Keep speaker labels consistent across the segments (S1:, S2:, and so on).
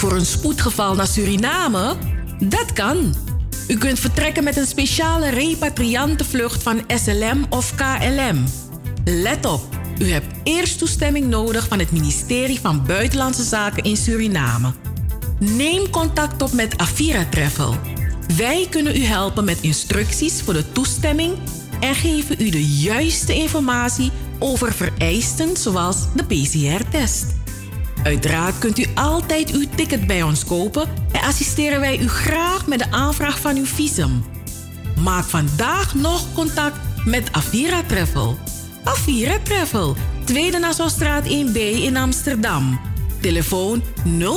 S1: voor een spoedgeval naar Suriname? Dat kan. U kunt vertrekken met een speciale repatriantenvlucht van SLM of KLM. Let op, u hebt eerst toestemming nodig van het ministerie van Buitenlandse Zaken in Suriname. Neem contact op met Avira Travel. Wij kunnen u helpen met instructies voor de toestemming en geven u de juiste informatie over vereisten zoals de PCR-test. Uiteraard kunt u altijd uw ticket bij ons kopen en assisteren wij u graag met de aanvraag van uw visum. Maak vandaag nog contact met Avira Travel. Avira Travel, Tweede Nassaustraat 1B in Amsterdam. Telefoon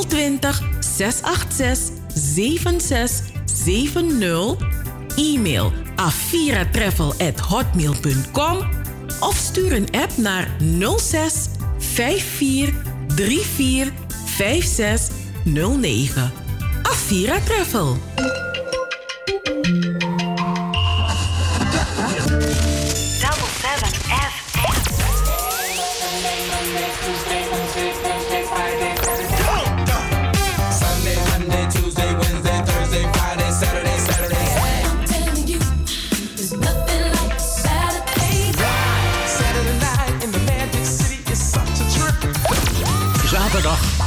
S1: 020 686 7670. E-mail aviratravel@hotmail.com of stuur een app naar 06 54 34 5609. Avira Travel.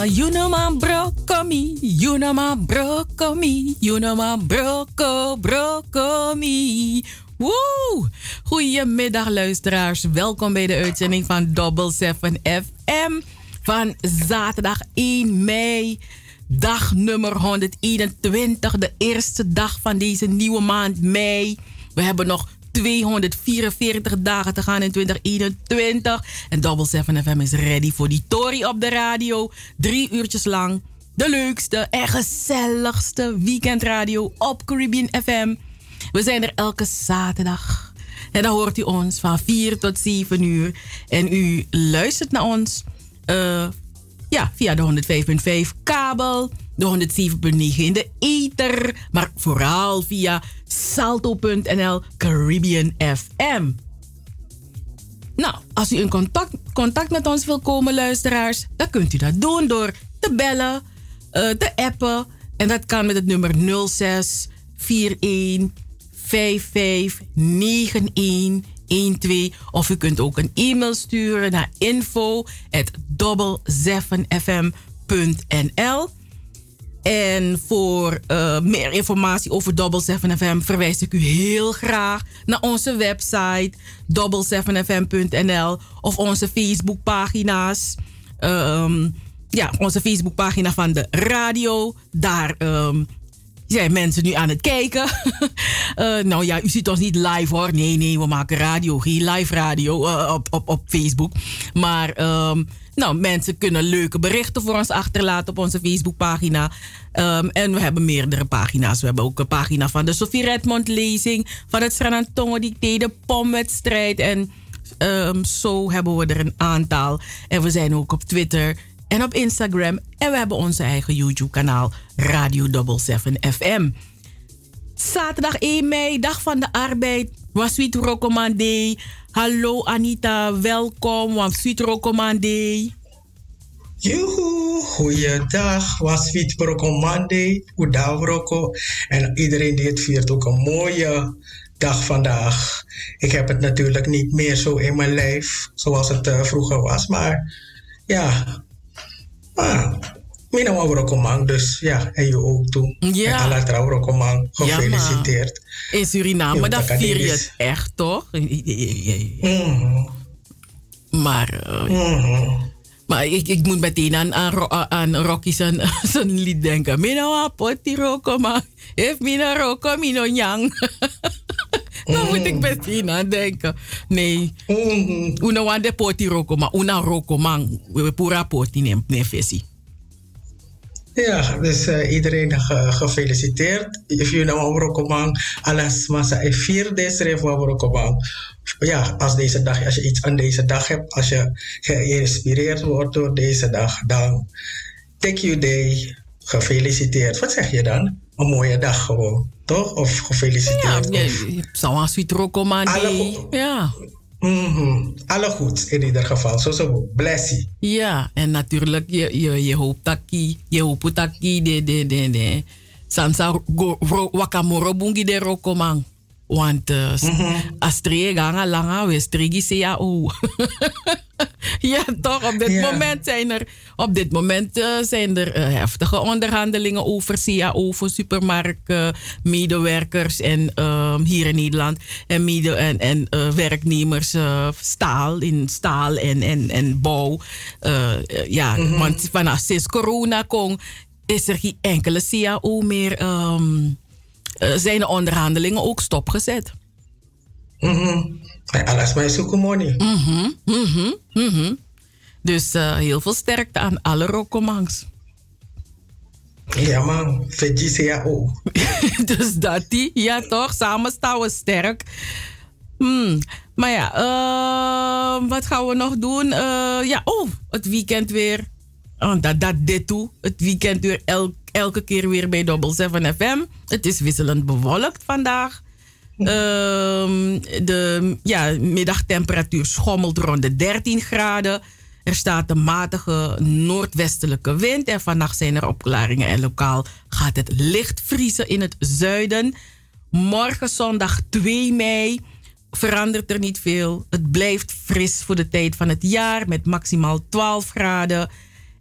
S1: You know my broccoli, you know my broccoli, you know my brocco, broccoli. Woe! Goedemiddag luisteraars, welkom bij de uitzending van Double 7 FM van zaterdag 1 mei
S2: dag nummer 121, de eerste dag van deze nieuwe maand mei. We hebben nog 244 dagen te gaan in 2021. En Double 7 FM is ready voor die Tory op de radio. Drie uurtjes lang. De leukste en gezelligste weekendradio op Caribbean FM. We zijn er elke zaterdag. En dan hoort u ons van 4 tot 7 uur. En u luistert naar ons uh, ja, via de 105.5 kabel, de 107.9 in de ether, maar vooral via salto.nl Caribbean FM. Nou, als u in contact, contact met ons wilt komen, luisteraars, dan kunt u dat doen door te bellen, uh, te appen. En dat kan met het nummer 06 41 55 91 12. Of u kunt ook een e-mail sturen naar info fmnl En voor uh, meer informatie over Double 7 FM verwijs ik u heel graag naar onze website double7fm.nl of onze Facebookpagina's. Um, ja, onze Facebookpagina van de radio. Daar um, zijn mensen nu aan het kijken. uh, nou ja, u ziet ons niet live hoor. Nee, nee, we maken radio, geen live radio uh, op, op, op Facebook. Maar um, nou, mensen kunnen leuke berichten voor ons achterlaten op onze Facebookpagina. Um, en we hebben meerdere pagina's. We hebben ook een pagina van de Sophie Redmond lezing, van het Sranantongo Dicté, de pomwedstrijd. En um, zo hebben we er een aantal. En we zijn ook op Twitter en op Instagram. En we hebben onze eigen YouTube-kanaal Radio 77 FM. Zaterdag 1 mei, dag van de arbeid. Waswit Rokomande. Hallo Anita, welkom. Waswit Rokomande.
S3: Joehoe, goeiedag. Waswit Rokomande. Goedendag Roko. En iedereen die het viert ook een mooie dag vandaag. Ik heb het natuurlijk niet meer zo in mijn lijf zoals het uh, vroeger was. Maar ja, Ah, mina wa rokomang, dus ja, en je ook toe. Ja. En alla trouw rokomang, gefeliciteerd.
S2: Ja, In Suriname, dan vier je het echt, toch? Mm Maar, uh, mm maar ik, ik moet meteen aan, aan, aan Rocky zijn, zijn lied denken. Mina wa poti rokomang, heeft mina roko mino nyang. Dan moet ik meteen aan denken. Nee. Mm. Una wande poti roko, maar una roko man. We pura poti ne, ne fesi.
S3: Ja, dus uh, iedereen ge gefeliciteerd. If you know Rokomang, alles massa e vier deze van Rokomang. Ja, als deze dag, als je iets aan deze dag hebt, als je geïnspireerd wordt door deze dag, dan take you day. Gefeliciteerd. Wat zeg je dan? Een mooie dag gewoon toch? Of gefeliciteerd. Ja,
S2: zoals we het Ja.
S3: Mm -hmm. Alle goed in ieder geval. Zo zo. Blessie.
S2: Ja, en natuurlijk, je, je, je hoopt dat je hoopt dat de, de, de, de. Sansa wakamoro bungi de rokomang. Want uh, mm -hmm. als ganga langa we strigi se ja o. ja, toch? Op dit ja. moment zijn er, op dit moment, uh, zijn er uh, heftige onderhandelingen over CAO voor supermarktmedewerkers en ehm, hier in Nederland. En, mede, en, en werknemers staal, in staal en, en, en bouw. ja, mm -hmm. want vanaf sinds corona kon, is er geen enkele CAO meer. Um, zijn de onderhandelingen ook stopgezet.
S3: Mm alles maar zoeken money.
S2: Mm -hmm, mm Dus uh, heel veel sterkte aan alle rokomangs.
S3: Ja man, VGCAO.
S2: dus dat die, ja toch, samen staan we sterk. Hmm. Maar ja, uh, wat gaan we nog doen? Uh, ja, oh, het weekend weer. Oh, dat, dat dit toe. Het weekend weer el, elke keer weer bij Double 7 FM. Het is wisselend bewolkt vandaag. Um, de ja, middagtemperatuur schommelt rond de 13 graden. Er staat een matige noordwestelijke wind. En vannacht zijn er opklaringen. En lokaal gaat het licht vriezen in het zuiden. Morgen zondag 2 mei verandert er niet veel. Het blijft fris voor de tijd van het jaar met maximaal 12 graden.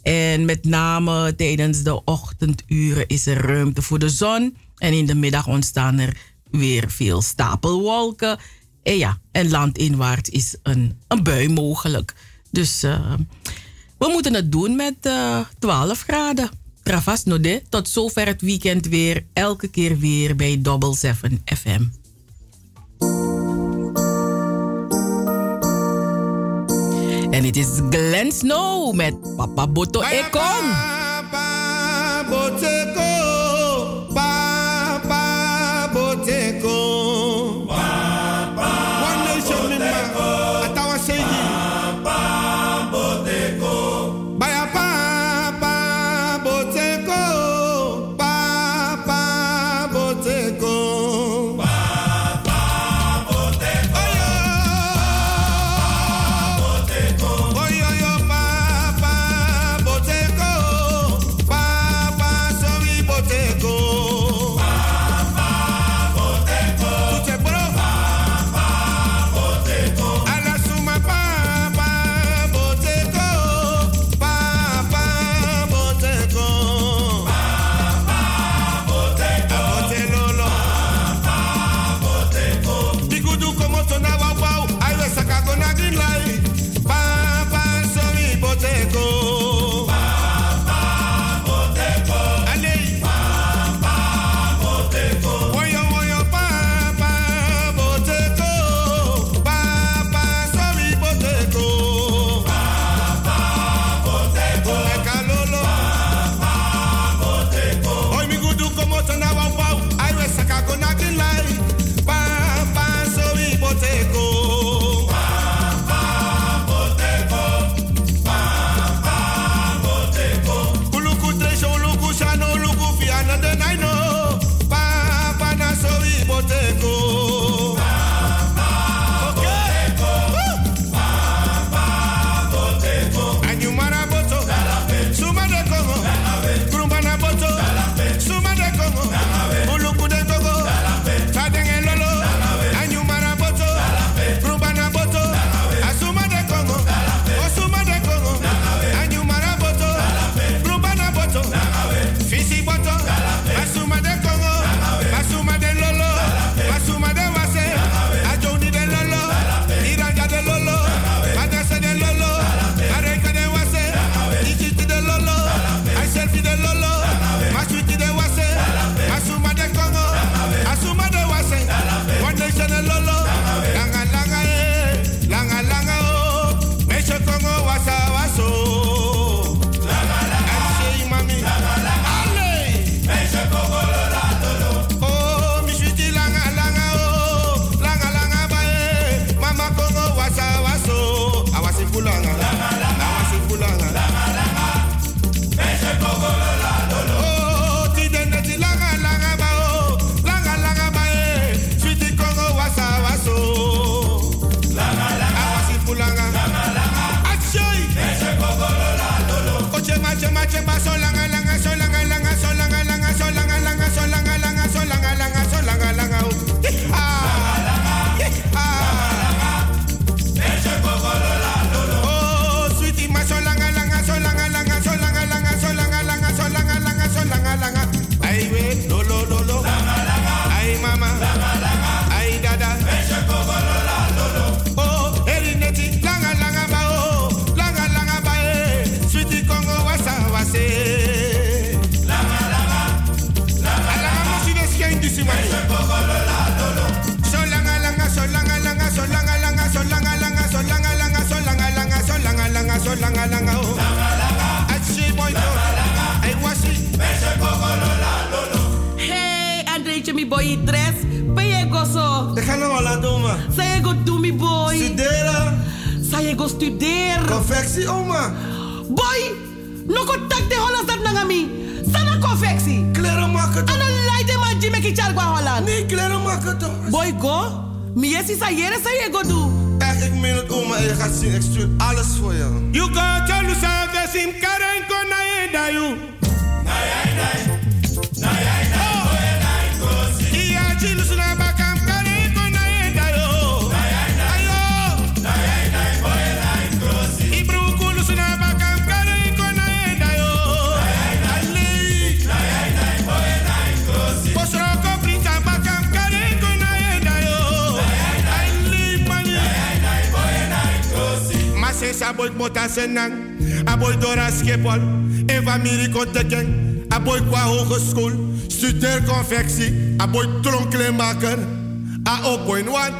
S2: En met name tijdens de ochtenduren is er ruimte voor de zon. En in de middag ontstaan er weer veel stapelwolken. En ja, en landinwaarts is een, een bui mogelijk. Dus uh, we moeten het doen met uh, eh, 12 graden.
S4: Travas Node. Tot zover het weekend weer. Elke keer weer bij Double 7 FM. En het is Glenn Snow met Papa Boto Ekong. Papa Boto
S5: aboy mota senang aboy dora skepol eva miri konteken
S4: Aboy qua hogeschool, studeer confectie. Aboy tronklemaker. A opoin wan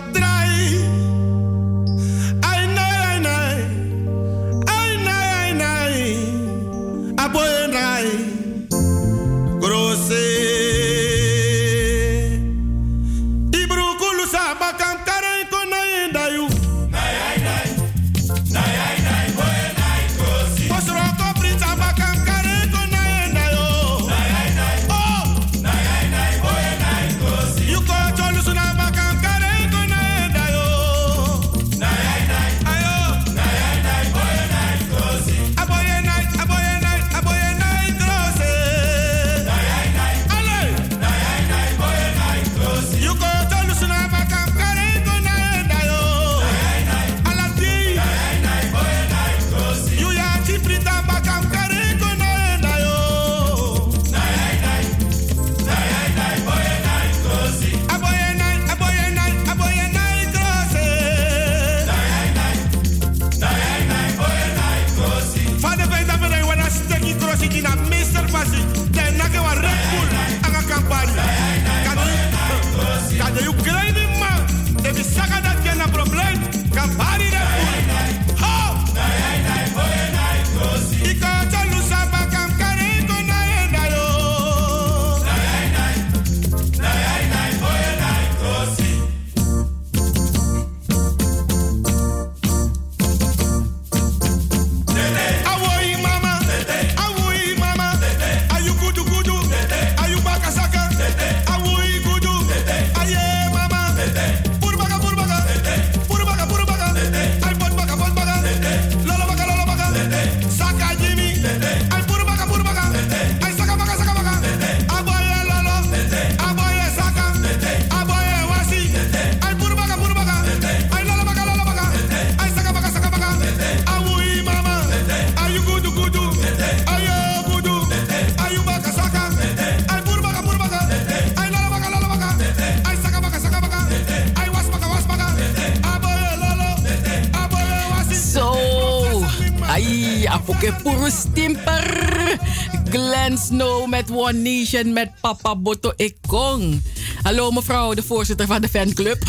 S2: met One Nation met Papa Boto Ekong. Hallo mevrouw, de voorzitter van de fanclub.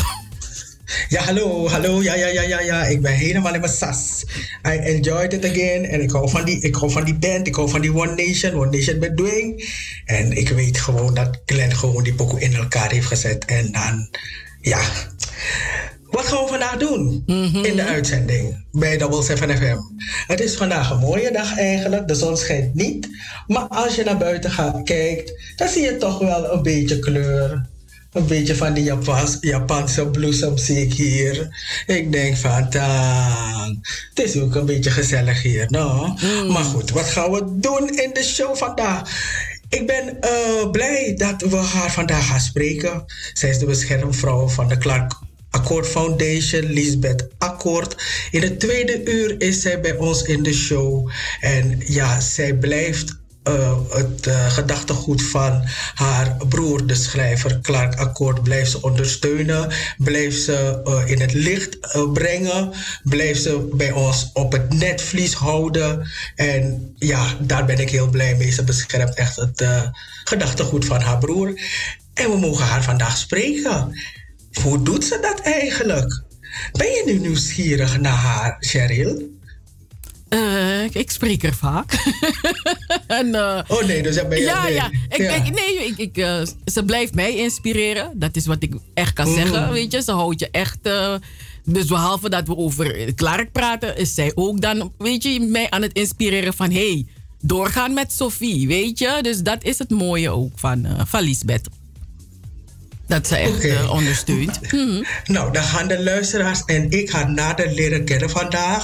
S3: Ja, hallo, hallo. Ja, ja, ja, ja, ja. Ik ben helemaal in mijn sas. I enjoyed it again. En ik hou van die, ik hou van die band. Ik hou van die One Nation. One Nation met Dwayne. En ik weet gewoon dat Glenn gewoon die pokoe in elkaar heeft gezet. En dan, ja. Wat gaan we vandaag doen mhm. in de uitzending bij Double 7 FM? Het is vandaag een mooie dag eigenlijk. De zon schijnt niet. Maar als je naar buiten gaat, kijkt, dan zie je toch wel een beetje kleur. Een beetje van die Japans, Japanse bloesem zie ik hier. Ik denk van, tang. Het is ook een beetje gezellig hier, no? Mm. Maar goed, wat gaan we doen in de show vandaag? Ik ben uh, blij dat we haar vandaag gaan spreken. Zij is de beschermvrouw van de Clark Accord Foundation, Lisbeth Akkoord. In het tweede uur is zij bij ons in de show. En ja, zij blijft uh, het uh, gedachtegoed van haar broer, de schrijver Clark Akkoord, blijft ze ondersteunen. Blijft ze uh, in het licht brengen. Blijft ze bij ons op het netvlies houden. En ja, daar ben ik heel blij mee. Ze beschermt echt het gedachtegoed van haar broer. En we mogen haar vandaag spreken. Hoe doet ze dat eigenlijk? Ben je nu nieuwsgierig naar haar, Cheryl?
S2: Uh, ik spreek er vaak.
S3: en, uh, oh nee, dus ben je...
S2: Ja, ja. Ik, ja. Ik, nee, ik, ik, uh, ze blijft mij inspireren. Dat is wat ik echt kan zeggen, mm. weet je. Ze houdt je echt... dus behalve dat we over Clark praten... is zij ook dan, weet je, mij aan het inspireren van... hey, doorgaan met Sophie, weet je. Dus dat is het mooie ook van, van Lisbeth dat ze echt okay. uh, ondersteunt.
S3: Nou, dan gaan de luisteraars en ik haar nader leren kennen vandaag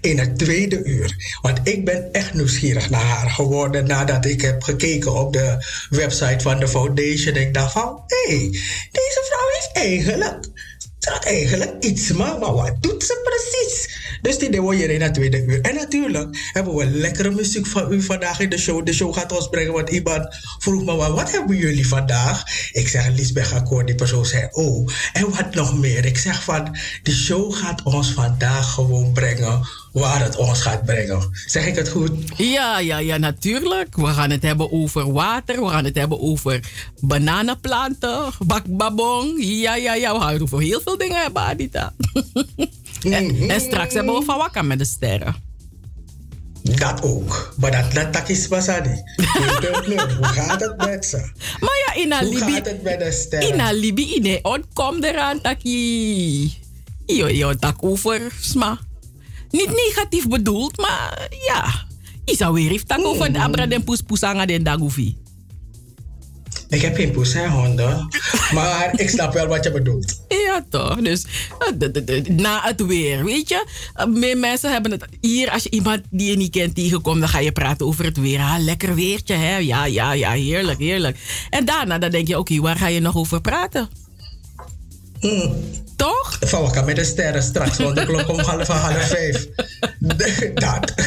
S3: in het tweede uur. Want ik ben echt nieuwsgierig naar haar geworden nadat ik heb gekeken op de website van de foundation. Ik dacht van, hé, hey, deze vrouw heeft eigenlijk had eigenlijk iets, maar, maar wat doet ze precies? Dus die we hier in het tweede uur. En natuurlijk hebben we lekkere muziek van u vandaag in de show. De show gaat ons brengen, want iemand vroeg me, wat hebben jullie vandaag? Ik zeg, Lisbeth Akkoord, die persoon zei, oh, en wat nog meer? Ik zeg van, de show gaat ons vandaag gewoon brengen waar het ons gaat brengen. Zeg ik het goed?
S2: Ja, ja, ja, natuurlijk. We gaan het hebben over water. We gaan het hebben over bananenplanten, bakbabong. Ja, ja, ja. We gaan het over heel veel dingen hebben, Adita. en, en, straks hebben we van wakker met de sterren.
S3: Dat ook. Maar dat, dat, dat is Basadi. Hoe gaat het met ze?
S2: Maar ja, in Alibi.
S3: Hoe gaat het met de sterren?
S2: In Alibi, in de kom eraan, taki. Jo, jo, tak over, sma. Niet negatief bedoeld, maar ja. Zou weer even over de mm. abra den poes poesanga den dagufi.
S3: Ik heb geen poes, hè, honden. Maar ik snap wel wat je bedoelt.
S2: Ja, toch. Dus eh, na het weer, weet je. Eh, meer mensen hebben het... Hier, als je iemand die je niet kent tegenkomt... dan ga je praten over het weer. Ah, lekker weertje, hè. Ja, ja, ja, heerlijk, heerlijk. En daarna dan denk je, oké, waar ga je nog over praten?
S3: Mm.
S2: Toch?
S3: Van kan met de sterren straks, want de klok om half half vijf. dat.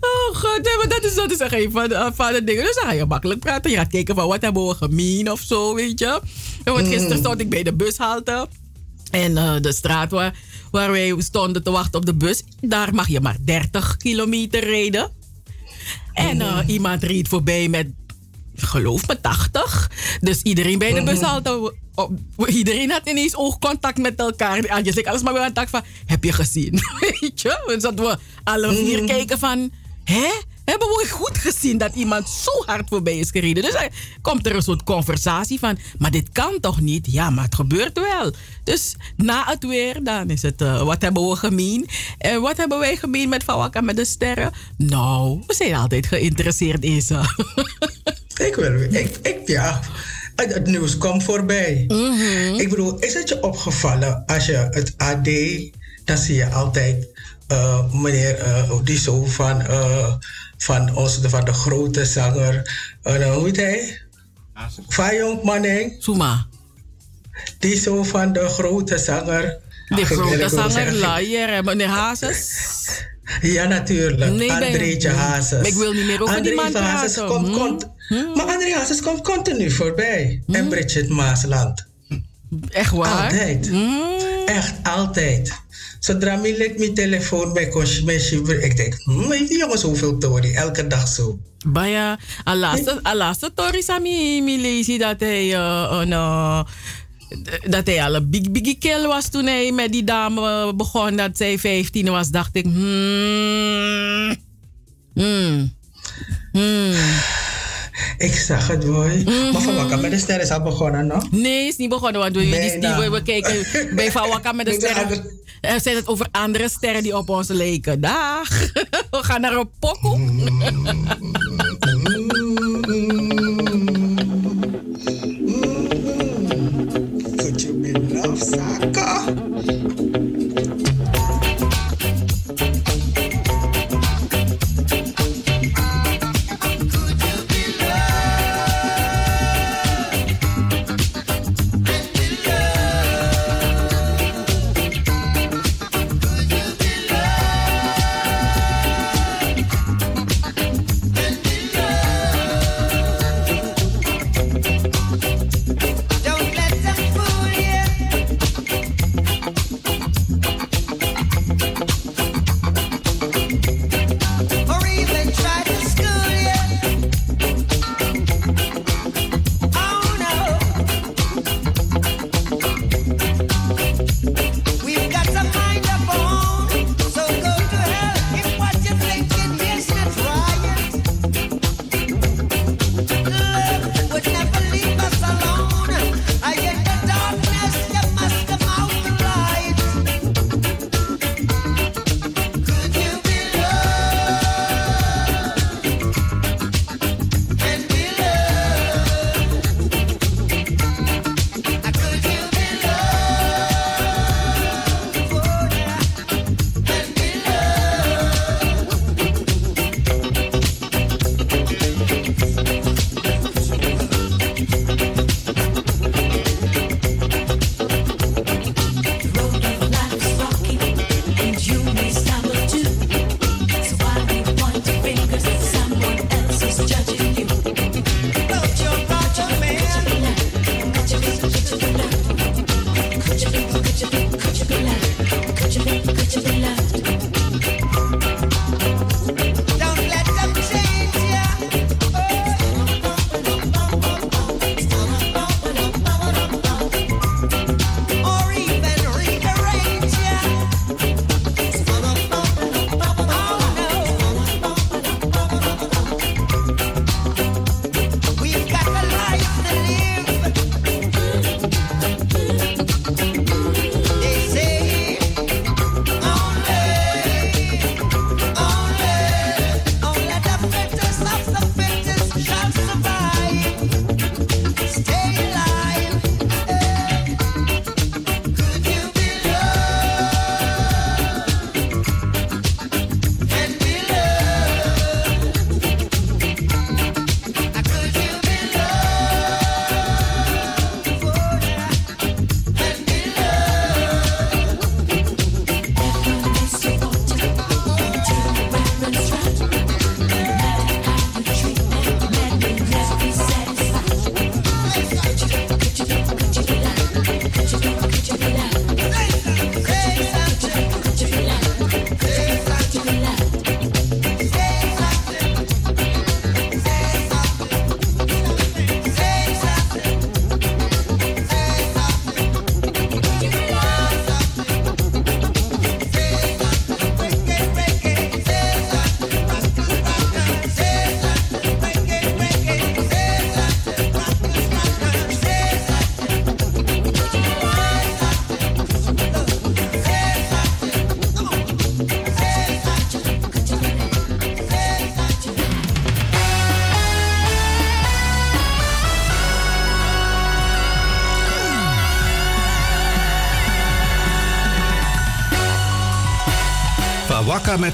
S2: Oh god, nee, maar dat is, dat is een van, van de dingen. Dus dan ga je makkelijk praten. Je gaat kijken van wat hebben we gemeen of zo, weet je. En want gisteren mm. stond ik bij de bushalte. En uh, de straat waar, waar wij stonden te wachten op de bus, daar mag je maar 30 kilometer rijden. En uh, iemand reed voorbij met geloof me, 80. Dus iedereen bij de mhm. bus had, iedereen had ineens oogcontact met elkaar. En je zegt alles maar weer aan het van, heb je gezien? Weet je? Dus dat we alle vier mm kijken van, hè? Hebben we goed gezien dat iemand zo hard voorbij is gereden? Dus dan komt er een soort conversatie van, maar dit kan toch niet? Ja, maar het gebeurt wel. Dus na het weer, dan is het, uh, wat hebben we gemeen? En wat hebben wij gemeen met Fawaka met de sterren? Nou, we zijn altijd geïnteresseerd in ze.
S3: Ik wil, ik, ik ja. Het, nieuws komt voorbij. Mhm. Ik bedoel, is het je opgevallen als je het AD, dan zie je altijd uh, meneer uh, die zo van, uh, van, ons, van de grote zanger, uh, hoe heet hij? Fayong Manning.
S2: Suma.
S3: Die zo van de grote zanger.
S2: De grote zanger, Laier, meneer Hazes.
S3: Ja, natuurlijk. Nee, Andreetje Hazes.
S2: Ik wil niet meer over André die man praten.
S3: Komt, hmm. komt, hmm. Maar André Hazes komt continu voorbij. Hmm. En Bridget Maasland.
S2: Echt waar?
S3: Altijd. Hmm. Echt altijd. Zodra ik legt mijn telefoon bij Kosmesje, ik denk, hm, heeft die jongens zoveel tori? Elke dag zo.
S2: Baya, alaste, alaste tori sa mi, mi lezen dat hij uh, een... Uh, dat hij al een big big kill was toen hij met die dame begon dat zij 15 was, dacht ik, hmm, hmm, hmm.
S3: Ik zag het, boy. Maar van Wakka met de sterren is al begonnen, no?
S2: Nee, is niet begonnen, want we, die, die, we, we kijken bij Van Wakka met de sterren. Er zijn het over andere sterren die op ons leken. Dag. We gaan naar een pokoe.
S3: Could you be love?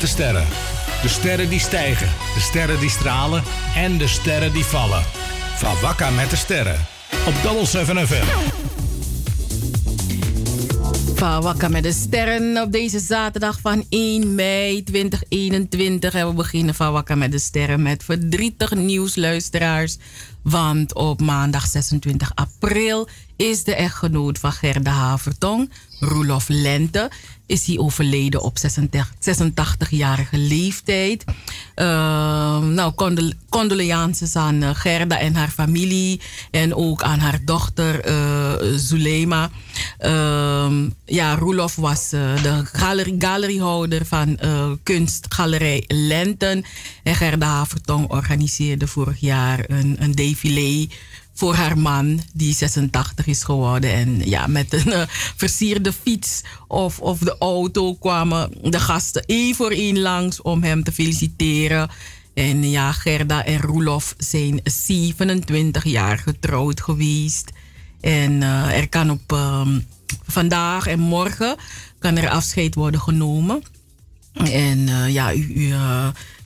S6: De sterren. De sterren die stijgen, de sterren die stralen en de sterren die vallen. Vakka met de sterren. Op Double 7 FM.
S2: Vakka met de sterren op deze zaterdag van 1 mei 2021. En we beginnen van Wakker met de sterren met verdrietig nieuws, luisteraars. Want op maandag 26 april is de echtgenoot van Gerda Havertong, Roelof Lente, is hij overleden op 86-jarige leeftijd. Uh, nou, condol condolences aan uh, Gerda en haar familie. En ook aan haar dochter uh, Zulema. Ehm, ja, Roelof was uh, de galerie, galeriehouder van kunstgalerij Lenten. En Gerda Havertong organiseerde vorig jaar een, een défilé voor haar man, die 86 is geworden. En ja, met een uh, versierde fiets of, of de auto kwamen de gasten één voor één langs om hem te feliciteren. En ja, Gerda en Roelof zijn 27 jaar getrouwd geweest. En uh, er kan op um, vandaag en morgen kan er afscheid worden genomen. En uh, ja, u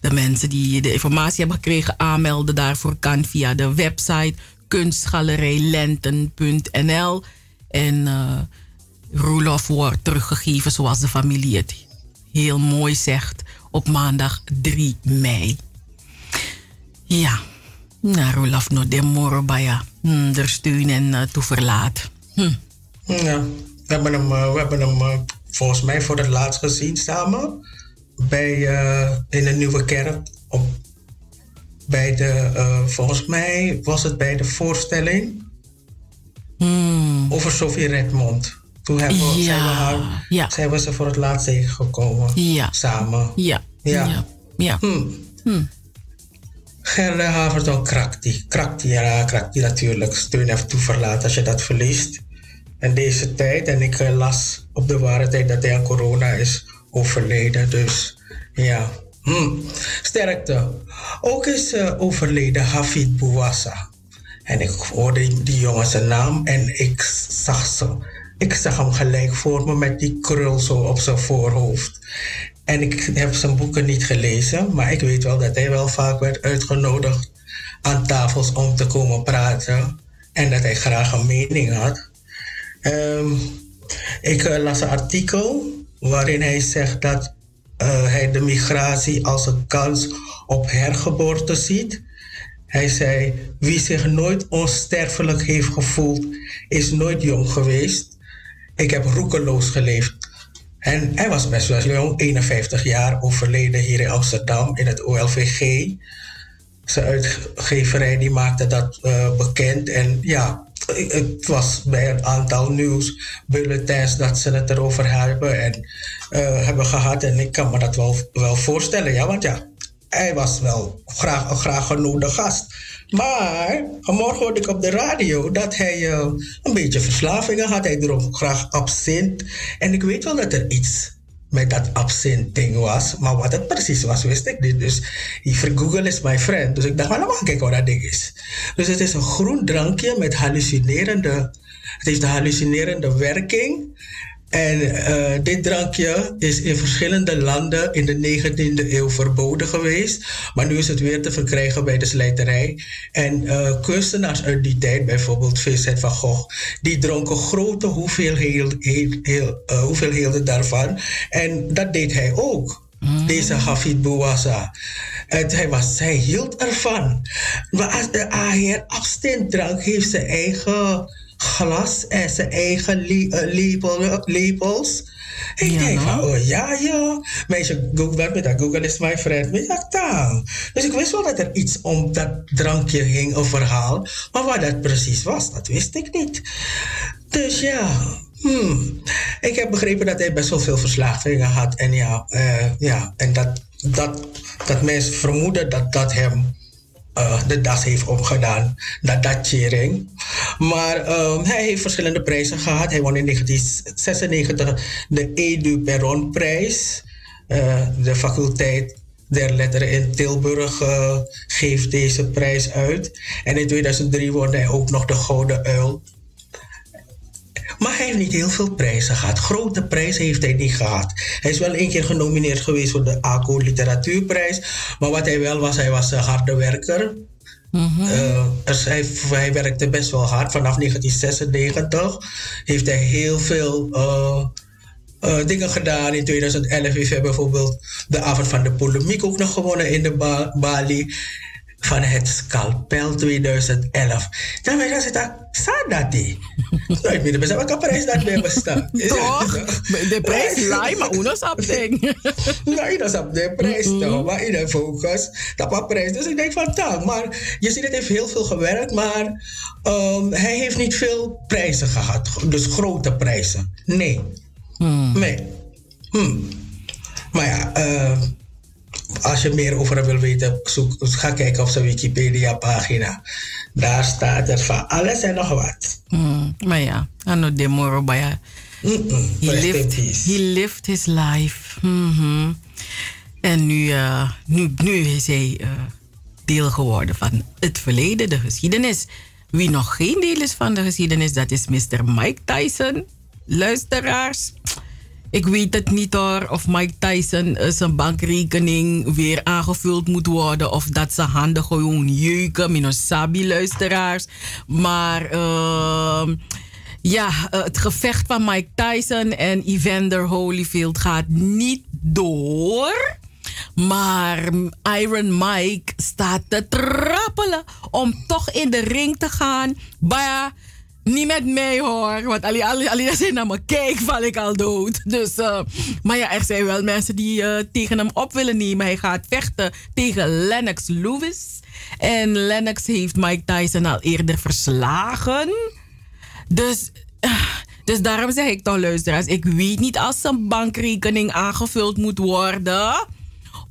S2: de mensen die de informatie hebben gekregen aanmelden daarvoor kan via de website kunstgalerijlenten.nl. En uh, Roelof wordt teruggegeven zoals de familie het heel mooi zegt op maandag 3 mei. Ja, nou Roelof no de morobaya. Hm, er steun en uh, toeverlaat. Hm.
S3: Ja, we hebben hem, uh, we hebben hem volgens mij voor het laatst gezien samen. Bij, in een nieuwe kerk op bij de, uh, volgens mij was het bij de voorstelling
S2: hmm.
S3: over Sophie Redmond. Toen hebben we,
S2: ja.
S3: zijn, we haar,
S2: ja.
S3: zijn we ze voor het laatst tegengekomen.
S2: Ja.
S3: Samen.
S2: Ja.
S3: Ja.
S2: ja.
S3: Hmm.
S2: Hmm.
S3: Gerda die. Krakt die, ja, krakt die natuurlijk. Steun even toeverlaat als je dat verliest. En deze tijd, en ik uh, las op de ware tijd dat hij aan corona is overleden. Dus ja, Hmm. Sterkte. Ook is uh, overleden Hafid Bouwassa. En ik hoorde die jongen zijn naam en ik zag, ze, ik zag hem gelijk voor me met die krul zo op zijn voorhoofd. En ik heb zijn boeken niet gelezen, maar ik weet wel dat hij wel vaak werd uitgenodigd aan tafels om te komen praten. En dat hij graag een mening had. Um, ik uh, las een artikel waarin hij zegt dat hij de migratie als een kans op hergeboorte ziet. Hij zei: Wie zich nooit onsterfelijk heeft gevoeld, is nooit jong geweest. Ik heb roekeloos geleefd. En hij was best wel jong, 51 jaar, overleden hier in Amsterdam in het OLVG. Zijn uitgeverij die maakte dat uh, bekend. En ja, het was bij een aantal nieuwsbulletins dat ze het erover hebben en uh, hebben gehad. En ik kan me dat wel, wel voorstellen, ja, want ja, hij was wel graag een graag genoemde gast. Maar vanmorgen hoorde ik op de radio dat hij uh, een beetje verslavingen had. Hij dronk graag absint. En ik weet wel dat er iets met dat absint ding was. Maar wat het precies was, wist ik niet. Dus Google is my friend. Dus ik dacht, laat maar kijken wat dat ding is. Dus het is een groen drankje met hallucinerende... Het heeft een hallucinerende werking. En uh, dit drankje is in verschillende landen in de 19e eeuw verboden geweest. Maar nu is het weer te verkrijgen bij de slijterij. En uh, kunstenaars uit die tijd, bijvoorbeeld Vincent van Gogh, die dronken grote hoeveelheden, heel, heel, uh, hoeveelheden daarvan. En dat deed hij ook. Mm. Deze Hafid Bouassa. Hij, was, hij hield ervan. Maar als de heer afstanddrank heeft zijn eigen glas en zijn eigen label, labels. Ik ja, denk van, oh ja, ja. Meisje, Google, met dat Google is my friend. Ja, dan. Dus ik wist wel dat er iets om dat drankje hing, een verhaal. Maar wat dat precies was, dat wist ik niet. Dus ja, hmm. ik heb begrepen dat hij best wel veel verslavingen had. En ja, uh, ja en dat, dat, dat mensen vermoeden dat dat hem uh, de das heeft dat datering. Maar um, hij heeft verschillende prijzen gehad. Hij won in 1996 de Edu Perron prijs. Uh, de faculteit der letteren in Tilburg uh, geeft deze prijs uit. En in 2003 won hij ook nog de Gouden Uil. Hij heeft niet heel veel prijzen gehad. Grote prijzen heeft hij niet gehad. Hij is wel één keer genomineerd geweest voor de ACO Literatuurprijs. Maar wat hij wel was, hij was een harde werker. Uh, dus hij, hij, werkte best wel hard. Vanaf 1996 heeft hij heel veel uh, uh, dingen gedaan. In 2011 heeft hij bijvoorbeeld de avond van de polemiek ook nog gewonnen in de ba Bali van het Scalpel 2011. Dan ben je dat Sadati. Nooit meer bestaan. Welke prijs dat bij bestaan?
S2: Toch? De prijs lai, maar uno.
S3: Nou, dat is op de prijs toch. Maar in de focus, dat was prijs. Dus ik denk van, tang. Maar je ziet, het heeft heel veel gewerkt. Maar um, hij heeft niet veel prijzen gehad. Dus grote prijzen. Nee. Hmm. Nee. Hmm. Maar ja, uh, als je meer over hem wil weten, zoek, ga kijken op zijn Wikipedia-pagina. Daar staat er van alles en nog wat.
S2: Mm, maar ja, ano de moro baya. He, lived, he lived his life. Mm -hmm. En nu, uh, nu, nu is hij uh, deel geworden van het verleden, de geschiedenis. Wie nog geen deel is van de geschiedenis, dat is Mr. Mike Tyson. Luisteraars. Ik weet het niet hoor, of Mike Tyson eh, zijn bankrekening weer aangevuld moet worden. Of dat zijn handen gewoon jeuken, minus sabi luisteraars. Maar uh, ja, eh, het gevecht van Mike Tyson en Evander Holyfield gaat niet door. Maar Iron Mike staat te trappelen om toch in de ring te gaan. Maar niet met mij hoor. Want alleen, alleen, alleen als hij naar me kijkt, val ik al dood. Dus, uh, maar ja, er zijn wel mensen die uh, tegen hem op willen nemen. Hij gaat vechten tegen Lennox Lewis. En Lennox heeft Mike Tyson al eerder verslagen. Dus, uh, dus daarom zeg ik toch, luisteraars. Ik weet niet als zijn bankrekening aangevuld moet worden.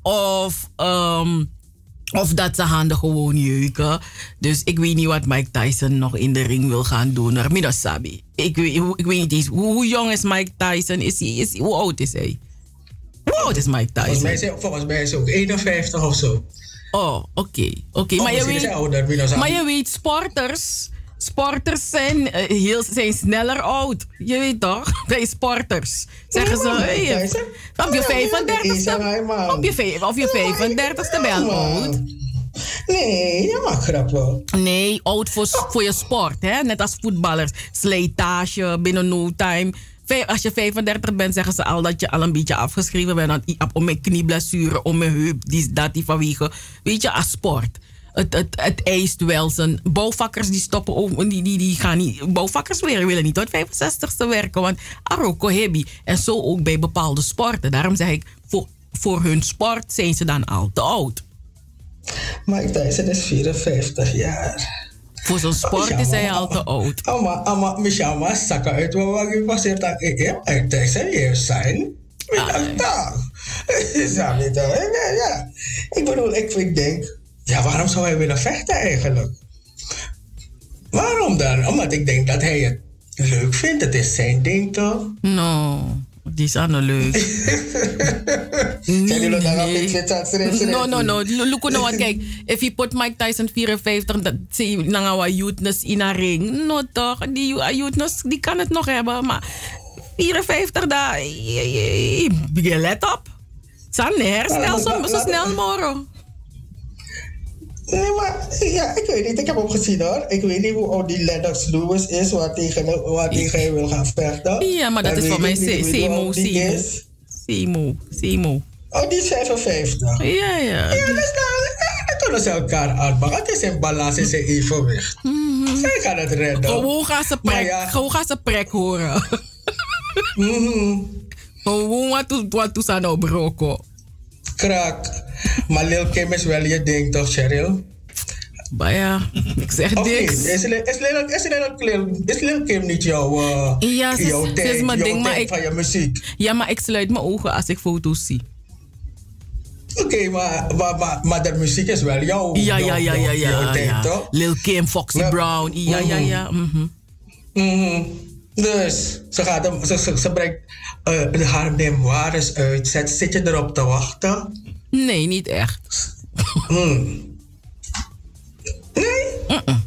S2: Of. Um, of dat ze handen gewoon jeuken. Dus ik weet niet wat Mike Tyson nog in de ring wil gaan doen. Mido Sabi. Ik weet, ik weet niet eens. Hoe, hoe, jong is Mike Tyson? Is hij, is hoe oud is hij? Hoe oud is Mike Tyson?
S3: Volgens mij is hij, volgens mij is hij ook 51 of zo.
S2: Oh, oké. Okay, okay. Maar, je weet, ouder, maar je weet, sporters... Sporters zijn, uh, heel, zijn sneller oud. Je weet toch? Bij sporters. Zeggen ze, hey, op je 35ste. Op je, of je 35ste ben je oud.
S3: Nee, dat mag grappig.
S2: Nee, oud voor, voor je sport. Hè? Net als voetballers. Slijtage binnen no time. Als je 35 bent, zeggen ze al dat je al een beetje afgeschreven bent. Om mijn knieblessure, om mijn heup, die, dat, die vanwege. Weet je, als sport het, het, het eist wel zijn. Bouwvakkers die stoppen ook, die, die, die gaan niet. Bouwvakkers weer, willen niet tot 65ste werken. Want Aroko Hebi. En zo ook bij bepaalde sporten. Daarom zeg ik, voor, voor hun sport zijn ze dan al te oud.
S3: Mike Tyson is 54 jaar.
S2: Voor zo'n sport is hij al te oud.
S3: Ama, ama, Michel, maar zakken uit wat ik was dat ik heb. Mike Tyson heeft zijn. Ja. Ik bedoel, ik, ik denk ja, waarom zou hij willen vechten eigenlijk? Waarom dan? Omdat ik denk dat hij het leuk vindt. Het is zijn ding toch?
S2: No, die is aan leuk.
S3: nee,
S2: nee. No, no, no. Look nou wat, kijk. If je put Mike Tyson 54, dat zie je nou youthnes in een ring. No toch, die youthnes die kan het nog hebben, maar 54 daar, je let op. Zijn herstel zo, zo snel morgen.
S3: Nee, maar ja, ik weet niet. Ik heb hem gezien hoor. Ik weet niet hoe oud die Lennox Lewis is, wat tegen, wat tegen hij wil gaan vechten.
S2: Ja, maar dat is voor mij Semo. Semo, Semo.
S3: Oh, die is 55.
S2: Ja, ja.
S3: Ja, dus dan kunnen ze elkaar aanpakken. Het is een balans, het is een evenwicht. Mm -hmm. Zij gaan het redden.
S2: Oh, hoe gaan ze prek, ja, hoe gaan ze prek horen? mm -hmm. Hoe wat wat doet ze nou broko?
S3: Krak. Maar Lil Kim is wel je ding toch, Cheryl?
S2: Maar ja, ik zeg niks.
S3: Okay. Is, Lil, is, Lil, is, Lil, is Lil Kim niet jouw, uh,
S2: ja, ze,
S3: jouw
S2: ding, is mijn ding,
S3: maar ik, van je muziek?
S2: Ja, maar ik sluit mijn ogen als ik foto's zie.
S3: Oké, okay, maar, maar, maar, maar de muziek is wel jouw
S2: Ja, ja, ja, ja, ja. ja, ding, ja. Toch? Lil Kim, Foxy ja. Brown. Ja, mm -hmm. ja, ja. Mm -hmm.
S3: Mm -hmm. Dus ze, gaat hem, ze, ze, ze brengt uh, haar memoires uit. Zit, zit je erop te wachten?
S2: Nee, niet echt.
S3: Hmm. Nee? Uh -uh.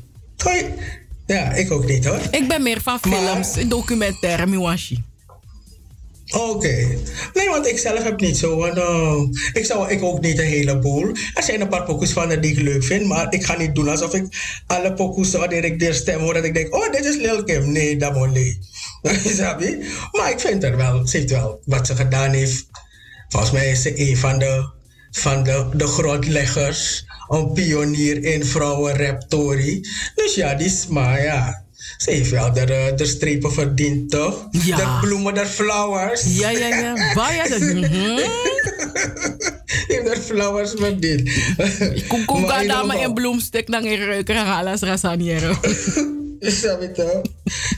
S3: Ja, ik ook niet hoor.
S2: Ik ben meer van films, maar... documentaire, Miwashi.
S3: Oké. Nee, want ik zelf heb niet zo. Uh, ik zou ik ook niet een heleboel. Er zijn een paar pokus van die ik leuk vind, maar ik ga niet doen alsof ik alle pokus wanneer ik de stem hoor dat ik denk, oh, dit is Lil Kim. Nee, dat moet niet. maar ik vind er wel, ze heeft wel wat ze gedaan heeft. Volgens mij is ze een van de, van de, de grondleggers, een pionier in vrouwenraptory. Dus ja, die is maar ja, ze heeft wel de, de strepen verdiend, toch? Ja. De bloemen, de flowers.
S2: Ja, ja, ja. Waar dat?
S3: heeft de flowers verdiend.
S2: Kom, kom, ga een bloemstuk naar een reuker halen als rasaniero.
S3: Sabi to?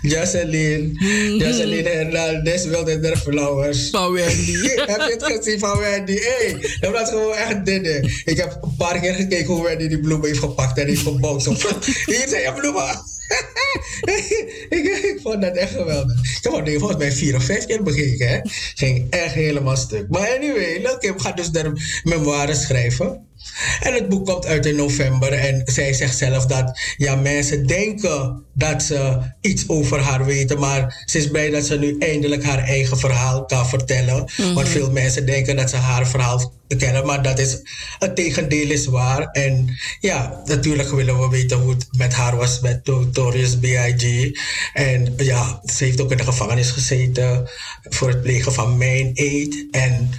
S3: Jocelyn. Jocelyn Hernandez wilde de flowers.
S2: Van Wendy.
S3: heb je het gezien van Wendy? Hé, hey, dat was gewoon echt dit. Ik heb een paar keer gekeken hoe Wendy die bloemen heeft gepakt en heeft gebouwd. Hier zijn je bloemen. ik, ik, vond dat echt geweldig. Ik heb het volgens mij vier of vijf keer bekeken. Hè. Ging echt helemaal stuk. Maar anyway, Kim gaat dus daar memoires schrijven. En het boek komt uit in november en zij zegt zelf dat ja, mensen denken dat ze iets over haar weten, maar ze is blij dat ze nu eindelijk haar eigen verhaal kan vertellen. Want mhm. veel mensen denken dat ze haar verhaal kennen, maar dat is het tegendeel is waar. En ja, natuurlijk willen we weten hoe het met haar was met Notorious B.I.G. En ja, ze heeft ook in de gevangenis gezeten voor het plegen van mijn eet. En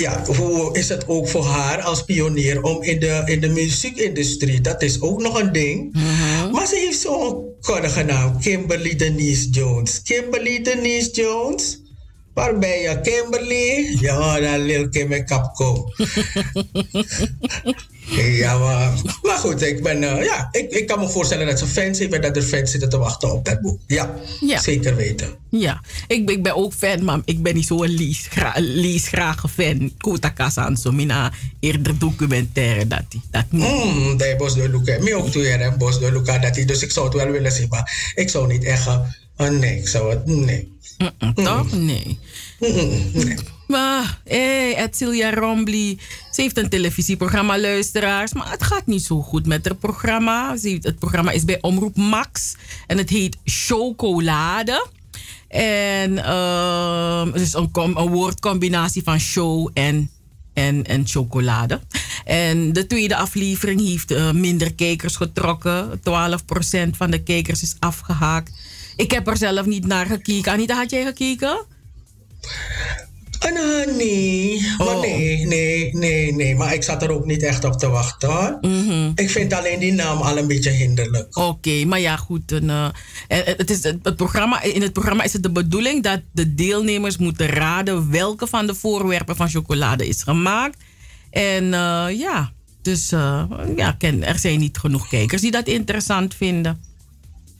S3: ja, hoe is het ook voor haar als pionier om in de, in de muziekindustrie? Dat is ook nog een ding. Mhm. Maar ze heeft zo'n koddige naam, Kimberly Denise Jones. Kimberly Denise Jones? Waar ben je, Kimberly? Ja, dan Lil Kim en Capco. ja, maar, maar goed, ik, ben, uh, ja, ik, ik kan me voorstellen dat ze fans heeft en dat er fans zitten te wachten op dat boek. Ja, ja. zeker weten.
S2: Ja, ik, ik ben ook fan, maar ik ben niet zo'n leesgra leesgrage fan. Kota Kasanso, mina eerder documentaire dat hij. Dat
S3: niet. Mm, dat Bos de Luca. Mi ook toe en Bos de Luca dat hij. Dus ik zou het wel willen zien, maar ik zou niet echt... Uh, nee, ik zou het... Nee.
S2: Mm -mm, toch? Nee.
S3: nee.
S2: Maar, hé, hey, Edcilia Rombly. Ze heeft een televisieprogramma, luisteraars. Maar het gaat niet zo goed met haar programma. Ze heeft, het programma is bij Omroep Max. En het heet Chocolade. En uh, het is een, een woordcombinatie van show en, en, en chocolade. En de tweede aflevering heeft uh, minder kijkers getrokken. 12% van de kijkers is afgehaakt. Ik heb er zelf niet naar gekeken. Anita, had jij gekeken?
S3: Uh, nee. Maar oh. nee, nee, nee, nee. Maar ik zat er ook niet echt op te wachten hoor.
S2: Mhm.
S3: Ik vind alleen die naam al een beetje hinderlijk.
S2: Oké, maar ja, goed. Uh, het is het, programma, in het programma is het de bedoeling dat de deelnemers moeten raden welke van de voorwerpen van chocolade is gemaakt. En uh, ja, dus ja, er zijn niet genoeg kijkers die dat interessant vinden.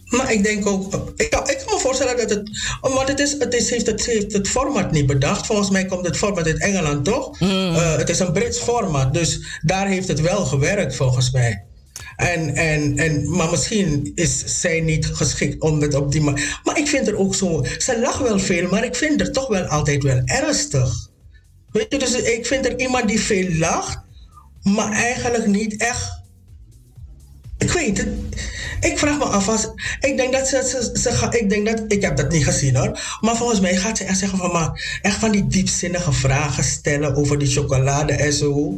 S3: Maar ik denk ook, ik kan, ik kan me voorstellen dat het, want het, is, het, is, heeft het heeft het format niet bedacht. Volgens mij komt het format uit Engeland toch?
S2: Mm.
S3: Uh, het is een Brits format, dus daar heeft het wel gewerkt volgens mij. En, en, en, maar misschien is zij niet geschikt om het op die manier. Maar ik vind er ook zo. Ze lacht wel veel, maar ik vind er toch wel altijd wel ernstig. Weet je, dus ik vind er iemand die veel lacht, maar eigenlijk niet echt ik weet het. Ik vraag me af als. Ik denk dat ze, ze, ze, Ik denk dat. Ik heb dat niet gezien hoor. Maar volgens mij gaat ze echt zeggen van. Maar echt van die diepzinnige vragen stellen over die chocolade en zo.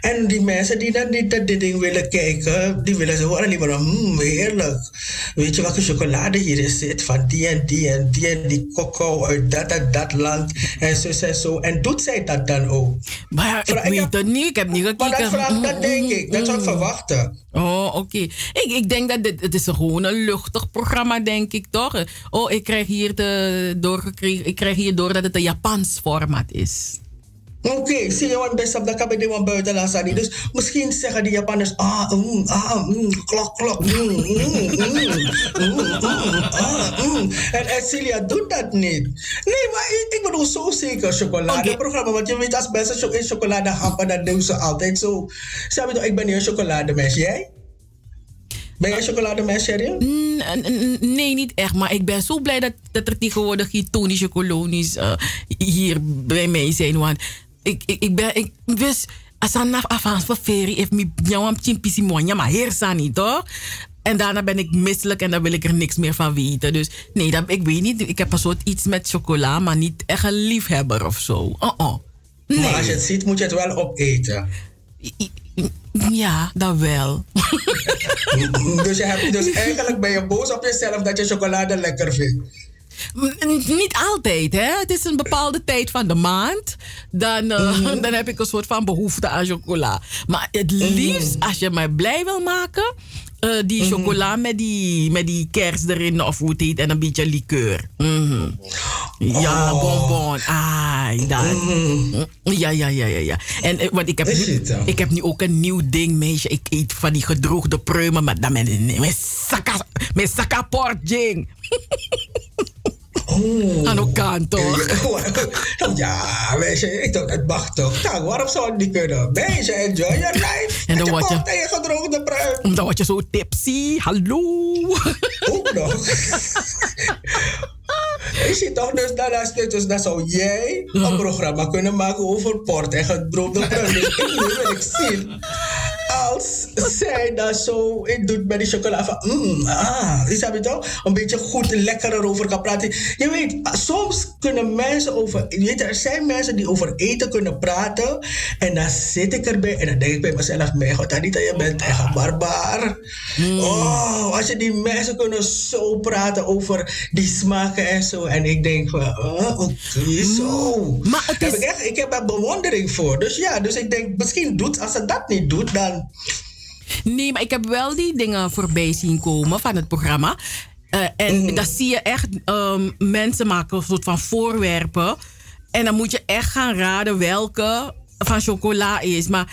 S3: En die mensen die dat, die, dat dit ding willen kijken. Die willen ze horen liever. Mmm, heerlijk. Weet je welke chocolade hier zit? Van die en die en die en die coco uit dat en dat land. En zo en zo. En doet zij dat dan ook?
S2: Maar ik weet het niet. Ik heb niet gekeken.
S3: Maar dat, vraag, dat denk ik. Dat zou ik verwachten.
S2: Oh, oké. Ik, ik denk dat dit, het is gewoon een luchtig programma, denk ik toch? Oh, ik krijg hier, de, doorgekregen, ik krijg hier door dat het een Japans format is.
S3: Oké, okay, zie je wat best op dat kan bij buitenlandse niet. Dus misschien zeggen die Japanners, ah, mm, ah, mm, klok, klok, mm, mm, mm, ah, mm. En Celia doet dat niet. Nee, maar ik, ik bedoel zo zeker chocoladeprogramma. Want je weet, als mensen in chocolade happen, dan doen ze altijd zo. Zeg je toch, ik ben niet een chocolademens, jij? Ben jij chocolademens, Sherry?
S2: Nee, niet echt. Maar ik ben zo blij dat, dat er tegenwoordig hier tonische kolonies uh, hier bij mij zijn. Want ik, ik, ik ben, ik wist, als ik afhaans van ferie, heeft me jouw chimpisi monya, maar heersa niet, toch? En daarna ben ik misselijk en dan wil ik er niks meer van weten. Dus nee, dat, ik weet niet. Ik heb een soort iets met chocola, maar niet echt een liefhebber of zo. Oh, oh.
S3: Nee. Maar als je het ziet, moet je het wel opeten.
S2: Ja, dat wel.
S3: dus, je hebt, dus eigenlijk ben je boos op jezelf dat je chocolade lekker vindt.
S2: Niet altijd, hè. Het is een bepaalde tijd van de maand. Dan, uh, dan heb ik een soort van behoefte aan chocola. Maar het liefst, als je mij blij wil maken... Uh, die mm chocola met die, met die kers erin of hoe het heet. En een beetje liqueur. Mm Ja, oh. bonbon. Ah, dat. Ja, ja, ja, ja, ja. En uh, want ik heb, nu, ik heb nu ook een nieuw ding, meisje. Ik eet van die gedroogde pruimen met, met, met, met
S3: Oh.
S2: Aan elkaar toch?
S3: ja, meisje, ik dacht, het mag toch. Nou, waarom zou het niet kunnen? Meisje, enjoy your life. En dan word je... je gedroogde pruim.
S2: Dan word je zo tipsy. Hallo.
S3: Ook nog. Je ziet toch, dus daarnaast, dus dan zou jij een programma kunnen maken over port en gedroogde. Dus ik wil ik zien als zij dat zo in doet met die chocola van, mm, ah, is dat toch? Een beetje goed lekker erover kan praten. Je weet, soms kunnen mensen over, je weet, er zijn mensen die over eten kunnen praten en dan zit ik erbij en dan denk ik bij mezelf, mijn god, Anita, je bent echt een barbaar. Mm. Oh, als je die mensen kunnen zo praten over die smaken en zo. En ik denk van, oh, oké, okay, zo. Mm. Maar het is... heb ik, echt, ik heb daar bewondering voor. Dus ja, dus ik denk, misschien doet, als ze dat niet doet, dan
S2: Nee, maar ik heb wel die dingen voorbij zien komen van het programma. Uh, en mm. dan zie je echt um, mensen maken een soort van voorwerpen. En dan moet je echt gaan raden welke van chocola is. Maar,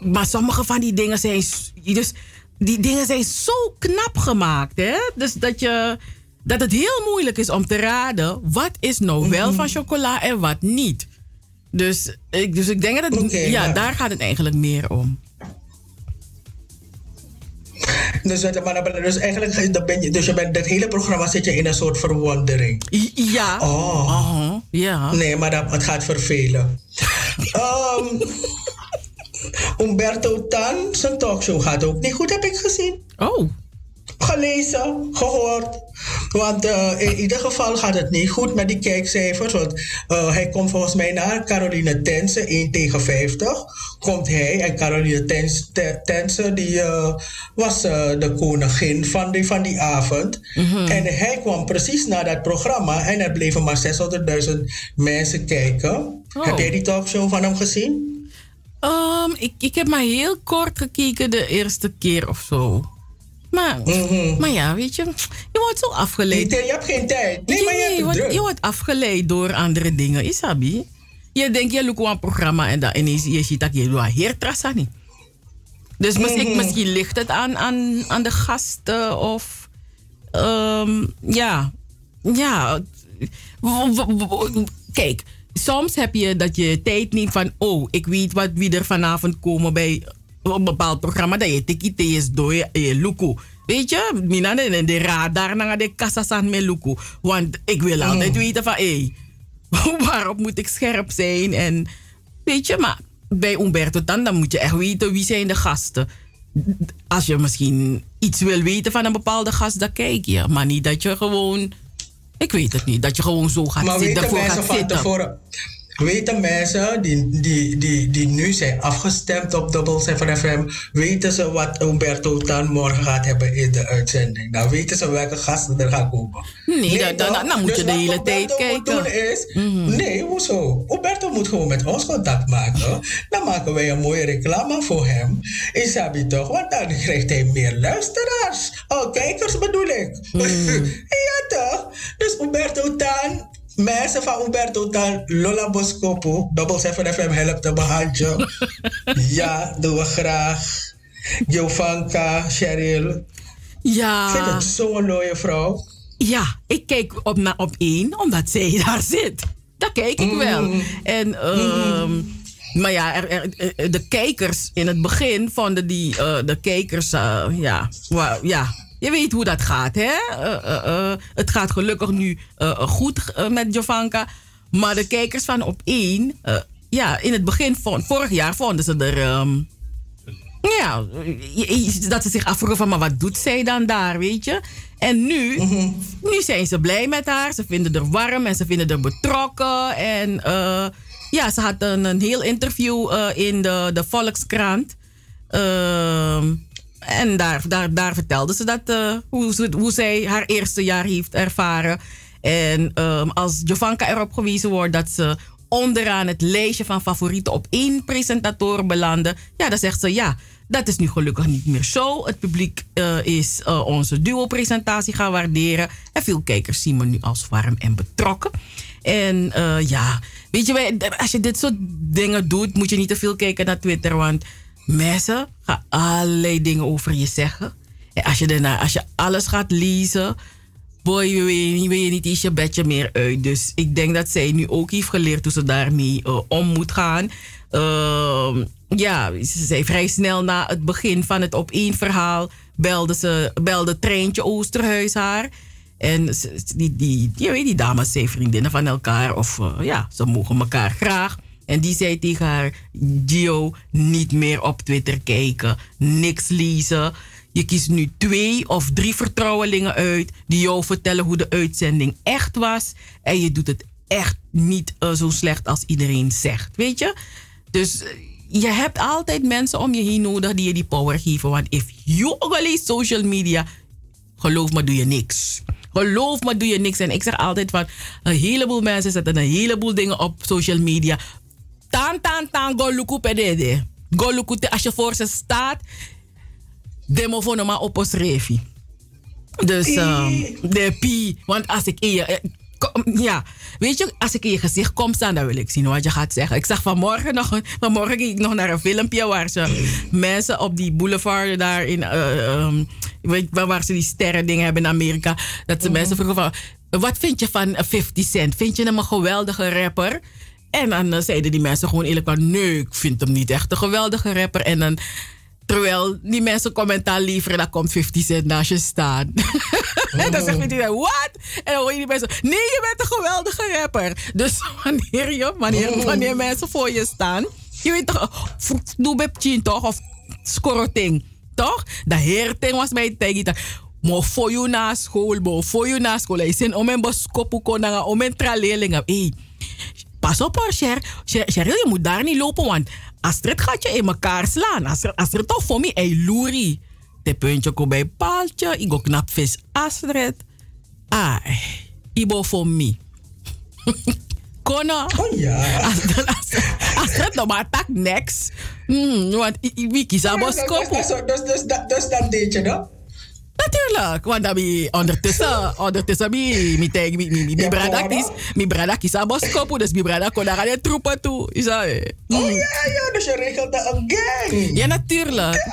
S2: maar sommige van die dingen zijn. Dus die dingen zijn zo knap gemaakt. Hè? Dus dat, je, dat het heel moeilijk is om te raden. wat is nou wel van chocola en wat niet. Dus ik, dus ik denk dat het, ja, daar gaat het eigenlijk meer om.
S3: Dus, maar, dus eigenlijk dan ben je, dus je bent, dat hele programma zit je in een soort verwondering.
S2: Ja.
S3: Oh.
S2: Uh-huh. Ja.
S3: Nee, maar dat, het gaat vervelen. um, Umberto Tan, zijn talkshow gaat ook niet goed, heb ik gezien.
S2: Oh
S3: gelezen, gehoord. Want uh, in ieder geval gaat het niet goed met die kijkcijfers. Want uh, hij komt volgens mij naar Caroline Tense, 1 tegen 50. Komt hij en Caroline Tense, die uh, was de koningin van die, van die avond. Mm-hmm. En hij kwam precies naar dat programma en er bleven maar 600.000 mensen kijken. Oh. Heb jij die talkshow van hem gezien?
S2: Um, ik, ik heb maar heel kort gekeken de eerste keer of zo. Maar, mm-hmm. maar ja, weet je, je wordt zo afgeleid.
S3: je hebt geen tijd. Nee, maar je, nee, je,
S2: wordt, je wordt afgeleid door andere dingen, Isabi. Je denkt, je loopt een programma en dan ineens je ziet dat je doet heer trasani. Dus misschien, misschien ligt het aan, aan, aan de gasten of... Um, ja, ja. Kijk, soms heb je dat je tijd niet van... Oh, ik weet wat, wie er vanavond komen bij een bepaald programma dat je tikite is door je luku. Weet je, mina de, de radar naar de kassasan met luku. Want ik wil altijd mm. weten van, hé, hey, waarop moet ik scherp zijn? En weet je, maar bij Umberto dan, dan moet je echt weten wie zijn de gasten. Als je misschien iets wil weten van een bepaalde gast, dan kijk je. Maar niet dat je gewoon, ik weet het niet, dat je gewoon zo gaat
S3: maar
S2: zitten.
S3: Maar. Tevoren, weten mensen die, die, die, die nu zijn afgestemd op Double 7 FM, weten ze wat Umberto dan morgen gaat hebben in de uitzending? Dan weten ze welke gasten er gaan komen.
S2: Nee, dan, dan, dan, moet je de hele tijd kijken.
S3: Moet doen is, mm Nee, hoezo? Umberto moet gewoon met ons contact maken. Dan maken wij een mooie reclame voor hem. Is Sabi toch? Want dan krijgt hij meer luisteraars. Oh, kijkers bedoel ik. Mm. ja toch? Dus Umberto dan mensen van Umberto dan Lola Boscopo, Double 7 FM helpt te behandelen. ja, doen we graag. Jovanka, Cheryl.
S2: Ja.
S3: Ik vind het zo'n mooie vrouw.
S2: Ja, ik kijk op, na, op één, omdat zij daar zit. Dat kijk ik wel. Mm. En, um, maar ja, er, er, de kijkers in het begin vonden die, uh, de kijkers, uh, ja, ja, je weet hoe dat gaat, hè? Uh, het gaat gelukkig nu goed met Jovanka. Maar de kijkers van op één, ja, in het begin van vorig jaar vonden ze er. Um, Ja, dat ze zich afvroegen van, maar wat doet zij dan daar, weet je? En nu, mhm. nu zijn ze blij met haar. Ze vinden haar warm en ze vinden haar betrokken. En uh, ja, ze had een, een heel interview uh, in de, de Volkskrant. Uh, en daar, daar, daar vertelde ze dat, uh, hoe, hoe zij haar eerste jaar heeft ervaren. En um, als Jovanka erop gewezen wordt dat ze onderaan het lijstje van favorieten op één presentator belandde, ja, dan zegt ze ja. Dat is nu gelukkig niet meer zo. Het publiek uh, is uh, onze duo-presentatie gaan waarderen. En veel kijkers zien me nu als warm en betrokken. En ja, weet je, als je dit soort dingen doet, moet je niet te veel kijken naar Twitter. Want mensen gaan allerlei dingen over je zeggen. En als je, daarna, als je alles gaat lezen, boy, je, wil je niet eens je bedje meer uit. Dus ik denk dat zij nu ook heeft geleerd hoe ze daarmee uh, om moet gaan. Uh, ja, ze zei vrij snel na het begin van het op één verhaal belde ze belde Treintje Oosterhuis haar. En die, die, die, die dames zijn vriendinnen van elkaar. Of uh, ja, ze mogen elkaar graag. En die zei tegen haar: Gio, niet meer op Twitter kijken. Niks lezen. Je kiest nu twee of drie vertrouwelingen uit die jou vertellen hoe de uitzending echt was. En je doet het echt niet uh, zo slecht als iedereen zegt. Weet je? Dus uh, je hebt altijd mensen om je heen nodig die je die power geven. Want if you only social media, geloof me, doe je niks. Geloof me, doe je niks. En ik zeg altijd van, een heleboel mensen zetten een heleboel dingen op social media. Tan, tan, tan, go look pedede. Go look als je voor ze staat, demo voor maar op ons revi. Dus um, de pi, want als ik in je, ja, weet je, als ik in je gezicht kom staan, dan wil ik zien wat je gaat zeggen. Ik zag vanmorgen nog, vanmorgen ging ik nog naar een filmpje waar ze mensen op die boulevard daar in, uh, um, weet, waar ze die sterren dingen hebben in Amerika, dat ze mhm. mensen vroegen van, wat vind je van 50 Cent? Vind je hem een geweldige rapper? En dan uh, zeiden die mensen gewoon eerlijk van, nee, ik vind hem niet echt een geweldige rapper. En dan Terwijl die mensen commentaar leveren, dan komt 50 Cent naast je staan. en dan zegt hij, wat? En dan hoor je die mensen, nee, je bent een geweldige rapper. Dus wanneer, je, wanneer, oh. wanneer mensen voor je staan, je weet toch, doe bepchin toch? Of skoroting, toch? De heerting was mij tegen. Maar voor je na school, maar voor je na school. Hij zei, om een boskopu kon, om een traleerling. Hey, pas op hoor, Cher. Cher, je moet daar niet lopen, want Astrid gaat je in elkaar slaan. Astrid, Astrid toch voor mij, ei loeri. De puntje komt bij paaltje. Ik go knap vis Astrid. Ai, ibo voor mij. Kono.
S3: Oh ja.
S2: Astrid nog maar tak next. Hmm, want wie kies aan boskopo.
S3: Dus dat deed je dan?
S2: Natuurlijk, want dan ben ondertussen, ondertussen ben mi tegen mi mi mi brada kis, mi brada kis aan boskopu, dus mi brada kon naar de troepen toe, is dat?
S3: Oh ja, ja, dus je regelt dat een gang.
S2: Ja, natuurlijk.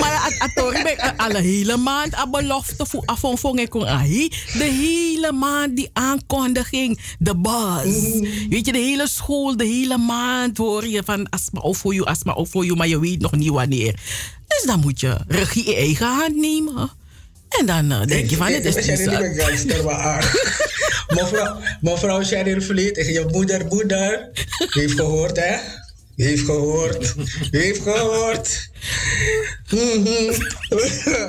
S2: Maar atori ben alle hele maand aan belofte voor afvong ik kon ahi, de hele maand die aankondiging, de buzz. Mm. Weet je, de hele school, de hele maand hoor je van asma of voor je, asma of voor je, maar je weet nog niet wanneer. Dus dan moet je regie in eigen hand nemen. En dan uh, denk je van, dit is niet zo.
S3: mevrouw, mevrouw Cheryl Vliet, je moeder, moeder, heeft gehoord, hè? Heeft gehoord. Heeft gehoord.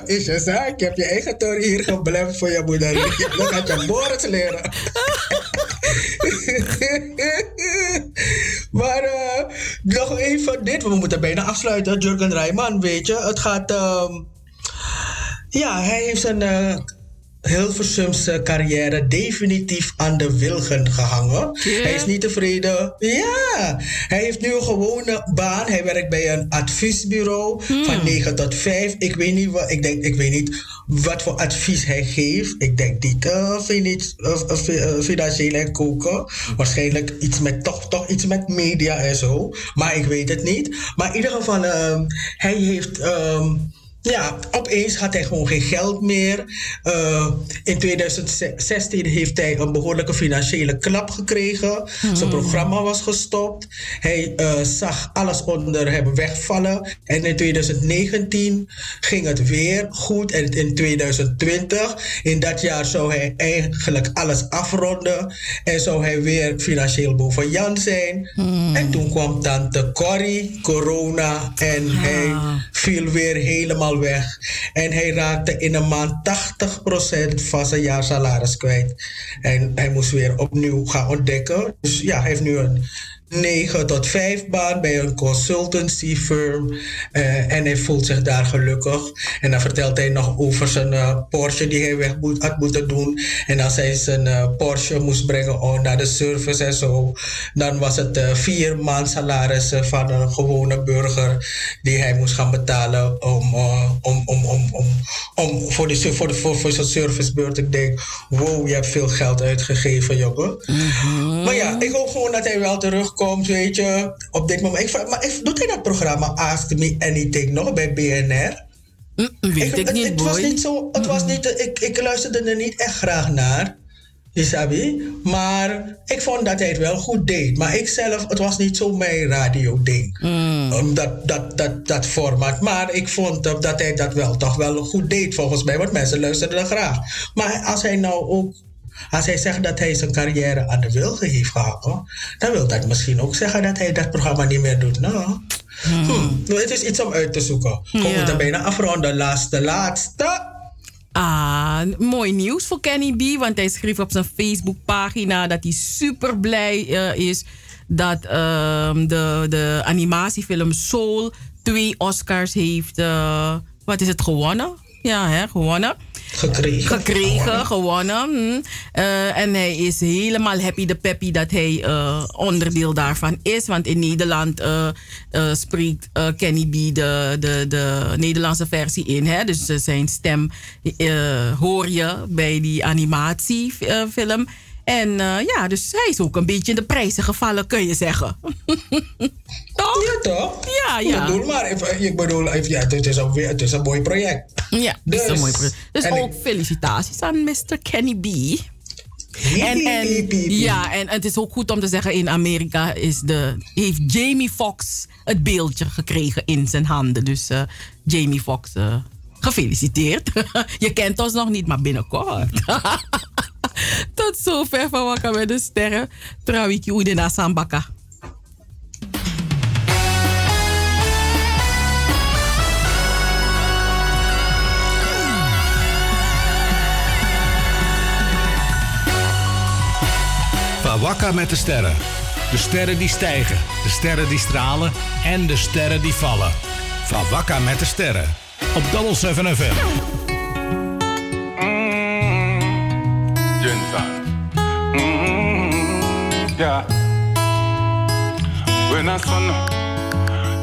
S3: Is je zaak? Ik heb je eigen toren hier gebleven voor je moeder. Dan gaat je Boris leren. maar uh, nog even dit. We moeten bijna afsluiten. Jurgen Rijman, weet je. Het gaat... Um, ja, hij heeft zijn uh, Hilversumse carrière definitief aan de wilgen gehangen. Hij is niet tevreden. Ja, hij heeft nu een gewone baan. Hij werkt bij een adviesbureau hmm. van 9 tot 5. Ik weet niet wat, ik denk, ik weet niet wat voor advies hij geeft. Ik denk niet uh, financieel en koken. Waarschijnlijk iets met, toch, toch iets met media en zo. Maar ik weet het niet. Maar in ieder geval, uh, hij heeft. Um, ja, opeens had hij gewoon geen geld meer. Uh, in 2016 heeft hij een behoorlijke financiële klap gekregen. Zijn hmm. programma was gestopt. Hij uh, zag alles onder hem wegvallen. En in 2019 ging het weer goed. En in 2020, in dat jaar zou hij eigenlijk alles afronden. En zou hij weer financieel boven Jan zijn. Hmm. En toen kwam tante Corrie, corona. En hij viel weer helemaal weg. En hij raakte in een maand 80% van zijn jaarsalaris kwijt. En hij moest weer opnieuw gaan ontdekken. Dus ja, hij heeft nu een 9 tot 5 baan bij een consultancy firm. Uh, en hij voelt zich daar gelukkig. En dan vertelt hij nog over zijn uh, Porsche die hij weg moet, had moeten doen. En als hij zijn uh, Porsche moest brengen oh, naar de service en zo, dan was het vier maand salaris van een gewone burger die hij moest gaan betalen om, om, om, om, om, om, voor, die, voor, de, voor, voor zijn servicebeurt. Ik denk, wow, je hebt veel geld uitgegeven, jongen. Mm Maar ja, ik hoop gewoon dat hij wel terugkomt komt, weet je, op dit moment. Ik, maar doet hij dat programma Ask Me Anything nog bij BNR?
S2: Mm, weet ik, niet,
S3: het, was niet zo, het was niet, ik, ik luisterde er niet echt graag naar. Isabi. Maar ik vond dat hij het wel goed deed. Maar ik zelf, het was niet zo mijn radio-ding. Mm. Dat, dat, dat, dat format. Maar ik vond dat hij dat wel toch wel goed deed volgens mij. Want mensen luisterden graag. Maar als hij nou ook als hij zegt dat hij zijn carrière aan de wilgen heeft gehangen, dan wil dat misschien ook zeggen dat hij dat programma niet meer doet. Nou, hmm. Hmm. nou het is iets om uit te zoeken. We moeten bijna afronden. Laatste, laatste.
S2: Ah, mooi nieuws voor Kenny B. Want hij schreef op zijn Facebookpagina dat hij super blij uh, is dat uh, de, de animatiefilm Soul twee Oscars heeft. Uh, wat is het gewonnen? Ja, hè, gewonnen.
S3: Gekregen.
S2: Gekregen, gewonnen. Hm. Uh, en hij is helemaal happy de peppy dat hij uh, onderdeel daarvan is. Want in Nederland uh, spreekt Kenny B de, de, de Nederlandse versie in. Hè? Dus zijn stem hoor je bij die animatiefilm. En uh, ja, dus hij is ook een beetje in de prijzen gevallen, kun je zeggen.
S3: toch? Ja, toch?
S2: Ja, ja.
S3: Ik bedoel, maar ik bedoel, ja, het, is een, het is een mooi project.
S2: Ja, dus, het is een mooi project. Dus ook felicitaties aan Mr. Kenny B. En, en, ja, en het is ook goed om te zeggen, in Amerika is de, heeft Jamie Foxx het beeldje gekregen in zijn handen. Dus uh, Jamie Foxx, uh, gefeliciteerd. Je kent ons nog niet, maar binnenkort. Tot zover van Wakka met de Sterren. Trawiki Oedena Sambaka.
S6: Wakka met de sterren. De sterren die stijgen, de sterren die stralen en de sterren die vallen. Van Wakka met de sterren. Op Double 7 FM.
S4: Jensen. Mm, yeah. When I son,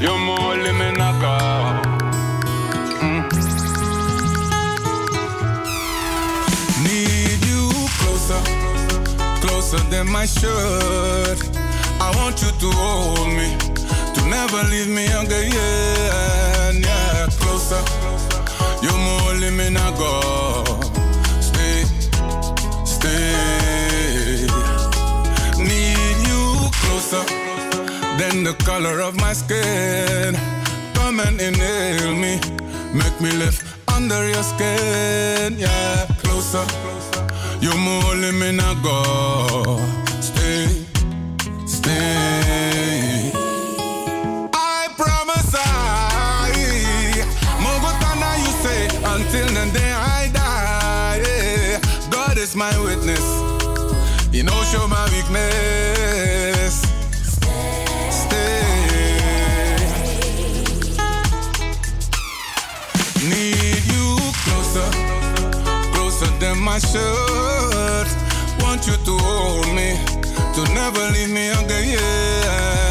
S4: you're more living a girl. Mm. Need you closer, closer than my shirt. I want you to hold me, to never leave me again. Yeah, closer, you're more living a Need you closer than the color of my skin. Come and inhale me, make me live under your skin. Yeah, closer. You're more me not go. Stay, stay. You know, show my weakness. Stay. Need you closer, closer than my shirt. Want you to hold me, to never leave me again. Yeah,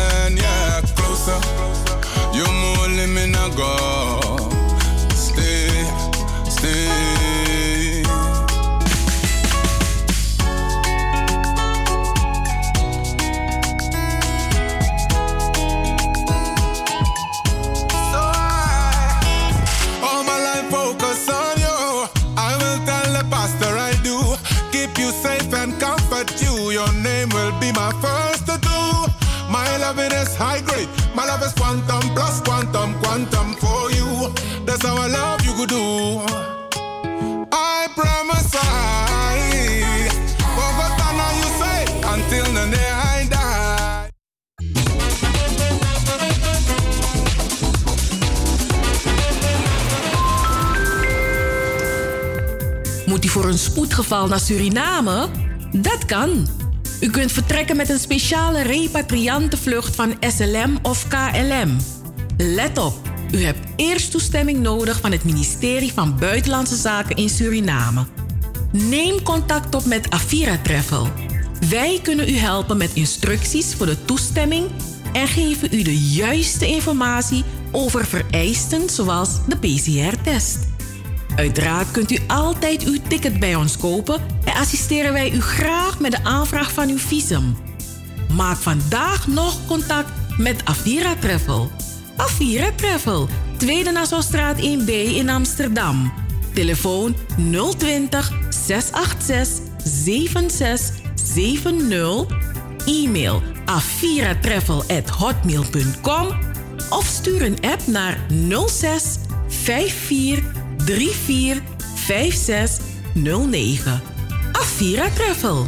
S4: highest high grade. My love is quantum plus quantum, quantum for you. That's how I love you could do. I promise I, what you say until the day I die.
S1: Moet u voor een spoedgeval naar Suriname? Dat kan. U kunt vertrekken met een speciale repatriantenvlucht van SLM of KLM. Let op, u hebt eerst toestemming nodig van het ministerie van Buitenlandse Zaken in Suriname. Neem contact op met Avira Travel. Wij kunnen u helpen met instructies voor de toestemming en geven u de juiste informatie over vereisten zoals de PCR-test. Uiteraard kunt u altijd uw ticket bij ons kopen en assisteren wij u graag met de aanvraag van uw visum. Maak vandaag nog contact met Avira Travel. Avira Travel, Tweede Nassaustraat 1B in Amsterdam. Telefoon 020 686 7670. E-mail aviratravel@hotmail.com of stuur een app naar 06 54 345609. Afira Travel.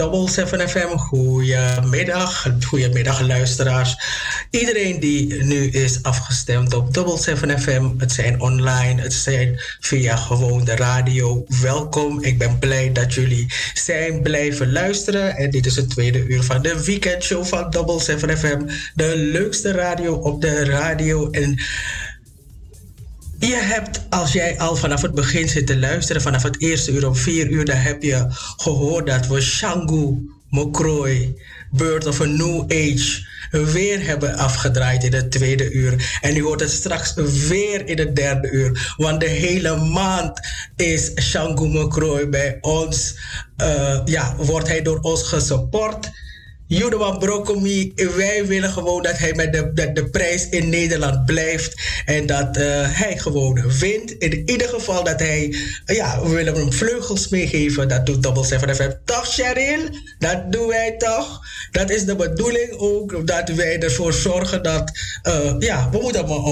S3: Double 7 FM. Goedemiddag, goedemiddag luisteraars. Iedereen die nu is afgestemd op Double 7 FM, het zijn online, het zijn via gewoon de radio. Welkom, ik ben blij dat jullie zijn blijven luisteren. En dit is het tweede uur van de weekendshow van Double 7 FM. De leukste radio op de radio. En als jij al vanaf het begin zit te luisteren, vanaf het eerste uur om vier uur, dan heb je gehoord dat we Shangu Mokrooi, Bird of a New Age, weer hebben afgedraaid in het tweede uur. En u hoort het straks weer in het derde uur. Want de hele maand is Shangu Mokrooi bij ons, uh, ja, wordt hij door ons gesupport. Judeman Brokomi, wij willen gewoon dat hij met de, de, de prijs in Nederland blijft. En dat uh, hij gewoon wint. In ieder geval dat hij, ja, we willen hem vleugels meegeven. Dat doet Double 7 FM. Toch, Cheryl? Dat doen wij toch? Dat is de bedoeling ook. Dat wij ervoor zorgen dat, uh, ja, we moeten hem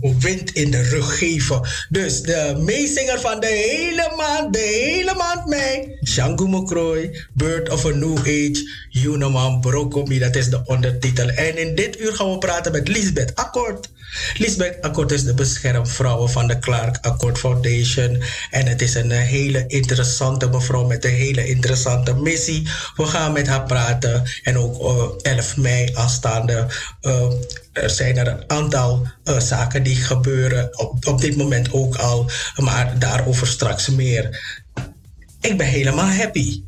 S3: een wind in de rug geven. Dus de meezinger van de hele maand, de hele maand mei. Shangu Mokrooi, Bird of a New Age, Juneman Brokomi, dat is de ondertitel. En in dit uur gaan we praten met Lisbeth Akkoord. Lisbeth Akkoord is de beschermvrouw van de Clark Akkoord Foundation. En het is een hele interessante mevrouw met een hele interessante missie. We gaan met haar praten. En ook uh, 11 mei aanstaande. Uh, er zijn er een aantal zaken die gebeuren. Op, op dit moment ook al. Maar daarover straks meer. Ik ben helemaal happy.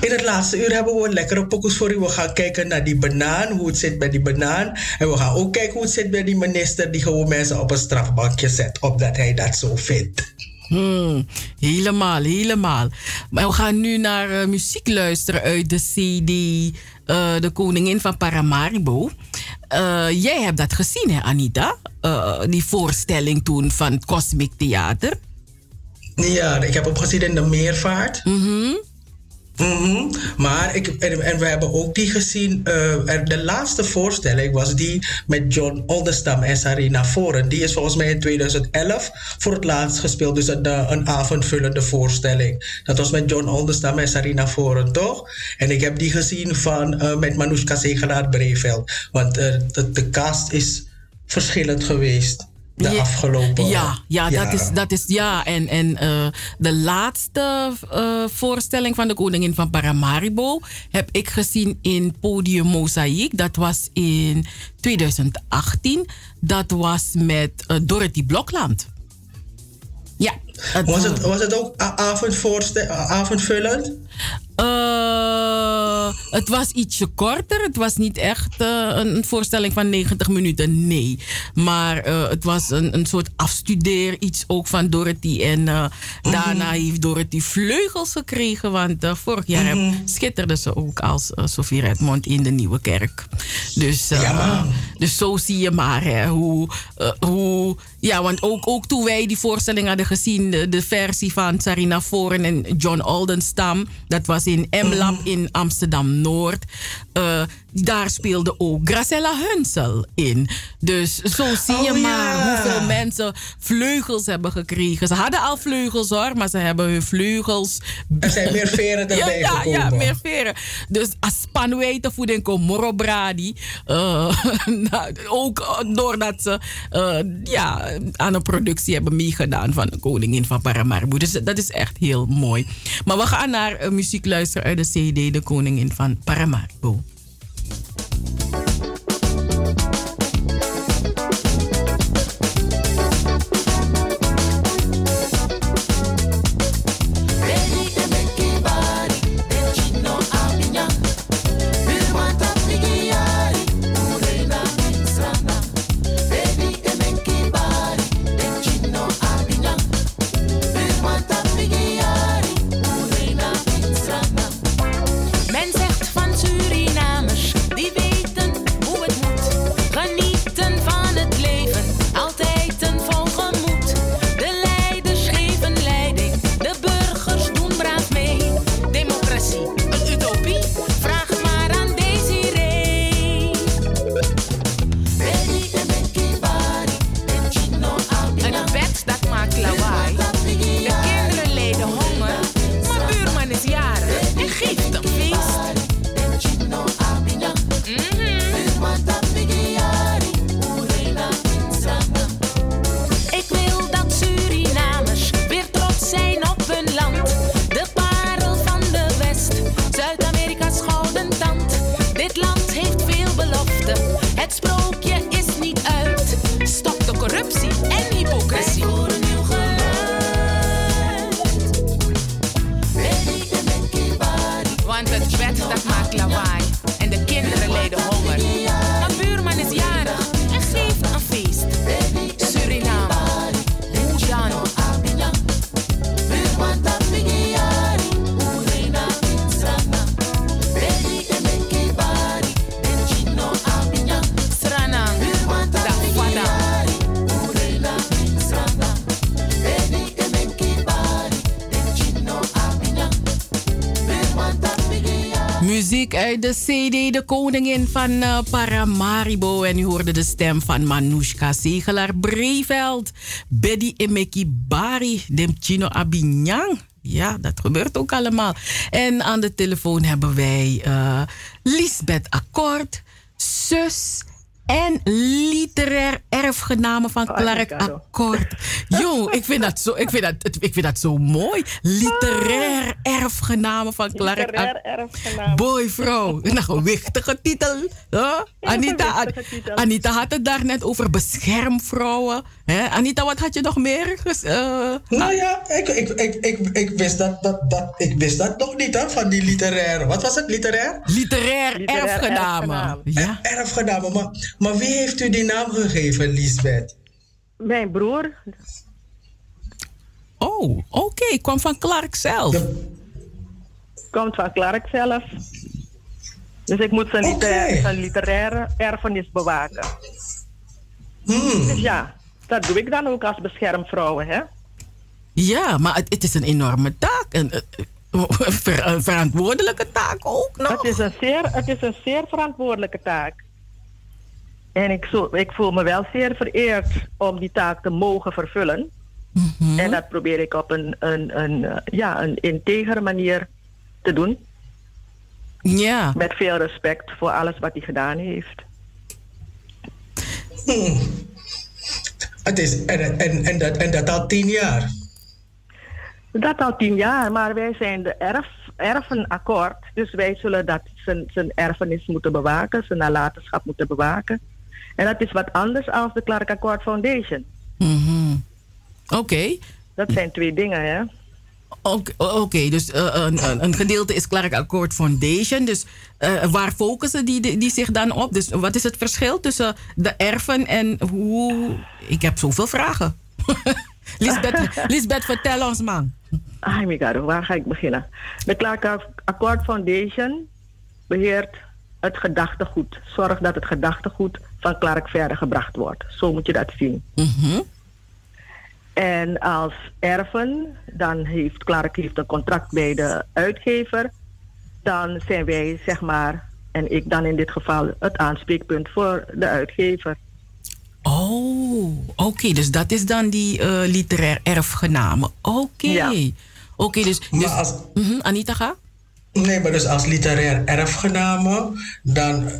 S3: In het laatste uur hebben we lekkere pokus voor u. We gaan kijken naar die banaan, hoe het zit met die banaan. En we gaan ook kijken hoe het zit met die minister die gewoon mensen op een strafbankje zet, omdat hij dat zo vindt.
S2: Hmm, helemaal, helemaal. Maar we gaan nu naar uh, muziek luisteren uit de CD uh, De Koningin van Paramaribo. Uh, jij hebt dat gezien, hè, Anita? die voorstelling toen van Cosmic Theater.
S3: Ja, ik heb hem gezien in de meervaart.
S2: Mm
S3: Mm Maar ik, en, en, we hebben ook die gezien. Uh, de laatste voorstelling was die met John Oldestam en Sarina Foren. Die is volgens mij in 2011 voor het laatst gespeeld. Dus een, een avondvullende voorstelling. Dat was met John Oldestam en Sarina Foren, toch? En ik heb die gezien van, uh, met Manoushka Zegelaar Breveld. Want uh, de, de cast is verschillend geweest de afgelopen.
S2: Ja, ja, dat is, dat is ja. En, en uh, de laatste uh, voorstelling van de Koningin van Paramaribo heb ik gezien in Podium Mozaïek. Dat was in 2018. Dat was met uh, Dorothy Blokland. Ja.
S3: Was, het, was het ook avondvullend?
S2: Uh, het was ietsje korter. Het was niet echt uh, een voorstelling van 90 minuten, nee. Maar uh, het was een, een soort afstudeer, iets ook van Dorothy. En mm -hmm. daarna heeft Dorothy vleugels gekregen. Want vorig jaar mm -hmm. schitterde ze ook als Sophie Redmond in de Nieuwe Kerk. Dus, ja, dus zo zie je maar hè, hoe, hoe. Ja, want ook, ook toen wij die voorstelling hadden gezien, de, de versie van Sarina Foren en John Aldenstam, dat was in M-Lab mm. in Amsterdam Noord. Uh, daar speelde ook Gracella Hunsel in. Dus zo zie je oh, maar ja. hoeveel mensen vleugels hebben gekregen. Ze hadden al vleugels hoor, maar ze hebben hun vleugels.
S3: Er zijn meer veren erbij
S2: ja,
S3: gekomen.
S2: Ja, meer veren. Dus als spanweten voor den Komoro Bradi. Uh, nou, ook doordat ze uh, ja, aan een productie hebben meegedaan van de Koningin van Paramaribo. Dus dat is echt heel mooi. Maar we gaan naar muziek luisteren uit de CD De Koningin van Paramaribo. Uit de CD De Koningin van uh, Paramaribo. En u hoorde de stem van Manoushka Segelaar Breveld. Betty Emeki Bari, Demchino Abinyang. Ja, dat gebeurt ook allemaal. En aan de telefoon hebben wij uh, Lisbeth Akkoord, zus en literair erfgename van oh, Clark Akkoord. Jong, ik vind dat zo, ik vind dat, ik vind dat zo mooi. Literair erfgename van Clark Akkoord. Boy, vrouw. Een gewichtige titel. Huh? Anita, Anita had het daar net over beschermvrouwen. Hè? Anita, wat had je nog meer? Uh,
S3: nou ja, ik, ik, ik, ik, ik, wist dat, dat, dat, ik wist dat nog niet hè, van die literair. Wat was het, literair?
S2: Literair, literair erfgename. erfgename.
S3: Ja. Erfgename, maar maar wie heeft u die naam gegeven, Lisbeth?
S7: Mijn broer.
S2: Oh, oké. Okay. Kwam van Clark zelf.
S7: Komt van Clark zelf. Dus ik moet zijn, okay. zijn literaire erfenis bewaken. Hmm. Dus ja, dat doe ik dan ook als beschermvrouwen, hè?
S2: Ja, maar het, het is een enorme taak. Een, een, verantwoordelijke taak ook nog.
S7: Het is, een zeer, het is een zeer verantwoordelijke taak. En ik, zo, ik voel me wel zeer vereerd om die taak te mogen vervullen. Mhm. En dat probeer ik op een, een, een, eh, ja, een integere manier te doen.
S2: Ja.
S7: Met veel respect voor alles wat hij gedaan heeft.
S3: Hmm. Het is, en, en, en, dat, en dat al tien jaar?
S7: Dat al tien jaar, maar wij zijn de erf, erfenakkoord. Dus wij zullen dat zijn, zijn erfenis moeten bewaken, zijn nalatenschap moeten bewaken. En dat is wat anders dan de Clark Accord Foundation.
S2: Mm Oké.
S7: Dat zijn twee dingen, hè?
S2: Oké, dus uh, een, een, gedeelte is Clark Accord Foundation. Dus uh, waar focussen die, die, zich dan op? Dus wat is het verschil tussen de erfen en hoe... Ik heb zoveel vragen. Lisbeth, Lisbeth, vertel ons man.
S7: Ai, Migado, waar ga ik beginnen? De Clark Accord Foundation beheert het gedachtegoed. Zorg dat het gedachtegoed van Clark verder gebracht wordt. Zo moet je dat zien.
S2: Mhm.
S7: En als erven, dan heeft Clark heeft een contract bij de uitgever. Dan zijn wij, zeg maar, en ik dan in dit geval, het aanspreekpunt voor de uitgever.
S2: Oh, oké. Dus dat is dan die uh, literair erfgename. Oké. Oké, dus... dus als... Mhm, Anita, ga?
S3: Nee, maar dus als literair erfgename, dan,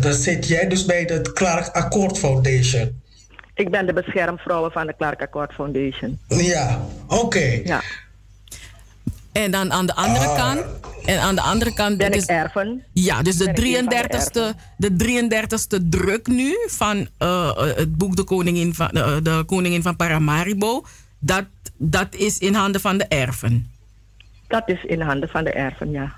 S3: dan zit jij dus bij de Clark Accord Foundation.
S7: Ik ben de beschermvrouwen van de Clark Accord Foundation.
S3: Ja, oké.
S7: Ja.
S2: En dan aan de andere ah. kant. En aan de andere kant.
S7: Ben ik erven.
S2: Ja, dus de 33ste, de 33ste druk nu van uh, het boek De Koningin van, uh, de Koningin van Paramaribo. Dat, dat is in handen van de erven.
S7: Dat is in handen van de erven, ja.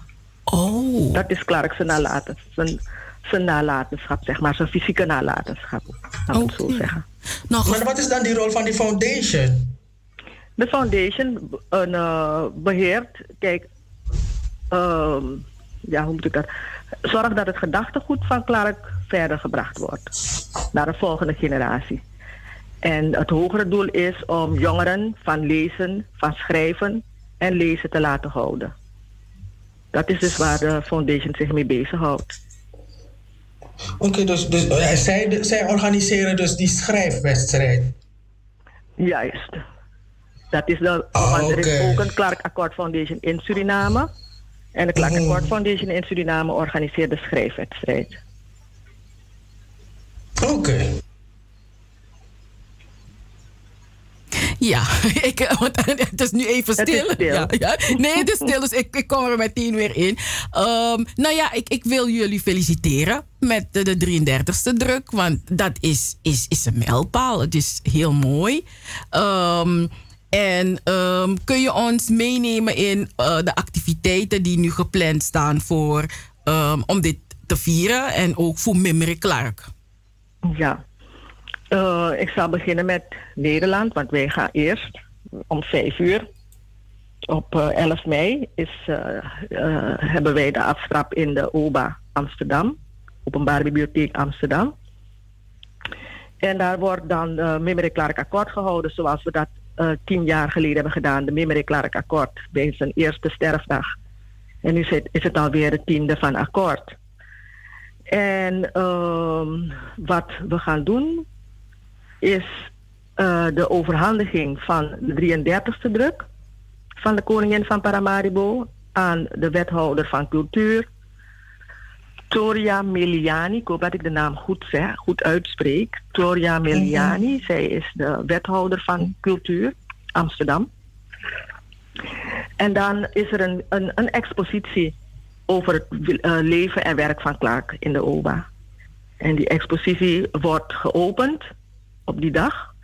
S2: Oh.
S7: Dat is Clark zijn, nalatens, zijn, zijn nalatenschap, zeg maar, zijn fysieke nalatenschap, zou ik zo zeggen.
S3: Nou, maar wat is dan die rol van die foundation?
S7: De foundation uh, beheert, kijk, uh, ja, hoe moet ik dat? Zorg dat het gedachtegoed van Clark verder gebracht wordt naar de volgende generatie. En het hogere doel is om jongeren van lezen, van schrijven en lezen te laten houden. Dat is dus waar de foundation zich mee bezighoudt.
S3: Oké, dus, dus uh, zij, zij organiseren dus die schrijfwedstrijd?
S7: Juist. Dat is de, oh, er is ook een Clark Accord Foundation in Suriname. En de Clark mm. Accord Foundation in Suriname organiseert de schrijfwedstrijd.
S3: Oké.
S2: Ja, ik, het is nu even stil. Ja, ja. Nee, het is stil, dus ik, ik kom er meteen weer in. Um, nou ja, ik, ik wil jullie feliciteren met de, de 33ste druk, want dat is, is, is een mijlpaal. Het is heel mooi. Um, en um, kun je ons meenemen in uh, de activiteiten die nu gepland staan voor, om dit te vieren en ook voor Mimri Clark?
S7: Ja, uh, ik zal beginnen met Nederland, want wij gaan eerst om vijf uur. Op uh, eh, 11 mei is, uh, hebben wij de aftrap in de OBA Amsterdam, Openbare Bibliotheek Amsterdam. En daar wordt dan de Mimmerik Clark Akkoord gehouden, zoals we dat tien jaar geleden hebben gedaan. De Mimmerik Clark Akkoord bij zijn eerste sterfdag En nu is het alweer het tiende van akkoord. En ehm, wat we gaan doen is uh, de overhandiging van de 33ste druk van de koningin van Paramaribo aan de wethouder van cultuur, Toria Meliani. Ik hoop dat ik de naam goed zeg, goed uitspreek. Toria Meliani, zij is de wethouder van cultuur Amsterdam. En dan is er een, een, een expositie over het uh, leven en werk van Clark in de OBA. En die expositie wordt geopend op die dag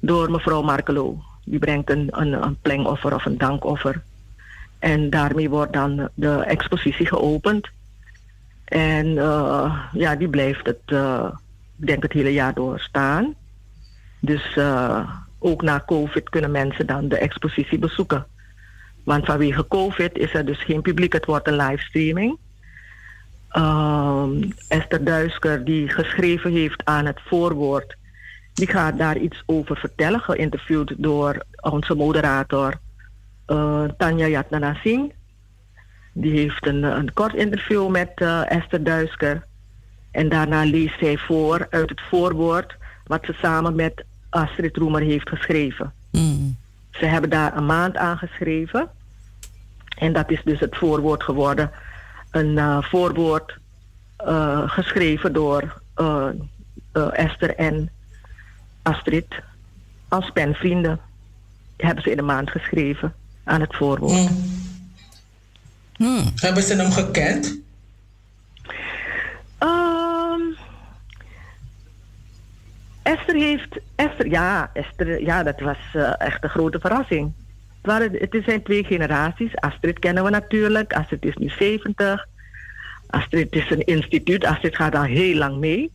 S7: door mevrouw Markelo. Die brengt een, een, een plengoffer of een dankoffer. En daarmee wordt dan de expositie geopend. En uh, ja, die blijft het, uh, denk het hele jaar door staan. Dus uh, ook na COVID kunnen mensen dan de expositie bezoeken. Want vanwege COVID is er dus geen publiek, het wordt een livestreaming. Um, Esther Duisker, die geschreven heeft aan het voorwoord, die gaat daar iets over vertellen, geïnterviewd door onze moderator uh, Tanja Yatnana Singh. Die heeft een, een kort interview met uh, Esther Duisker. En daarna leest zij voor uit het voorwoord wat ze samen met Astrid Roemer heeft geschreven. Mm. Ze hebben daar een maand aan geschreven. En dat is dus het voorwoord geworden. Een uh, voorwoord geschreven door Esther en Astrid als penvrienden. Hebben ze in een maand geschreven aan het voorwoord. Mm.
S3: Mm. Hebben ze hem gekend?
S7: Um, Esther heeft. Esther, ja, Esther, ja, dat was uh, echt een grote verrassing. Het, waren, het zijn twee generaties. Astrid kennen we natuurlijk. Astrid is nu 70. Astrid is een instituut. Astrid gaat al heel lang mee.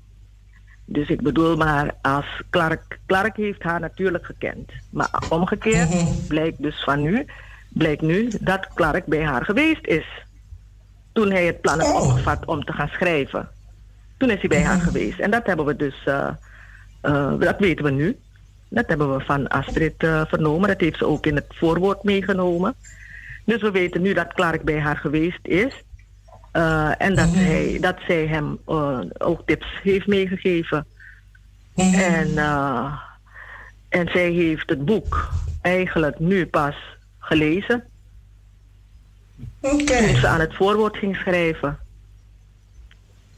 S7: Dus ik bedoel maar, als Clark, Clark heeft haar natuurlijk gekend. Maar omgekeerd mhm. blijkt dus van nu, blijkt nu dat Clark bij haar geweest is. Toen hij het plan heeft oh. opgevat om te gaan schrijven. Toen is hij bij haar mhm. geweest. En dat hebben we dus, uh, uh, dat weten we nu. Dat hebben we van Astrid uh, vernomen. Dat heeft ze ook in het voorwoord meegenomen. Dus we weten nu dat Clark bij haar geweest is. Uh, en dat, mm hij, dat zij hem uh, ook tips heeft meegegeven. Mm -hmm. En, uh, en zij heeft het boek eigenlijk nu pas gelezen. Okay. Toen ze aan het voorwoord ging schrijven.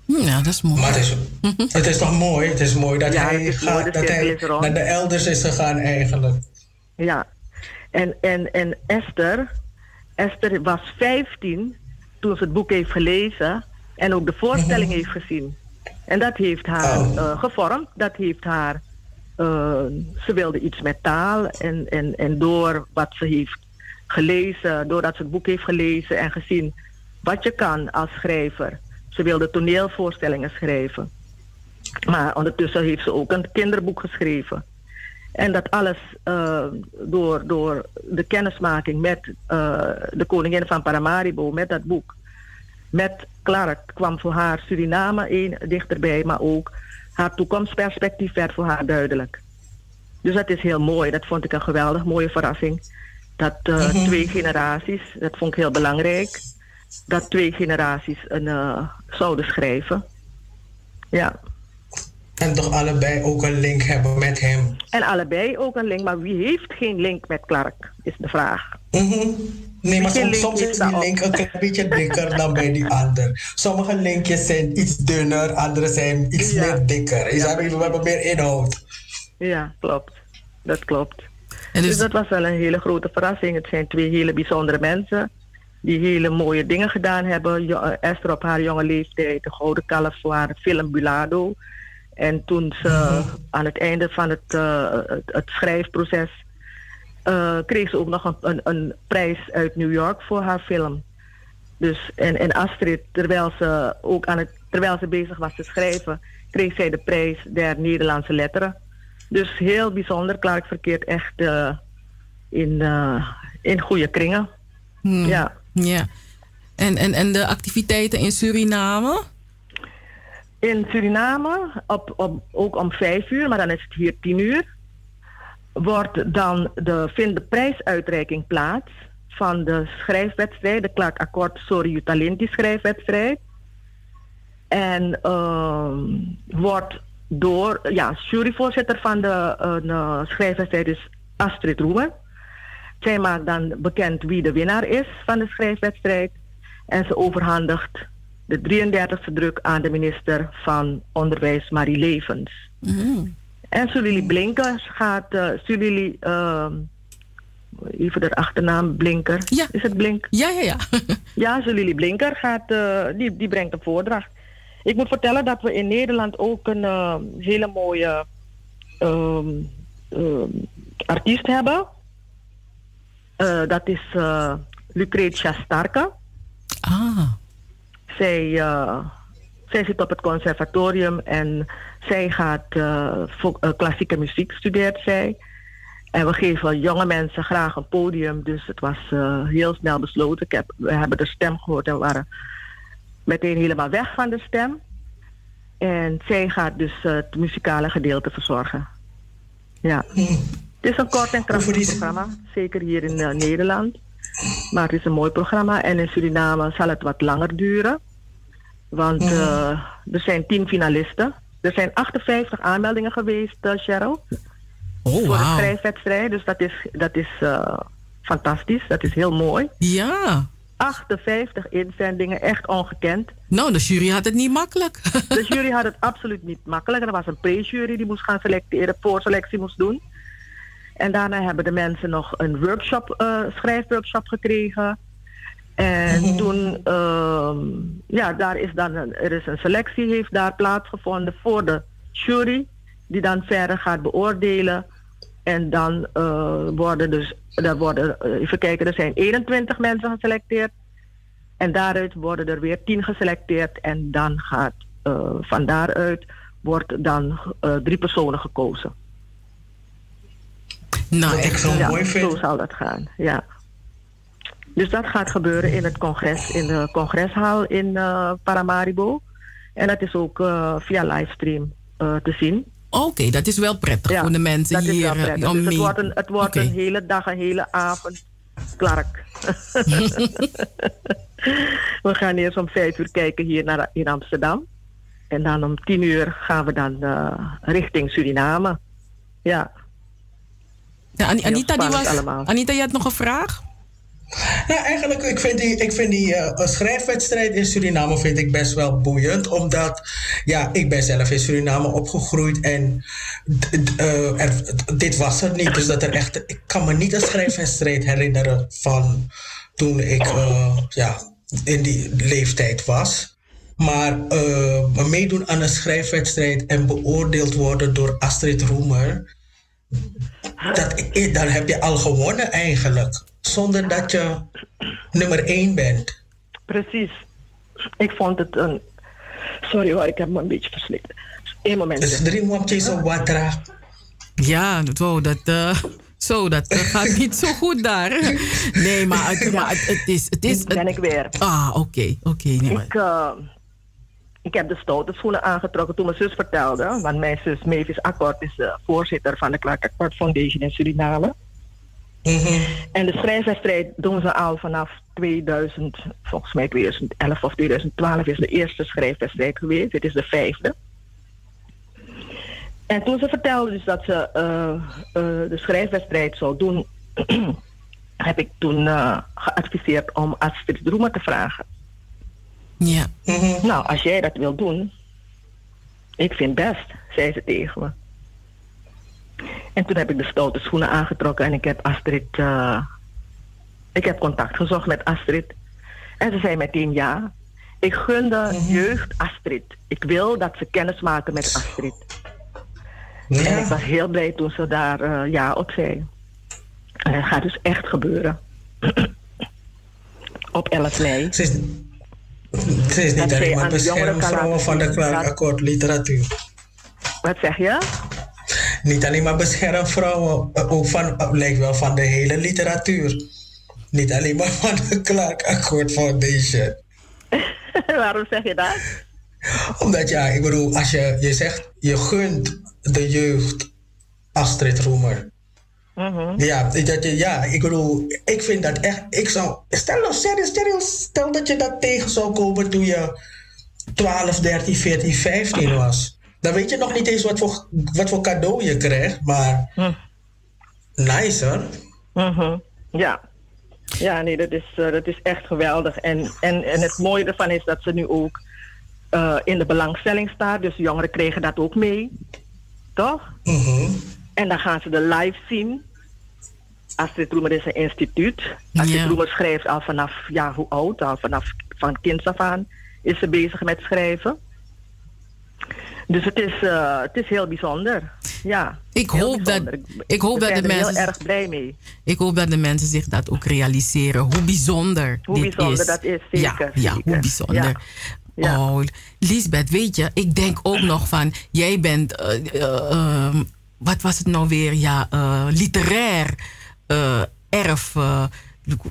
S2: Ja, dat is mooi.
S3: Maar het is, het is toch mooi? Het is mooi dat hij, gaat, dat hij naar de elders is gegaan eigenlijk.
S7: Ja. En, en, en Esther, Esther was 15 toen ze het boek heeft gelezen en ook de voorstelling mhm. heeft gezien. En dat heeft haar oh. uh, gevormd, dat heeft haar. Uh, ze wilde iets met taal en, en, en door wat ze heeft gelezen, doordat ze het boek heeft gelezen en gezien wat je kan als schrijver. Ze wilde toneelvoorstellingen schrijven. Maar ondertussen heeft ze ook een kinderboek geschreven. En dat alles uh, door, door de kennismaking met uh, de koningin van Paramaribo, met dat boek. Met Clark kwam voor haar Suriname dichterbij, maar ook haar toekomstperspectief werd voor haar duidelijk. Dus dat is heel mooi. Dat vond ik een geweldig mooie verrassing. Dat uh, twee generaties, dat vond ik heel belangrijk, dat twee generaties een, zouden schrijven. Ja.
S3: En toch allebei ook een link hebben met hem.
S7: En allebei ook een link, maar wie heeft geen link met Clark, is de vraag.
S3: Mm Nee, maar soms, soms is die link een klein beetje dikker dan bij die ander. Sommige linkjes zijn iets dunner, andere zijn iets meer dikker. Ja, we hebben meer inhoud.
S7: Ja, klopt. Dat klopt. Dus... dus dat was wel een hele grote verrassing. Het zijn twee hele bijzondere mensen die hele mooie dingen gedaan hebben. Esther op haar jonge leeftijd, de Gouden Kalf voor haar film Bulado. En toen ze mhm. aan het einde van het, uh, het, schrijfproces uh, kreeg ze ook nog een, een, een, prijs uit New York voor haar film. Dus, en, en Astrid, terwijl ze ook aan het, terwijl ze bezig was te schrijven, kreeg zij de prijs der Nederlandse letteren. Dus heel bijzonder. Clark verkeert echt uh, in, in goede kringen.
S2: Hmm.
S7: Ja.
S2: ja. En, en, en de activiteiten in Suriname?
S7: In Suriname, op, op, ook om vijf uur, maar dan is het hier tien uur, wordt dan de, vindt de prijsuitreiking plaats van de schrijfwedstrijd, de Clark Akkoord Sorry Utalinti schrijfwedstrijd. En uh, wordt door, ja, juryvoorzitter van de uh, schrijfwedstrijd is Astrid Roemer. Zij maakt dan bekend wie de winnaar is van de schrijfwedstrijd. En ze overhandigt de 33e druk aan de minister van Onderwijs, Marie Levens. Mm. En Sulili Blinkers gaat, uh, Sulili, uh, even de achternaam, Blinker.
S2: Ja.
S7: Is het Blink?
S2: Ja, ja, ja.
S7: ja, Sulili Blinker gaat, uh, die, die brengt een voordracht. Ik moet vertellen dat we in Nederland ook een uh, hele mooie um, um, artiest hebben. Dat is Lucretia Starka.
S2: Ah.
S7: Zij, zij zit op het conservatorium en zij gaat klassieke muziek studeert zij. En we geven jonge mensen graag een podium, dus het was heel snel besloten. Ik heb, we hebben de stem gehoord en we waren meteen helemaal weg van de stem. En zij gaat dus het muzikale gedeelte verzorgen. Ja.
S3: Hmm.
S7: Het is een kort en krachtig programma, zeker hier in Nederland. Maar het is een mooi programma en in Suriname zal het wat langer duren. Want uh, er zijn tien finalisten. Er zijn 58 aanmeldingen geweest, Cheryl.
S2: Oh,
S7: voor
S2: wow.
S7: de schrijfwedstrijd. Dus dat is, dat is fantastisch. Dat is heel mooi.
S2: Ja.
S7: 58 inzendingen, echt ongekend.
S2: Nou, de jury had het niet makkelijk.
S7: de jury had het absoluut niet makkelijk. Er was een pre-jury die moest gaan selecteren, voorselectie moest doen. En daarna hebben de mensen nog een workshop, uh, schrijfworkshop gekregen. En mm-hmm. toen, uh, ja, daar is dan een, er is een selectie heeft daar plaatsgevonden voor de jury, die dan verder gaat beoordelen. En dan uh, worden dus, daar worden, uh, even kijken, er zijn 21 mensen geselecteerd. En daaruit worden er weer 10 geselecteerd. En dan gaat, uh, van daaruit wordt dan drie personen gekozen.
S3: Nou, ik zo
S7: ja,
S3: mooi vind.
S7: Zo zal dat gaan, ja. Dus dat gaat gebeuren in het congres, in de congreshal in Paramaribo. En dat is ook via livestream te zien.
S2: Oké, okay, dat is wel prettig
S7: ja,
S2: voor de mensen
S7: dat
S2: hier.
S7: Is wel. Dus het wordt, een, het wordt okay. een hele dag, een hele avond. Clark. we gaan eerst om vijf uur kijken hier naar, in Amsterdam. En dan om tien uur gaan we dan richting Suriname. Ja.
S2: ja Anita, die was, allemaal. Anita, je had nog een vraag?
S3: Nou, eigenlijk, ik vind die, ik vind die uh, schrijfwedstrijd in Suriname vind ik best wel boeiend. Omdat, ja, ik ben zelf in Suriname opgegroeid en er, dit was er niet. Dus dat er echt, ik kan me niet een schrijfwedstrijd herinneren van toen ik, uh, ja, in die leeftijd was. Maar meedoen aan een schrijfwedstrijd en beoordeeld worden door Astrid Roemer, dat, dan heb je al gewonnen eigenlijk zonder dat je nummer één bent.
S7: Precies. Ik vond het een. Sorry hoor, ik heb me een beetje verslikt. Eén moment.
S3: Dus drie momentjes op watra.
S2: Ja, wow, dat. Uh, zo, dat gaat niet zo goed daar. Nee, maar het, maar het, het is. Het is
S7: ben ik weer.
S2: Ah, oké, okay, oké. Okay, nee,
S7: ik, uh, ik heb de stoute schoenen aangetrokken toen mijn zus vertelde. Want mijn zus Mavis Akkord is de voorzitter van de Clark Akkord Foundation in Suriname.
S3: Mm-hmm.
S7: En de schrijfwedstrijd doen ze al vanaf 2000, volgens mij 2011 of 2012 is de eerste schrijfwedstrijd geweest. Dit is de vijfde. En toen ze vertelde dus dat ze uh, uh, de schrijfwedstrijd zou doen, heb ik toen uh, geadviseerd om Astrid Droemer te vragen.
S2: Ja.
S3: Mm-hmm.
S7: Nou, als jij dat wil doen, ik vind best, zei ze tegen me. En toen heb ik de stoute schoenen aangetrokken en ik heb Astrid. Uh, ik heb contact gezocht met Astrid. En ze zei meteen ja. Ik gun de mm-hmm. jeugd Astrid. Ik wil dat ze kennis maken met Astrid. Ja. En ik was heel blij toen ze daar uh, ja op zei. En het gaat dus echt gebeuren. op 11 mei.
S3: Ze is, niet alleen maar beschermvrouwen van de Clark Akkoord Literatuur.
S7: Wat zeg je?
S3: niet alleen maar bescherm vrouwen, ook van, lijkt wel van de hele literatuur. Niet alleen maar van de Clark Accord Foundation.
S7: Waarom zeg je dat?
S3: Omdat ja, ik bedoel, als je, je zegt, je gunt de jeugd Astrid Roemer. Mhm. Ja, dat ja, ik bedoel, ik vind dat echt. Ik zou. Stel nou, stel, stel, stel dat je dat tegen zou komen toen je 12, 13, 14, 15 was. Dan weet je nog niet eens wat voor, wat voor cadeau je krijgt, maar. Hm. Nice hoor.
S7: Mhm. Ja. Ja, nee, dat is, uh, dat is echt geweldig. En, en, en het mooie ervan is dat ze nu ook uh, in de belangstelling staat. Dus jongeren kregen dat ook mee. Toch?
S3: Mhm.
S7: En dan gaan ze de live zien. Astrid Roemer is een instituut. Astrid ja. Roemer schrijft al vanaf, ja, hoe oud? Al vanaf van kind af aan is ze bezig met schrijven. Dus het is, uh, het is heel bijzonder. Ja.
S2: Ik hoop dat, ik hoop dat de mensen.
S7: heel erg blij mee.
S2: Ik hoop dat de mensen zich dat ook realiseren. Hoe bijzonder.
S7: Hoe
S2: dit
S7: bijzonder
S2: is.
S7: dat is, zeker.
S2: Ja, ja hoe bijzonder. Ja. Oh, Lisbeth, weet je, ik denk ook nog van, jij bent, uh, uh, wat was het nou weer? Ja, uh, literair erf.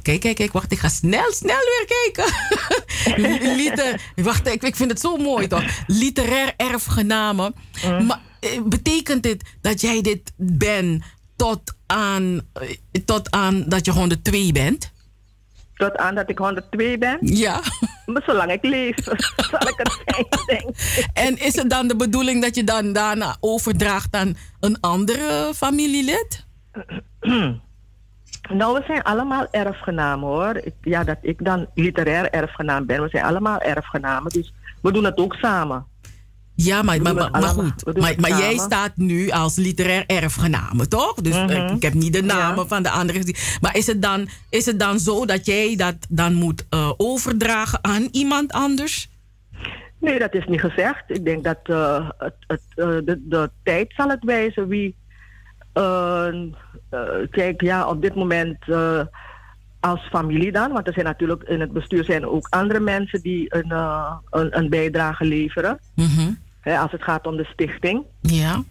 S2: Kijk, kijk, kijk, wacht, ik ga snel, snel weer kijken. Liter, wacht, ik, ik vind het zo mooi toch? Literair erfgename. Mm. Maar betekent dit dat jij dit bent tot aan, tot aan dat je 102 bent?
S7: Tot aan dat ik 102 ben?
S2: Ja.
S7: Maar zolang ik leef, zal ik het zijn, denk
S2: En is het dan de bedoeling dat je dan daarna overdraagt aan een andere familielid?
S7: Nou, we zijn allemaal erfgenamen hoor. Ja, dat ik dan literair erfgenaam ben. We zijn allemaal erfgenamen, dus we doen het ook samen.
S2: Ja, maar, maar, maar, goed. Maar, maar jij staat nu als literair erfgename, toch? Dus mm -hmm. ik heb niet de namen ja. van de anderen gezien. Maar is het, dan, is het dan zo dat jij dat dan moet uh, overdragen aan iemand anders?
S7: Nee, dat is niet gezegd. Ik denk dat uh, het, het, uh, de, de tijd zal het wijzen wie. kijk, ja, op dit moment als familie dan, want er zijn natuurlijk in het bestuur zijn ook andere mensen die een, een, een, bijdrage leveren.
S2: Mm -hmm.
S7: Hè, als het gaat om de stichting.
S2: Ja.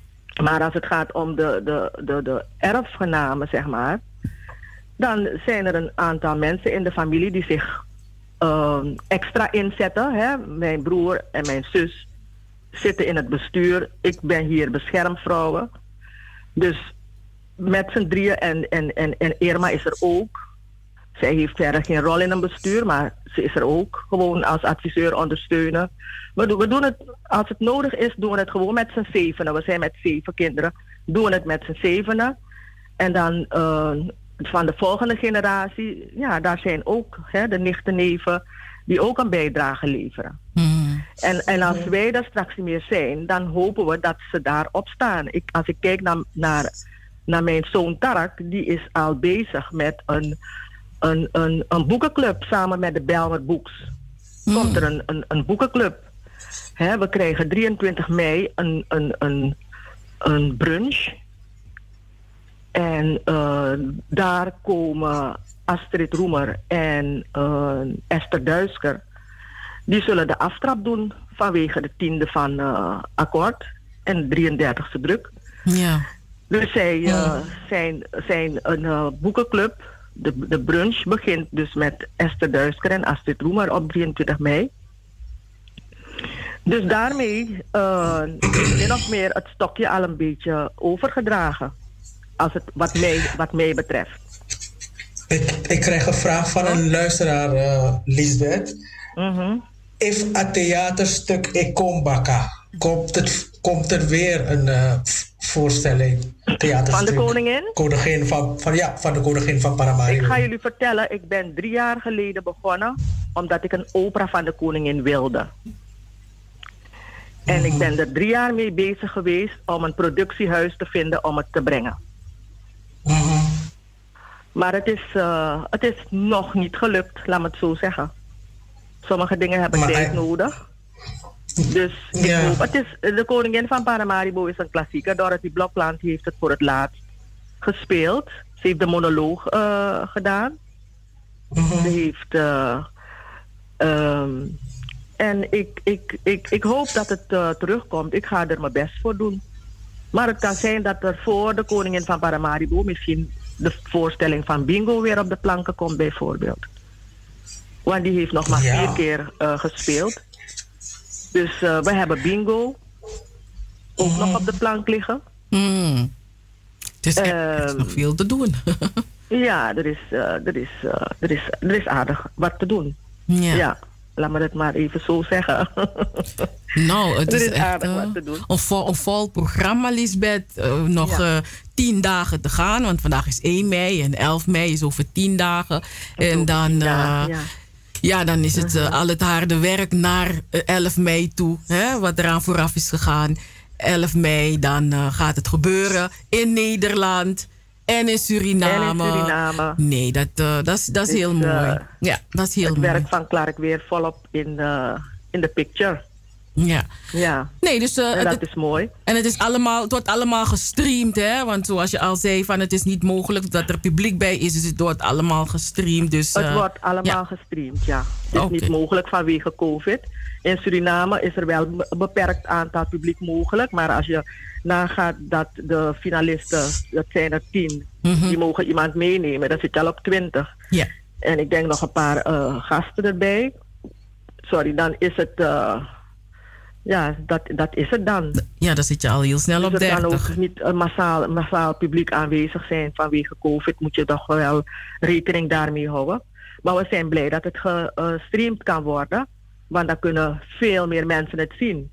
S7: Maar als het gaat om de, de, de, de erfgenamen, zeg maar. Dan zijn er een aantal mensen in de familie die zich uh, extra inzetten. Hè. Mijn broer en mijn zus zitten in het bestuur. Ik ben hier beschermvrouwen. Dus met z'n drieën en, en, en, en Irma is er ook. Zij heeft verder geen rol in een bestuur, maar ze is er ook gewoon als adviseur ondersteunen. We doen, we doen het, als het nodig is, doen we het gewoon met z'n zevenen. We zijn met zeven kinderen, doen we het met z'n zevenen. En dan uh, van de volgende generatie, ja, daar zijn ook hè, de nichten, neven, die ook een bijdrage leveren.
S2: Mm.
S7: En, en als wij er straks niet meer zijn, dan hopen we dat ze daarop staan. Ik, als ik kijk naar, naar, naar mijn zoon Tarak, die is al bezig met een een, een, een boekenclub samen met de Belmer Books. Mm. Komt er een, een, een boekenclub. Hè, we krijgen 23 mei een, een, een, een brunch. En uh, daar komen Astrid Roemer en uh, Esther Duisker. Die zullen de aftrap doen vanwege de tiende van uh, akkoord en de 33ste druk.
S2: Ja.
S7: Dus zij zijn, zijn een boekenclub de, de brunch begint dus met Esther Duisker en Astrid Roemer op 23 mei. Dus daarmee uh, is min of meer het stokje al een beetje overgedragen. Als het, wat, mij, wat mij betreft.
S3: Ik, ik krijg een vraag van een luisteraar, uh, Lisbeth.
S7: Mm -hmm.
S3: If a theaterstuk Ekombaka, komt, het, komt er weer een uh, voorstelling? Theaterstuk.
S7: Van de koningin?
S3: koningin van, van, ja, van de koningin van Paramaribo.
S7: Ik ga jullie vertellen, ik ben drie jaar geleden begonnen omdat ik een opera van de koningin wilde. En ik ben er drie jaar mee bezig geweest om een productiehuis te vinden om het te brengen. Maar het is, uh, het is nog niet gelukt, laat me het zo zeggen. Sommige dingen hebben tijd nodig. Dus
S3: ja.
S7: hoop, het is, de koningin van Paramaribo is een klassieker. Dorothy Blokland heeft het voor het laatst gespeeld. Ze heeft de monoloog uh, gedaan.
S3: Mm -hmm.
S7: Ze heeft... Uh, um, en ik, ik, ik, ik hoop dat het uh, terugkomt. Ik ga er mijn best voor doen. Maar het kan zijn dat er voor de koningin van Paramaribo misschien de voorstelling van Bingo weer op de planken komt, bijvoorbeeld. Want die heeft nog maar ja. vier keer uh, gespeeld. Dus uh, we hebben Bingo ook mm. nog op de plank liggen.
S2: Mm. Het is, er is nog veel te doen.
S7: ja, er is, er, is, er, is, er is aardig wat te doen.
S2: Ja.
S7: ja. Laat me het maar even zo zeggen.
S2: Nou, het is,
S7: is, aardig
S2: echt,
S7: wat te doen.
S2: Een vol, een vol programma, Lisbeth. Uh, nog
S7: Ja.
S2: tien dagen te gaan. Want vandaag is 1 mei en 11 mei is over tien dagen. En
S7: over
S2: dan, eh,
S7: dagen, ja.
S2: Ja, dan is het eh, al het harde werk naar eh, 11 mei toe. Hè, wat eraan vooraf is gegaan. 11 mei, dan eh, gaat het gebeuren in Nederland. En in Suriname.
S7: En in Suriname.
S2: Nee, dat, eh, dat, is, dat is
S7: Dus,
S2: heel mooi.
S7: eh,
S2: ja, dat is heel
S7: het
S2: mooi.
S7: werk van Clark weer volop in de, in de picture.
S2: Ja.
S7: Ja,
S2: Nee, dus eh,
S7: en
S2: het,
S7: dat is mooi.
S2: En het, is allemaal, het wordt allemaal gestreamd, hè? Want zoals je al zei, van het is niet mogelijk dat er publiek bij is. Dus het wordt allemaal gestreamd. Dus,
S7: Het
S2: eh,
S7: wordt allemaal
S2: ja.
S7: gestreamd, ja. Het is niet mogelijk vanwege COVID. In Suriname is er wel een beperkt aantal publiek mogelijk. Maar als je nagaat dat de finalisten, dat zijn er tien,
S2: Mhm.
S7: die mogen iemand meenemen. Dan zit je al op twintig.
S2: Ja.
S7: En ik denk nog een paar eh, gasten erbij. Sorry, dan is het... eh, ja, dat, dat is het dan.
S2: ja, dan zit je al heel snel op
S7: Dus er kan
S2: 30.
S7: ook niet een massaal, massaal publiek aanwezig zijn vanwege COVID. Moet je toch wel rekening daarmee houden. Maar we zijn blij dat het gestreamd kan worden. Want dan kunnen veel meer mensen het zien.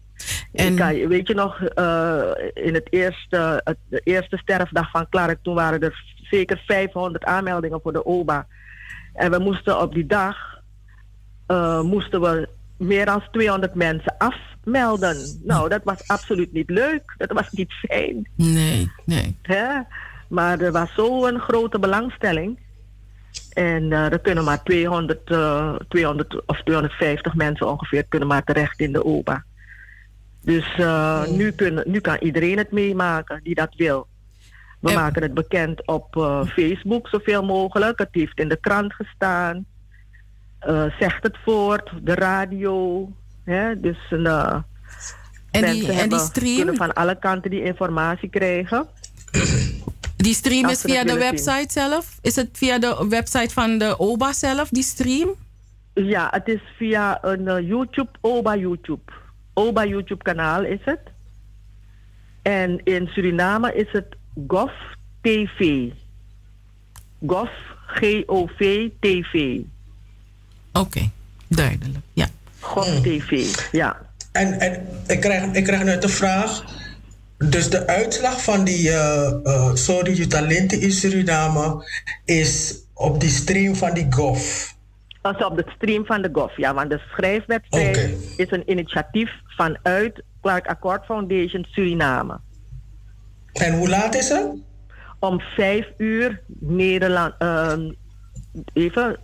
S2: En-
S7: kan- weet je nog, eh, in het eerste, het, de eerste sterfdag van Clark, toen waren er zeker 500 aanmeldingen voor de OBA. En we moesten op die dag, eh, moesten we meer dan 200 mensen afmelden. Nou, dat was absoluut niet leuk. Dat was niet fijn.
S2: Nee, nee.
S7: Hè? Maar er was zo'n grote belangstelling. En eh, er kunnen maar 200, eh, 200 of 250 mensen ongeveer kunnen maar terecht in de OBA. Dus eh, nu, kunnen, nu kan iedereen het meemaken die dat wil. We
S2: En-
S7: maken het bekend op eh, Facebook zoveel mogelijk. Het heeft in de krant gestaan. Eh, zegt het voort, de radio. Hè? Dus eh,
S2: En die,
S7: mensen
S2: en die stream,
S7: kunnen van alle kanten die informatie krijgen.
S2: die stream is via de
S7: zien.
S2: website zelf? Is het via de website van de OBA zelf, die stream?
S7: Ja, het is via een eh, YouTube, OBA YouTube. OBA YouTube kanaal is het. En in Suriname is het GOV TV. GOV, G-O-V TV.
S2: Oké, duidelijk. Ja.
S7: TV, ja.
S3: En, en ik, krijg, ik krijg nu de vraag. Dus de uitslag van die eh eh, Sorry Je Talenten in Suriname is op die stream van die GOV.
S7: Dat is op de stream van de GOV, ja. Want de schrijfwedstrijd is een initiatief vanuit Clark Accord Foundation Suriname.
S3: En hoe laat is het?
S7: om vijf uur Nederland, ehm, even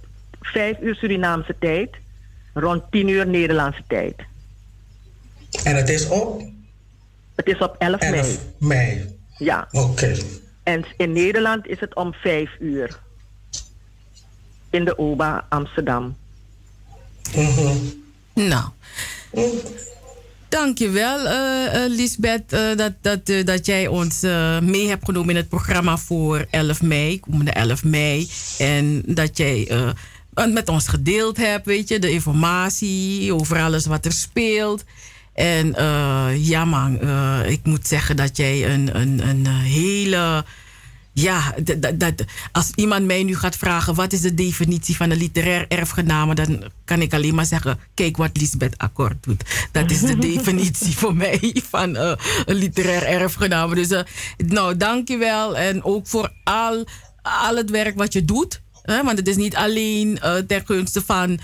S7: vijf uur Surinaamse tijd, rond tien uur Nederlandse tijd.
S3: En het is op
S7: Het is op 11 mei.
S3: 11 mei.
S7: Ja,
S3: Oké.
S7: en in Nederland is het om vijf uur. In de OBA Amsterdam.
S3: Mhm.
S2: Nou. Dankjewel, eh eh Lisbeth, eh, dat, dat, eh, dat jij ons eh, mee hebt genomen in het programma voor 11 mei, komende 11 mei. En dat jij eh, met ons gedeeld hebt, weet je, de informatie over alles wat er speelt. En eh, ja man, eh, ik moet zeggen dat jij een, een, een hele... Ja, dat, als iemand mij nu gaat vragen wat is de definitie van een literair erfgename, dan kan ik alleen maar zeggen: kijk wat Lisbeth Akkoord doet. Dat is de definitie voor mij van eh, een literair erfgename. Dus uh, nou, dankjewel. En ook voor al, al het werk wat je doet. Hè, want het is niet alleen uh, ter gunste van uh,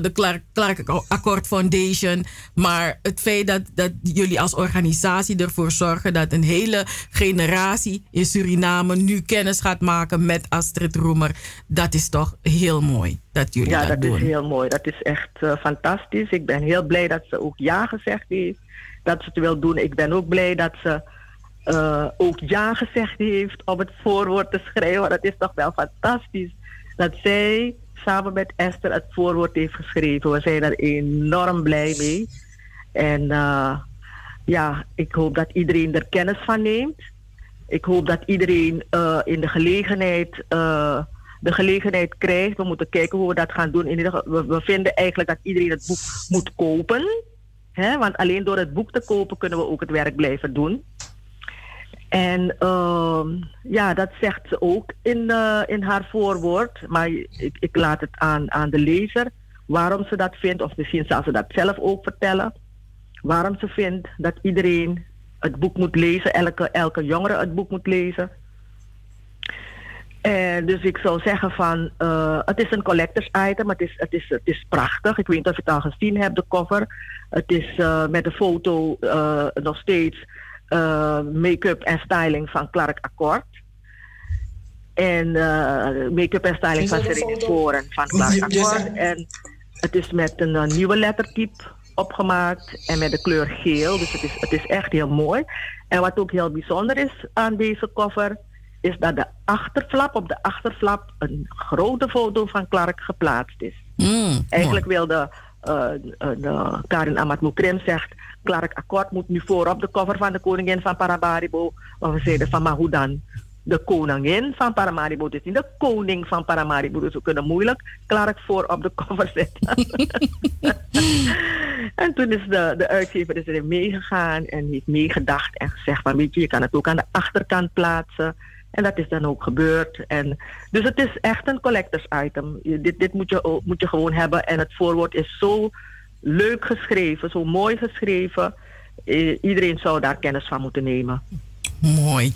S2: de Clark, Clark Accord Foundation. Maar het feit dat, dat jullie als organisatie ervoor zorgen dat een hele generatie in Suriname nu kennis gaat maken met Astrid Roemer. Dat is toch heel mooi dat jullie
S7: ja,
S2: dat,
S7: dat
S2: doen.
S7: is heel mooi. Dat is echt uh, fantastisch. Ik ben heel blij dat ze ook ja gezegd heeft. Dat ze het wil doen. Ik ben ook blij dat ze uh, ook ja gezegd heeft om het voorwoord te schrijven. Dat is toch wel fantastisch dat zij samen met Esther het voorwoord heeft geschreven. We zijn er enorm blij mee. En uh, ja, ik hoop dat iedereen er kennis van neemt. Ik hoop dat iedereen uh, in de gelegenheid, uh, de gelegenheid krijgt. We moeten kijken hoe we dat gaan doen. We, we vinden eigenlijk dat iedereen het boek moet kopen. Hè? Want alleen door het boek te kopen kunnen we ook het werk blijven doen. En ehm, ja, dat zegt ze ook in, uh, in haar voorwoord. Maar ik, ik laat het aan, aan de lezer waarom ze dat vindt. Of misschien zal ze dat zelf ook vertellen. Waarom ze vindt dat iedereen het boek moet lezen. Elke, elke jongere het boek moet lezen. En dus ik zou zeggen van, uh, het is een collectors item, het is, het, is, het is prachtig. Ik weet niet of je het al gezien hebt, de cover. Het is met de foto nog steeds make-up en styling van Clark Akkoord. En make-up en styling van Serena Sporen van Clark Akkoord. En het is met een nieuwe lettertype opgemaakt en met de kleur geel. Dus het is, het is echt heel mooi. En wat ook heel bijzonder is aan deze cover is dat de achterflap, op de achterflap, een grote foto van Clark geplaatst is. Mm, Eigenlijk wilde uh, uh, Karin Amat Moukrim zegt, Clark Akkoord moet nu voor op de cover van de koningin van Paramaribo. Maar we zeiden van, maar hoe dan? De koningin van Paramaribo, dus niet de koning van Paramaribo. Dus we kunnen moeilijk Clark voor op de cover zetten. en toen is de, de uitgever is erin meegegaan en heeft meegedacht en gezegd van, weet je, je kan het ook aan de achterkant plaatsen. En dat is dan ook gebeurd. En, dus het is echt een collectors item. Dit, dit moet, je, moet je gewoon hebben. En het voorwoord is zo leuk geschreven, zo mooi geschreven. iedereen zou daar kennis van moeten nemen.
S2: Mooi.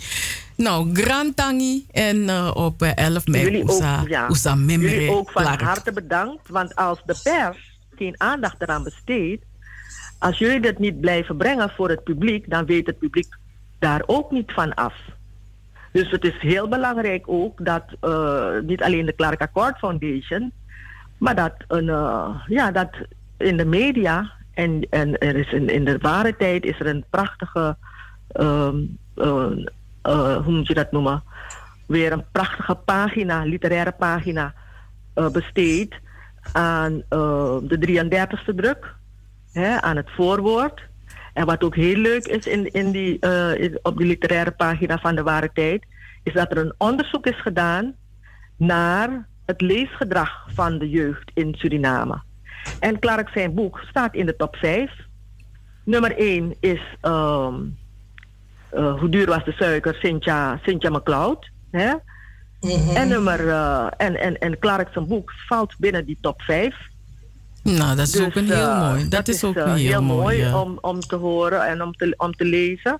S2: Nou, Grand Tangi en uh, op 11 mei
S7: Jullie ook, ja. Jullie ook van harte bedankt. Want als de pers geen aandacht eraan besteedt... als jullie dat niet blijven brengen voor het publiek... dan weet het publiek daar ook niet van af. Dus het is heel belangrijk ook dat uh, niet alleen de Clark Accord Foundation, maar dat, een, uh, ja, dat in de media en, en er is in, in de ware tijd is er een prachtige, um, uh, hoe moet je dat noemen? Weer een prachtige pagina, literaire pagina besteed aan de 33ste druk, hè, aan het voorwoord. En wat ook heel leuk is in, in die, uh, op die literaire pagina van de Ware Tijd, is dat er een onderzoek is gedaan naar het leesgedrag van de jeugd in Suriname. En Clark zijn boek staat in de top 5. Nummer 1 is um, uh, Hoe duur was de suiker? Cynthia, Cynthia McCloud. Hè? Mm -hmm. En, nummer, uh, en, en, en Clark zijn boek valt binnen die top 5.
S2: Nou, dat is dus, ook een heel uh, mooi. Dat, dat is, is ook uh, heel, heel mooi,
S7: mooi om, om te horen en om te, om te lezen.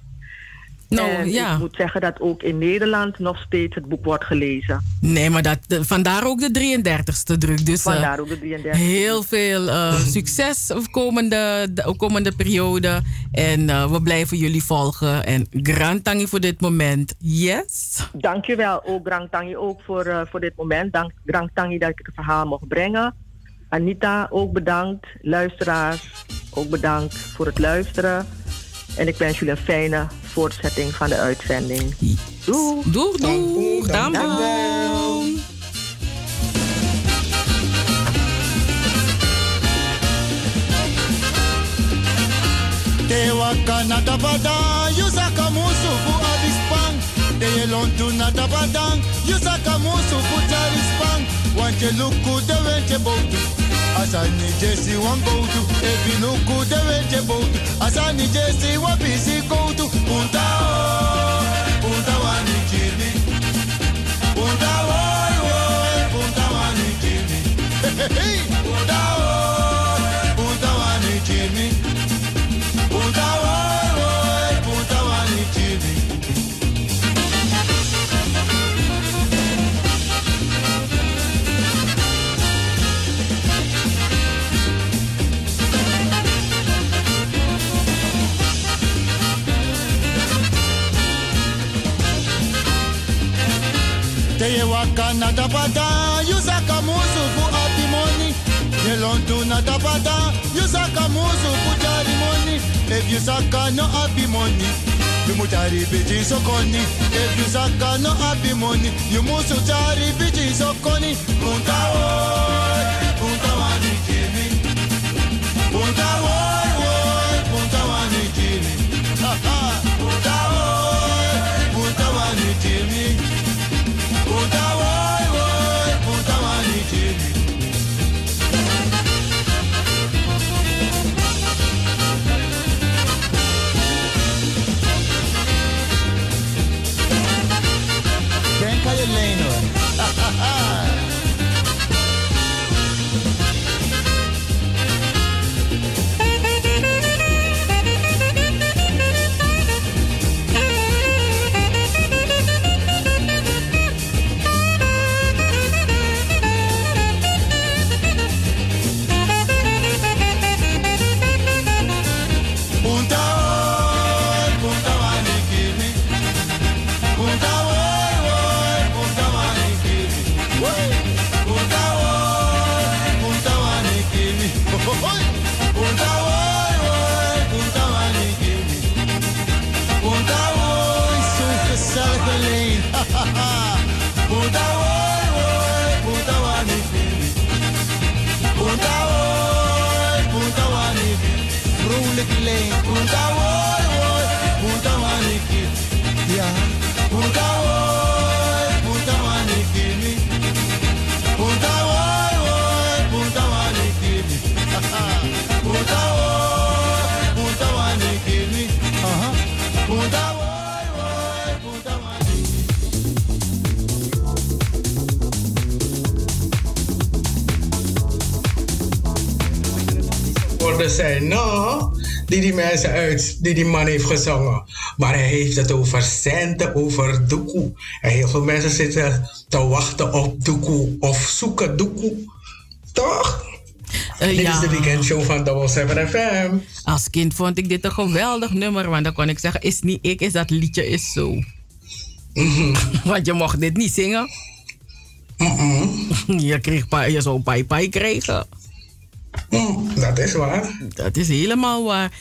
S7: Nou, en ja. ik moet zeggen dat ook in Nederland nog steeds het boek wordt gelezen.
S2: Nee, maar dat, vandaar ook de 33ste druk. Dus,
S7: vandaar uh, ook de 33ste.
S2: Heel veel uh, succes komende, de komende periode. En uh, we blijven jullie volgen. En Grand Tangi voor dit moment. Yes.
S7: Dankjewel ook Grand Tangi ook voor, voor dit moment. Dank Grand Tangi dat ik het verhaal mocht brengen. Anita, ook bedankt. Luisteraars, ook bedankt voor het luisteren. En ik wens jullie een fijne voortzetting van de uitzending.
S2: Doeg! Doeg, doeg! Dankjewel!
S5: Te waka na tabada, yusaka musu fu abispang. Te lontu na tabadang, yusaka musu fu tarispang. Want je look good, de went botu. Asani Jesse one go to you look good the way you bout Asani Jesse one busy go to Punta oh Punta wani chini Punta oi oi Punta wani oi Te ye waka na tapata, you saka musu fu happy money. Ye lontu na tapata, you saka musu fu jari money. If you no happy money, you mutari biti sokoni. If you no happy money, you jari biti sokoni. Punta oi,
S3: zijn, nou, die die mensen uit, die die man heeft gezongen. Maar hij heeft het over centen, over doekoe. En heel veel mensen zitten te wachten op doekoe of zoeken doekoe. Toch?
S2: Eh,
S3: Dit
S2: ja.
S3: is de weekendshow van Double 7 FM.
S2: Als kind vond ik dit een geweldig nummer, want dan kon ik zeggen, is niet ik, is dat liedje is zo. want je mocht dit niet zingen. Je, kreeg pa, je zou pai pai krijgen.
S3: Mm, dat is waar.
S2: Dat is helemaal waar.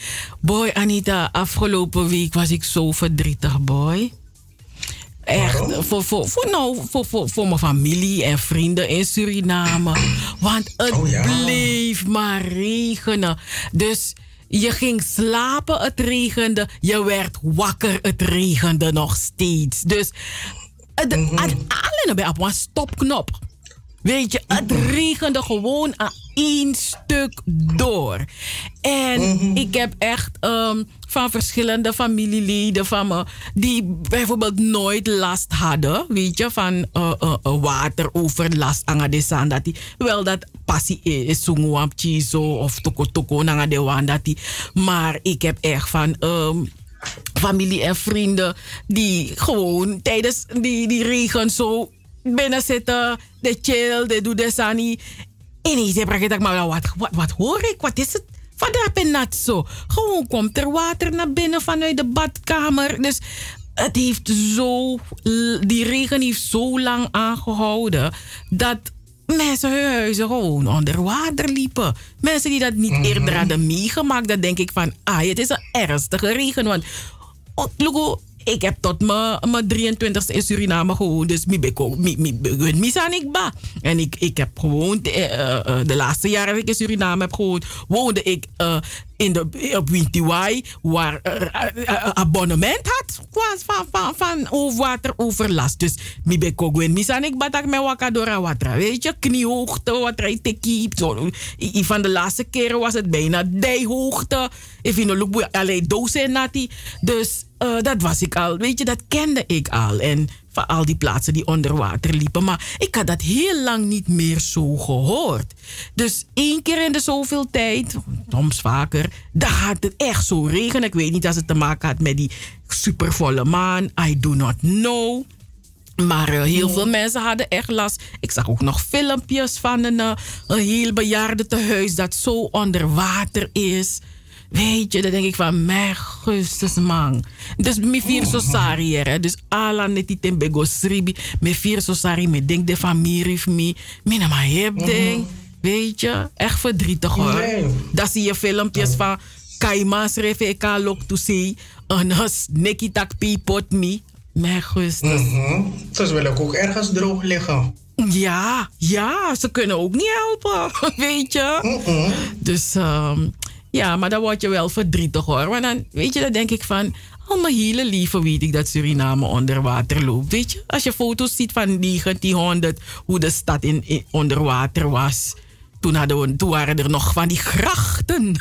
S2: Boy, Anita, afgelopen week was ik zo verdrietig, boy. Echt, voor, voor, voor, nou, voor, voor, voor mijn familie en vrienden in Suriname. Want het
S3: Oh ja.
S2: bleef maar regenen. Dus je ging slapen, het regende. Je werd wakker, het regende nog steeds. Dus het,
S3: Mhm.
S2: op een stopknop. Weet je, het regende gewoon aan één stuk door. En ik heb echt ehm, van verschillende familieleden van me, die bijvoorbeeld nooit last hadden, weet je, van eh, eh, wateroverlast aan dat die wel dat passie is, sunguam chizo of toko toko dat die. Maar ik heb echt van. ehm, familie en vrienden die gewoon tijdens die, die regen zo binnen zitten, de chill, de doe de sani. Ineens heb ik gedacht, maar wat, wat, wat hoor ik? Wat is het? Vandaar ben nat zo. Gewoon komt er water naar binnen vanuit de badkamer. Dus het heeft zo, die regen heeft zo lang aangehouden dat mensen hun huizen gewoon onder water liepen. Mensen die dat niet eerder hadden meegemaakt, dan denk ik van, ah, het is een ernstige regen. Want, oh, ik heb tot mijn mijn 23ste in Suriname gewoond, dus mi, mi san ik ba. En ik, ik heb gewoon, de, eh, eh, de laatste jaren dat ik in Suriname heb gewoond, woonde ik eh, in de, op Wintiwai, waar eh, eh, abonnement had van, van, van over wateroverlast. Dus mi beko gwen, mi san ik batak me wakadora watra. Weet je, kniehoogte, wat rijdt te Zo, i- i- van de laatste keren was het bijna dijhoogte. You know, look, alleen dozen. Dus eh, dat was ik al, weet je, dat kende ik al. En van al die plaatsen die onder water liepen. Maar ik had dat heel lang niet meer zo gehoord. Dus één keer in de zoveel tijd, soms vaker, dan gaat het echt zo regenen. Ik weet niet als het te maken had met die supervolle maan. I do not know. Maar eh, heel veel mensen hadden echt last. Ik zag ook nog filmpjes van een, eh, een heel bejaarde tehuis dat zo onder water is. Weet je, dan denk ik van, mijn gustus man. Dus me vier so hè. Dus ala neti tembego sribi. Me vier so sari, me denk de familie. Me na maar heb ding. Weet je, echt verdrietig hoor. Dan zie je filmpjes van Kaimas Reveka Lok to see. En has neki tak pot me. Mijn gustus.
S3: Mhm. Ze willen ook ergens droog liggen.
S2: Ja, ja, ze kunnen ook niet helpen, weet je. Dus ehm, ja, maar dan word je wel verdrietig hoor. Want dan, weet je, dan denk ik van, oh mijn hele weet ik dat Suriname onder water loopt. Weet je, als je foto's ziet van 1900, hoe de stad in, onder water was. Toen, hadden we, toen waren er nog van die grachten.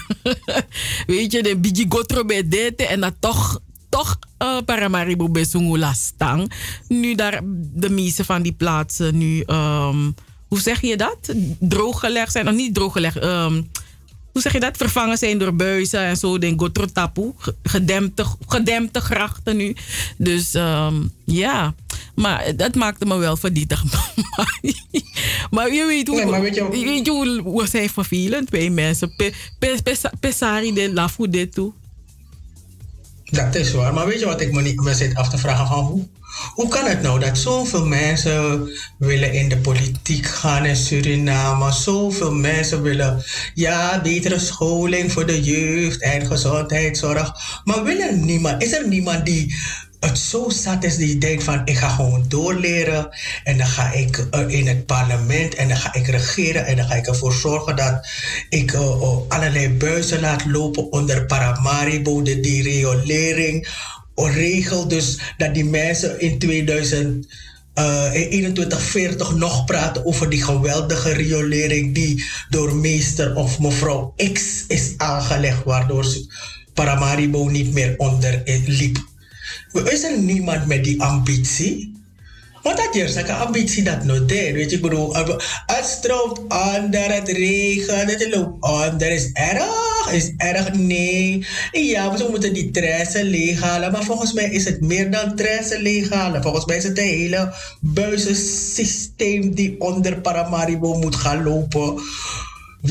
S2: weet je, de Bigi Gotro bij en dat toch toch uh, Paramaribo Besungula stang. Nu daar de meeste van die plaatsen nu, um, hoe zeg je dat? Drooggelegd zijn, of niet drooggelegd, um, hoe zeg je dat? Vervangen zijn door buizen en zo, denk Gotrotapu. Gedempte, gedempte grachten nu. Dus um, ja, maar dat maakte me wel verdietig. maar je weet hoe, nee, weet je, je, weet hoe, hoe zijn vervelend mensen. Pe, pe, pe, pesari de lafu dit toe.
S3: Dat is waar. Maar weet je wat ik me, niet, me zit af te vragen? Van hoe, hoe kan het nou dat zoveel mensen willen in de politiek gaan in Suriname? Zoveel mensen willen, ja, betere scholing voor de jeugd en gezondheidszorg. Maar willen niemand, is er niemand die het zo zat is die denkt van ik ga gewoon doorleren en dan ga ik uh, in het parlement en dan ga ik regeren en dan ga ik ervoor zorgen dat ik uh, uh, allerlei buizen laat lopen onder Paramaribo, de riolering regel dus dat die mensen in 2000 uh, 2140 nog praten over die geweldige riolering die door meester of mevrouw X is aangelegd, waardoor Paramaribo niet meer onder liep. Is er niemand met die ambitie? Want dat is een ambitie dat deed. Weet je, ik bedoel, het stroomt onder, het regent, het loopt onder. Is erg? Is erg? Nee. Ja, we moeten die tressen leeghalen. Maar volgens mij is het meer dan tressen leeghalen. Volgens mij is het een hele buizensysteem die onder Paramaribo moet gaan lopen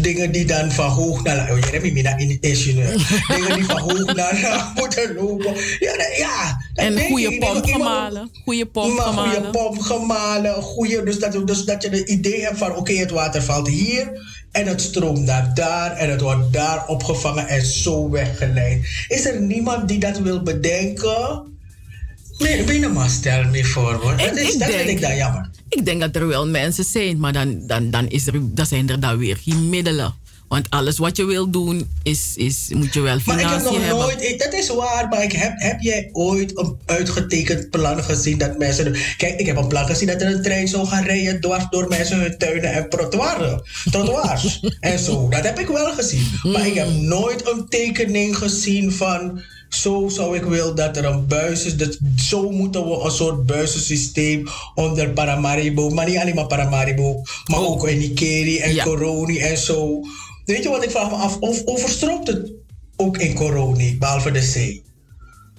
S3: dingen die dan van hoog naar laag. Oh, hebt me in ingenieur. dingen die van hoog naar laag moeten lopen. Ja, ja
S2: en goede pomp gemalen. Goede pomp gemalen.
S3: Goede pomp gemalen. Goede, dus, dat, dus dat je het idee hebt van: oké, het water valt hier. En het stroomt naar daar. En het wordt daar opgevangen en zo weggeleid. Is er niemand die dat wil bedenken? Nee, binnen maar stel me voor hoor. Dat, is, dat vind ik dan jammer.
S2: Ik denk dat er wel mensen zijn, maar dan, dan, dan, is er, dan zijn er dan weer geen middelen. Want alles wat je wil doen, is, is, moet je wel financiën hebben. Maar ik heb nog
S3: hebben. nooit, dat is waar, maar ik heb, heb jij ooit een uitgetekend plan gezien dat mensen... Kijk, ik heb een plan gezien dat er een trein zou gaan rijden dwars door mensen hun tuinen en trottoirs. trottoirs en zo. Dat heb ik wel gezien. Maar ik heb nooit een tekening gezien van zo zou ik willen dat er een buis is. Dat, zo moeten we een soort buizensysteem onder Paramaribo. Maar niet alleen maar Paramaribo, maar oh. ook in Nikeri en ja. Coroni en zo. Weet je wat ik vraag me af? Of overstroomt het ook in Coroni, behalve de zee?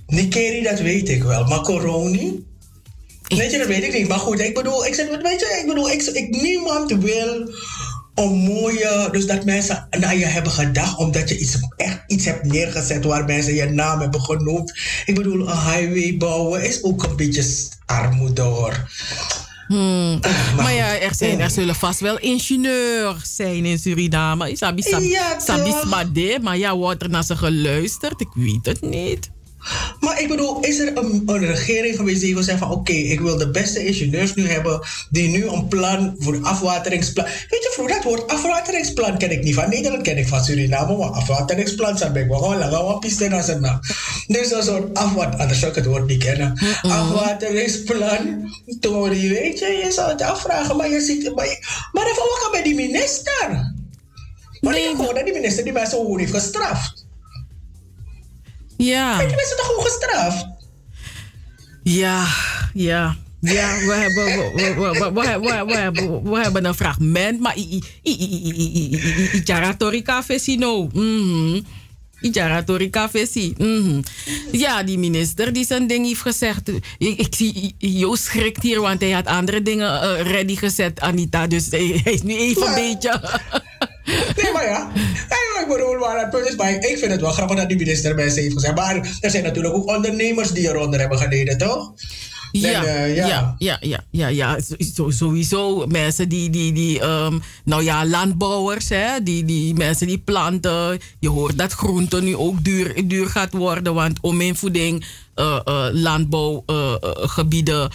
S3: Nikeri, dat weet ik wel. Maar Coroni? Weet je, dat weet ik niet. Maar goed, ik bedoel, ik, zeg, weet je, ik bedoel, ik, ik, niemand wil een mooie, dus dat mensen naar je hebben gedacht omdat je iets, echt iets hebt neergezet waar mensen je naam hebben genoemd. Ik bedoel, een highway bouwen is ook een beetje armoede hoor.
S2: Hmm. Maar, ja, er, zijn, er zullen vast wel ingenieurs zijn in Suriname. Isabi, sabi, ja, sabi, maar ja, wordt er naar ze geluisterd? Ik weet het niet.
S3: Maar ik bedoel, is er een, een regering geweest die wil zeggen van oké, ik wil de beste ingenieurs nu hebben die nu een plan voor afwateringsplan. Weet je, vroeger dat woord afwateringsplan ken ik niet van Nederland, ken ik van Suriname, maar afwateringsplan zijn ik wel gewoon langer wat piste naar zijn naam. Dus een soort afwater, anders zou ik het woord niet kennen. Afwateringsplan, Tori, weet je, je zou het afvragen, maar je ziet, maar, maar even wat bij die minister? Maar nee, ik hoor dat die minister die mensen gewoon heeft gestraft.
S2: Ja.
S3: En die mensen toch gewoon gestraft?
S2: Ja, ja. Ja, we hebben, we, we, we, we, hebben, we hebben een fragment, maar Ijara Café no. Ijara Café Ja, die minister die zijn ding heeft gezegd. Ik, ik zie Joost schrikt hier, want hij had andere dingen uh, ready gezet, Anita. Dus hij is nu even een beetje...
S3: Nee, maar ja. Ik bedoel, maar het punt is, maar ik vind het wel grappig dat die minister mensen heeft gezegd. Maar er zijn natuurlijk ook ondernemers die eronder hebben geleden, toch?
S2: Ja, uh, ja. ja, ja, ja, ja, ja, sowieso mensen die, die, die um, nou ja, landbouwers, hè, die, die mensen die planten. Je hoort dat groente nu ook duur, duur gaat worden, want om in voeding, uh, uh, landbouwgebieden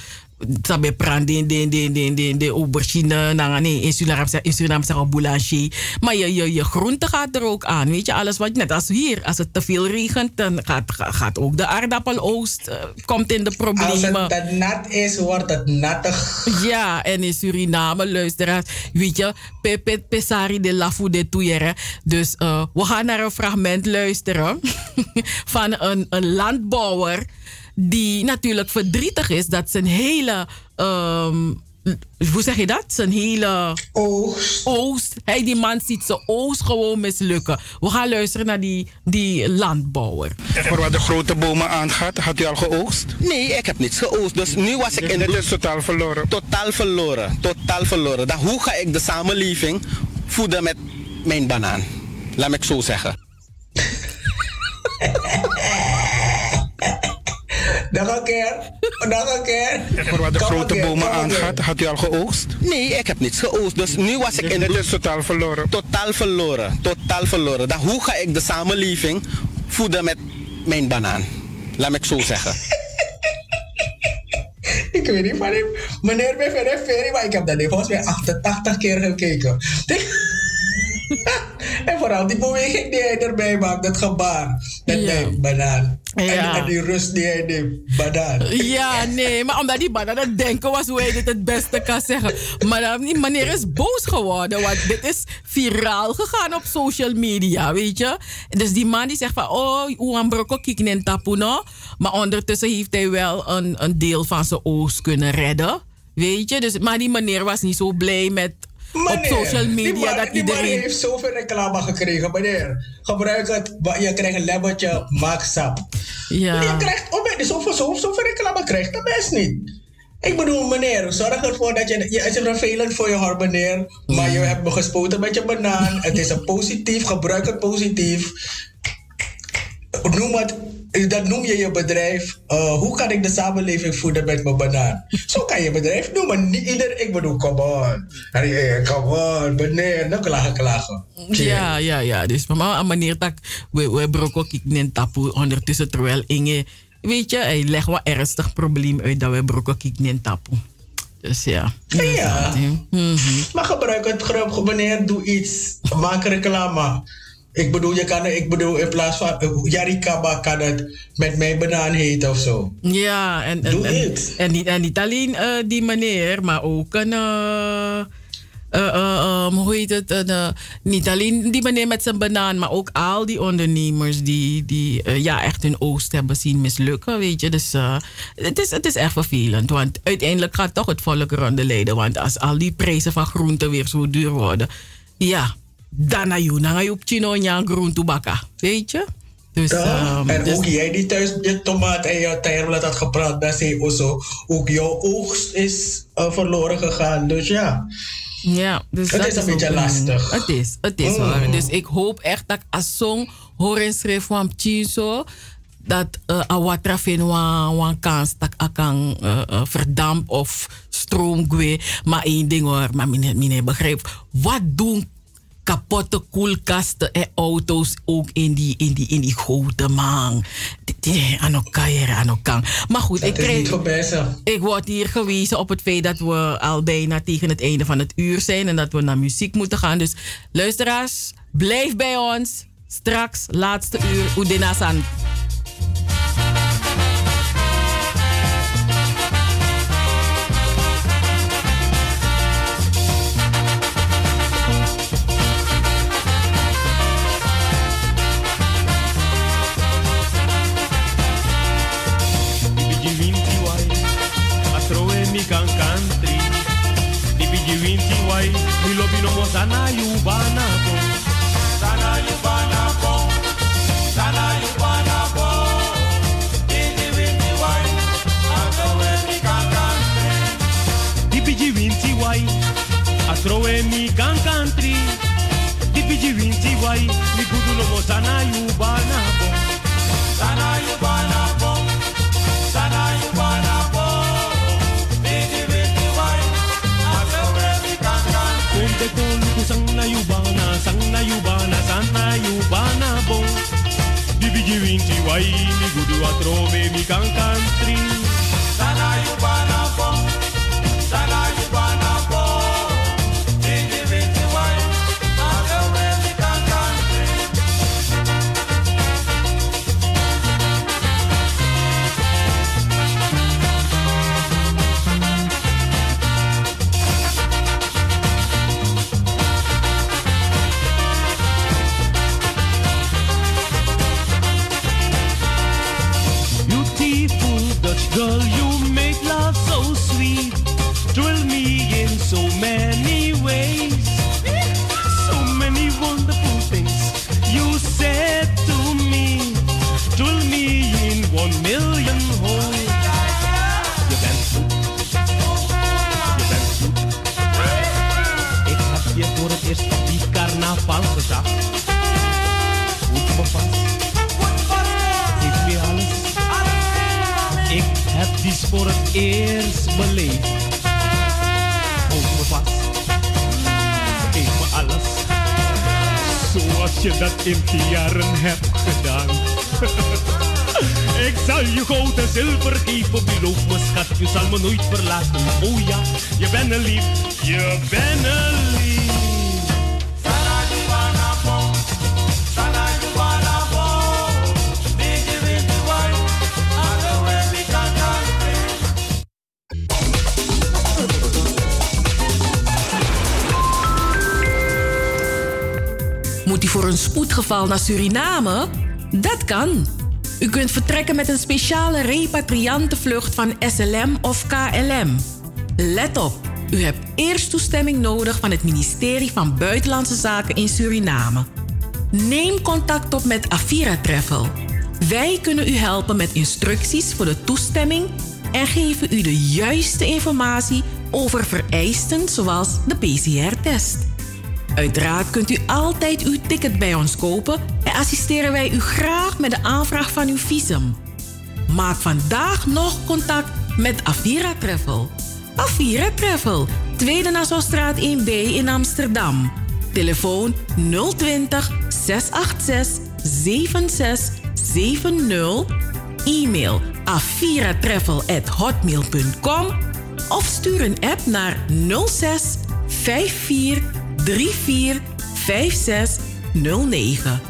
S2: sabe prang de de de de de aubergine nanga nee in Suriname in Suriname zeggen boulanger. Maar je, je je groente gaat er ook aan weet je alles wat net als hier als het te veel regent dan gaat, gaat ook de aardappeloogst uh, komt in de problemen
S3: als het nat is wordt het nattig.
S2: Ja en in Suriname luisteraars weet je pepe pesari de lafu de tuyere dus uh, we gaan naar een fragment luisteren van een, een landbouwer die natuurlijk verdrietig is dat zijn hele. ehm, hoe zeg je dat? Zijn hele
S3: Oost.
S2: oost. Hij, die man ziet zijn oost gewoon mislukken. We gaan luisteren naar die, die landbouwer.
S8: Voor wat de grote bomen aangaat, had u al geoogst?
S9: Nee, ik heb niets geoogst. Dus nu was ik in
S8: Het totaal verloren.
S9: totaal verloren. Totaal verloren. Dan hoe ga ik de samenleving voeden met mijn banaan? Laat me het zo zeggen.
S3: Nog een keer. Nog een keer.
S8: Voor wat de
S3: Kom
S8: grote bomen aangaat, had u al geoogst?
S9: Nee, ik heb niets geoogst. Dus nu was ik in
S8: Het
S9: de
S8: is totaal verloren.
S9: totaal verloren. Totaal verloren. Dan hoe ga ik de samenleving voeden met mijn banaan? Laat me het zo zeggen.
S3: Ik weet niet van hem. Meneer ben verder ferry, maar ik heb dat volgens mij 88 keer gekeken. en vooral die beweging die hij erbij maakt, dat gebaar. Met
S2: Ja.
S3: mijn banaan. En,
S2: Ja.
S3: en die rust die hij neemt, banaan.
S2: Ja, nee, maar omdat die man aan het denken was hoe hij dit het beste kan zeggen. Maar dan, die meneer is boos geworden, want dit is viraal gegaan op social media, weet je. Dus die man die zegt van, oh, Oean Broko kijk in tapu no. Maar ondertussen heeft hij wel een, een deel van zijn oost kunnen redden, weet je. Dus, maar die meneer was niet zo blij met op
S3: Meneer,
S2: social
S3: die
S2: media dat
S3: die
S2: iedereen...
S3: heeft zoveel reclame gekregen, meneer. Gebruik het, je krijgt een lemmertje, maak sap.
S2: Ja.
S3: Je krijgt, oh zoveel, zoveel, zoveel reclame krijgt dat best niet. Ik bedoel, meneer, zorg ervoor dat je... je het is vervelend voor je hoor, meneer. Maar je hebt me gespoten met je banaan. Het is een positief, gebruik het positief. Noem het, dat noem je je bedrijf. eh, hoe kan ik de samenleving voeden met mijn banaan? Zo kan je bedrijf noemen. Niet ieder, ik bedoel, come on. Come on, meneer. Nou klagen, klagen.
S2: Ja, ja, ja. Dus mama, aan manier dat we, we nen tapu ondertussen terwijl Inge, weet je, hij legt wel ernstig probleem uit dat we broko ik nen tapu. Dus ja.
S3: Ja.
S2: Mhm.
S3: Maar gebruik het grap, meneer, doe iets. Maak reclame. Ik bedoel, je kan, ik bedoel, in plaats van uh, Yarikaba kan het met mijn banaan heten of zo.
S2: Ja, en, en, en, en niet, en niet alleen eh, die meneer, maar ook een. eh, eh, eh, ehm, hoe heet het? eh, niet alleen die meneer met zijn banaan, maar ook al die ondernemers die, die eh, ja, echt hun oost hebben zien mislukken. Weet je, dus eh, het, is, het is echt vervelend. Want uiteindelijk gaat toch het volk eronder lijden. Want als al die prijzen van groenten weer zo duur worden, ja, dan na je, dan ga je op chino en groente bakken. Weet je? Dus, ehm,
S3: en
S2: dus-
S3: ook jij die thuis je tomaat en je termlet had gepraat, zei Osso. Ook jouw oogst is eh, verloren gegaan. Dus ja.
S2: Ja, dus
S3: Het
S2: dat
S3: is een beetje lastig.
S2: Het is, het is
S3: Mm.
S2: Dus ik hoop echt dat als song hoor en schreef van Chiso dat uh, awatra vind wan wan kans dat ik kan uh, uh, verdamp of stroom gwe. Maar één ding hoor, maar meneer, meneer begrijp. Wat doen kapotte koelkasten en auto's ook in die, in die, in die grote die- Aan elkaar, aan elkaar. Maar goed, ik kreeg... Ik word hier gewezen op het feit dat we al bijna tegen het einde van het uur zijn en dat we naar muziek moeten gaan. Dus luisteraars, blijf bij ons. Straks, laatste uur, Udina San.
S10: Sana yu bana bo. Sana yu bana bo, sana yu bana bo. Dibiji winti wai, atroe mi kan country. Dibiji winti wai, atroe mi kan country. Dibiji winti wai, bana, sang na yu bana, sang na yu bana bo. Dibiji winti wai, mi gudu atroe mi kan. Sana yu Oh ja, je bent een lief, je bent een lief.
S2: Moet u voor een spoedgeval naar Suriname? Dat kan. U kunt vertrekken met een speciale repatriantenvlucht van SLM of KLM. Let op, u hebt eerst toestemming nodig van het ministerie van Buitenlandse Zaken in Suriname. Neem contact op met Avira Travel. Wij kunnen u helpen met instructies voor de toestemming en geven u de juiste informatie over vereisten zoals de PCR-test. Uiteraard kunt u altijd uw ticket bij ons kopen assisteren wij u graag met de aanvraag van uw visum. Maak vandaag nog contact met Avira Travel. Avira Travel, Tweede Nassaustraat 1B in Amsterdam. Telefoon 020 686 7670. E-mail aviratravel.hotmail.com of stuur een app naar 06 54
S6: 34 56 09.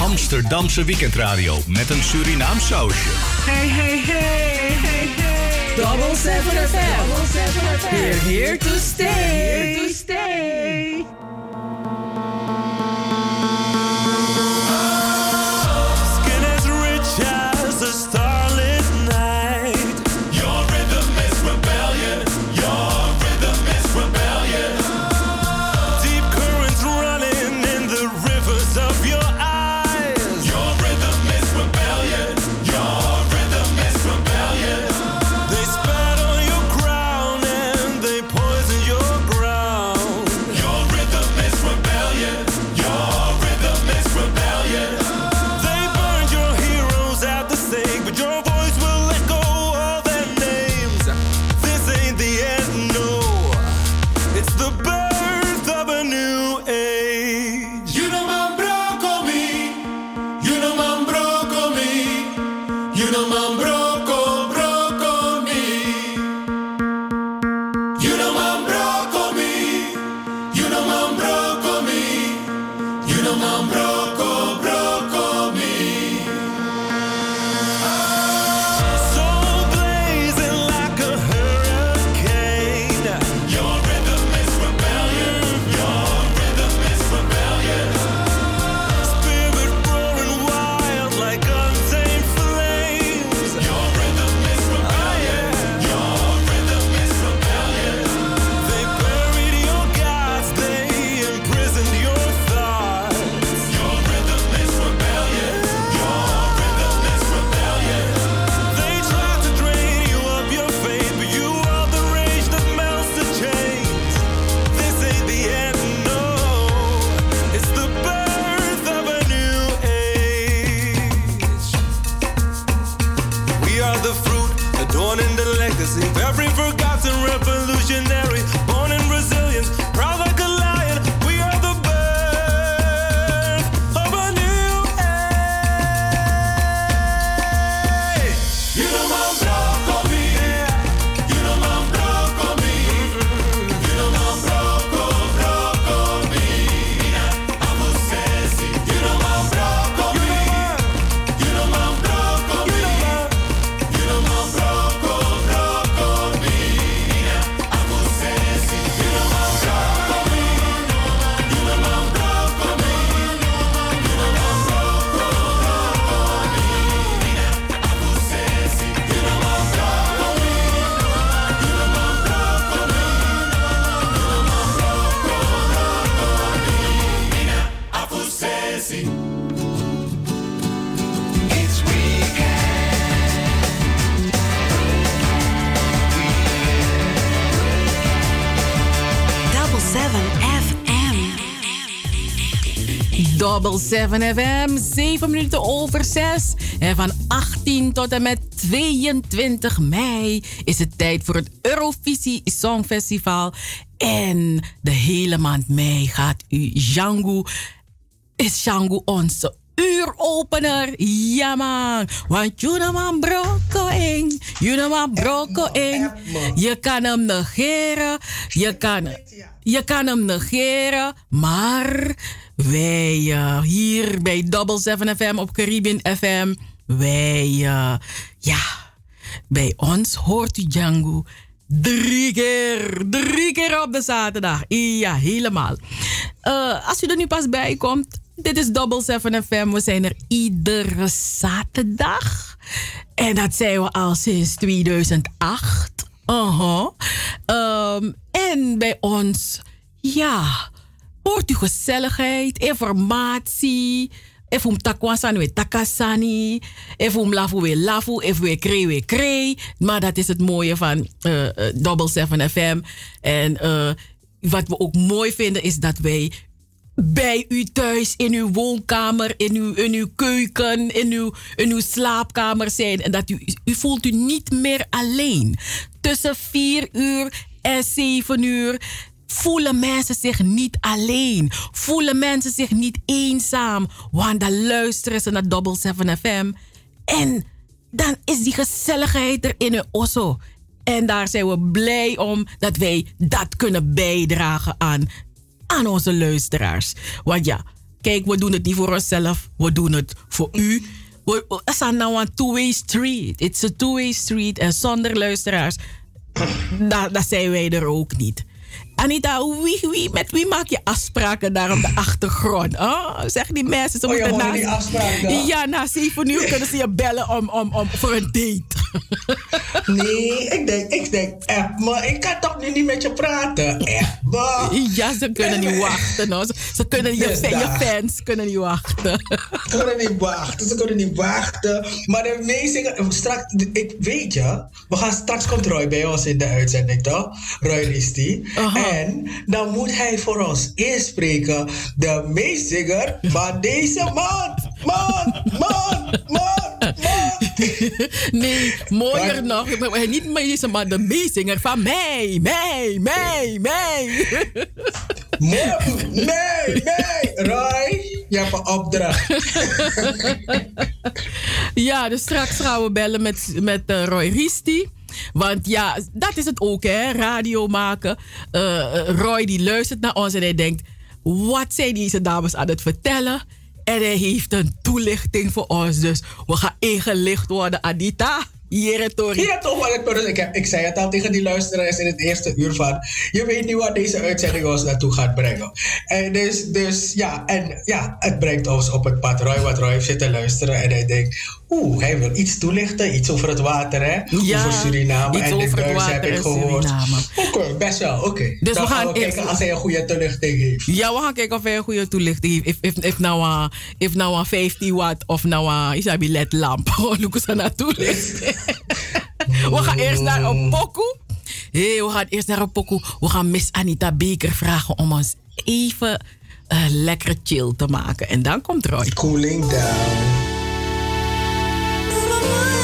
S6: Amsterdamse weekendradio met een Surinaam sausje.
S2: Hey, hey, hey, hey, hey. Double 7 FM. We're here to stay. Here to stay. 7 FM, 7 minuten over 6. En van 18 tot en met 22 mei is het tijd voor het Eurovisie Songfestival. En de hele maand mei gaat u Django, is Django onze uuropener. Ja man, want you know man broko ing, you know man. Je kan hem negeren, je kan, je kan hem negeren, maar wij uh, hier bij Double 7 FM op Caribbean FM, wij, uh, ja, bij ons hoort u Django drie keer, drie keer op de zaterdag. Ja, helemaal. Uh, als u er nu pas bij komt, dit is Double 7 FM. We zijn er iedere zaterdag. En dat zijn we al sinds 2008. Uh -huh. en bij ons, ja, hoort u gezelligheid, informatie. If um takwasan we takasani. If um lafu we lafu. If we kree we kree. Maar dat is het mooie van uh, uh, Double 7 FM. En uh, wat we ook mooi vinden is dat wij bij u thuis, in uw woonkamer, in uw, in uw keuken, in uw, in uw slaapkamer zijn. En dat u, u voelt u niet meer alleen. Tussen 4 uur en 7 uur voelen mensen zich niet alleen. Voelen mensen zich niet eenzaam. Want dan luisteren ze naar Double 7 FM. En dan is die gezelligheid er in hun osso. En daar zijn we blij om dat wij dat kunnen bijdragen aan aan onze luisteraars. Want ja, kijk, we doen het niet voor onszelf, we doen het voor u. Het is nou een two-way street. It's a two-way street. En zonder luisteraars, dat zijn wij er ook niet. Anita, wie, wie, met wie maak je afspraken daar op de achtergrond? Oh, zeg die mensen, ze
S3: oh,
S2: moeten
S3: na, die afspraken?
S2: Ja, na zeven uur kunnen ze je bellen om, om, om, voor een date.
S3: nee, ik denk, ik denk echt, maar ik kan toch nu niet met je praten? Echt, maar.
S2: Ja, ze kunnen niet wachten. Hoor. Ze, ze kunnen, je, je, fans kunnen niet wachten.
S3: Ze kunnen niet wachten, ze kunnen niet wachten. Maar de meezingen, straks, ik weet je, we gaan straks komt Roy bij ons in de uitzending, toch? Roy Risti. Uh -huh. En dan moet hij voor ons inspreken, de meezinger van deze maand. Maand, maand, maand, maand.
S2: nee, mooier nog. Niet meezinger, maar de meezinger van mij, mij, mij, mij.
S3: nee, nee. Roy, je hebt een opdracht.
S2: ja, dus straks gaan we bellen met, met uh, Roy Risti. Want ja, dat is het ook, hè? Radio maken. Uh, Roy die luistert naar ons en hij denkt: wat zijn deze dames aan het vertellen? En hij heeft een toelichting voor ons. Dus we gaan ingelicht worden, Anita. Hier,
S3: toch. Ik, heb, ik zei het al tegen die luisteraars in het eerste uur van... Je weet niet waar deze uitzending ons naartoe gaat brengen. En dus, dus ja, en ja, het brengt ons op het pad. Roy, wat Roy heeft zitten luisteren en hij denkt... Oeh, hij wil iets toelichten. Iets over het water, hè?
S2: Ja,
S3: over Suriname.
S2: Iets
S3: en de
S2: over het
S3: buis heb ik gehoord. Oké, okay, best wel. Oké. Okay.
S2: Dus
S3: Dan
S2: we gaan
S3: we kijken als hij een goede toelichting heeft.
S2: Ja, we gaan kijken of hij een goede toelichting heeft. If, if, if nou een if nou een 50 watt of nou een Isabi LED lamp. Oh, look eens naar toelichting. we gaan eerst naar een pokoe. Hey, we gaan eerst naar een pokoe. We gaan Miss Anita Baker vragen om ons even eh, lekker chill te maken. En dan komt Roy.
S3: Cooling down.
S11: one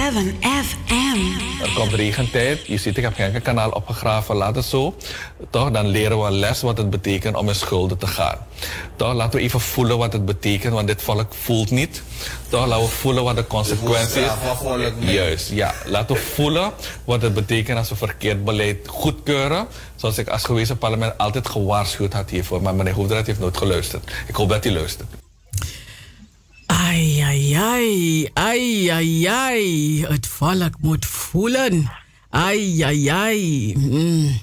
S12: FM.
S13: Er komt regentijd. Je ziet, ik heb geen kanaal opgegraven. Laat het zo. Toch, dan leren we een les wat het betekent om in schulden te gaan. Toch, laten we even voelen wat het betekent, want dit volk voelt niet. Toch, laten we voelen wat de consequenties
S14: niet.
S13: Juist, ja. Laten we voelen wat het betekent als we verkeerd beleid goedkeuren. Zoals ik als gewezen parlement altijd gewaarschuwd had hiervoor. Maar meneer Hoefdraad heeft nooit geluisterd. Ik hoop dat hij luistert.
S2: Ai, ai, ai. Ai. Het volk moet voelen. Ai, ai, ai. Mm.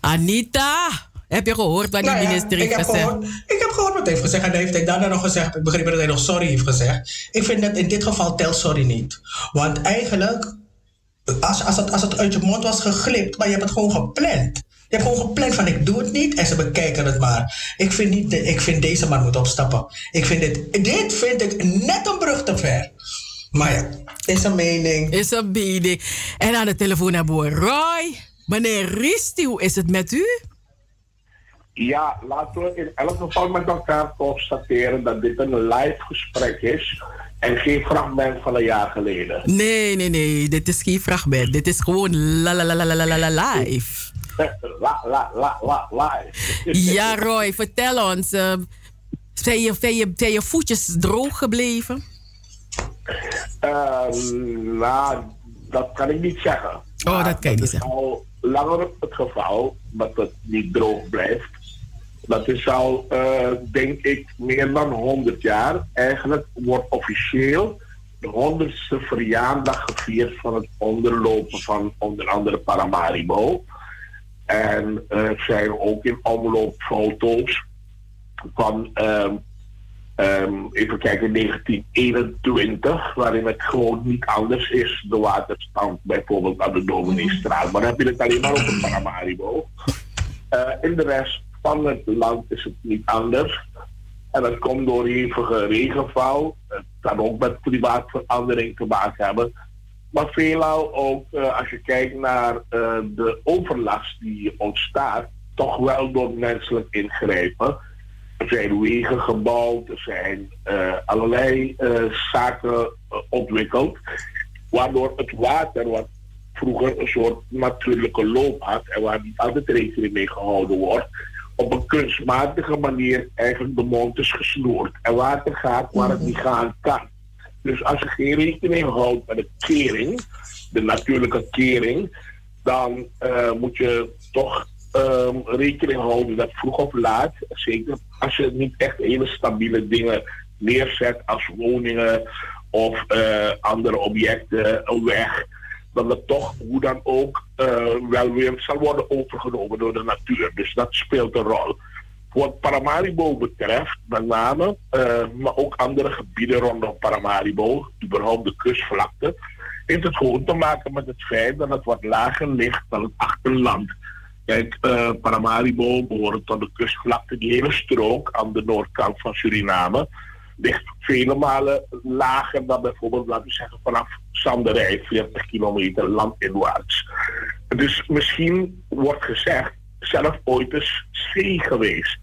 S2: Anita, heb je gehoord wat die
S3: Nou
S2: minister
S3: ik
S2: heeft
S3: heb,
S2: gezegd?
S3: gehoord, ik heb gehoord wat hij heeft gezegd. En hij heeft daarna nog gezegd. Ik begreep dat hij nog sorry heeft gezegd. Ik vind dat in dit geval telt sorry niet. Want eigenlijk, als, als, het, als het uit je mond was geglipt, maar je hebt het gewoon gepland. Je hebt gewoon gepland van ik doe het niet en ze bekijken het maar. Ik vind, niet, de- ik vind deze man moet opstappen. Ik vind dit, dit vind ik net een brug te ver. Maar ja, is een mening.
S2: Is een mening. En aan de telefoon hebben we Roy. Meneer Risti, hoe is het met u?
S15: Ja, laten we in elk geval met elkaar constateren dat dit een live gesprek is en geen fragment van een jaar geleden.
S2: Nee, nee, nee. Dit is geen fragment. Dit is gewoon la la la la la la la la.
S15: La, la, la, la.
S2: Ja, Roy, vertel ons. eh, zijn, je, zijn, je, zijn je voetjes droog gebleven?
S15: Ehm, nou, dat kan ik niet zeggen.
S2: Oh, dat kan je niet
S15: is
S2: zeggen.
S15: al langer het geval dat het niet droog blijft. Dat is al, eh, denk ik, meer dan 100 jaar. Eigenlijk wordt officieel de 100ste verjaardag gevierd van het onderlopen van onder andere Paramaribo. En eh, er zijn ook in omloop foto's van, ehm, ehm, even kijken, 1921, waarin het gewoon niet anders is, de waterstand bijvoorbeeld aan de Domineestraat. Maar dan heb je het alleen maar over Paramaribo. Eh, in de rest van het land is het niet anders. En dat komt door hevige regenval. Het kan ook met klimaatverandering te maken hebben. Maar veelal ook, eh, als je kijkt naar eh, de overlast die ontstaat, toch wel door menselijk ingrijpen. Er zijn wegen gebouwd, er zijn eh, allerlei zaken ontwikkeld, waardoor het water, wat vroeger een soort natuurlijke loop had en waar niet altijd rekening mee gehouden wordt, op een kunstmatige manier eigenlijk de mond is gesnoerd. En water gaat waar het niet gaan kan. Dus als je geen rekening houdt met de kering, de natuurlijke kering, dan eh, moet je toch ehm, rekening houden dat vroeg of laat, zeker als je niet echt hele stabiele dingen neerzet als woningen of eh, andere objecten, een weg, dat het toch hoe dan ook eh, wel weer zal worden overgenomen door de natuur. Dus dat speelt een rol. Wat Paramaribo betreft, met name, eh, maar ook andere gebieden rondom Paramaribo, überhaupt de kustvlakte, heeft het gewoon te maken met het feit dat het wat lager ligt dan het achterland. Kijk, eh, Paramaribo behoort tot de kustvlakte, die hele strook aan de noordkant van Suriname, ligt vele malen lager dan bijvoorbeeld, laten we zeggen, vanaf Sanderij, 40 kilometer landinwaarts. Dus misschien wordt gezegd, zelf ooit eens zee geweest.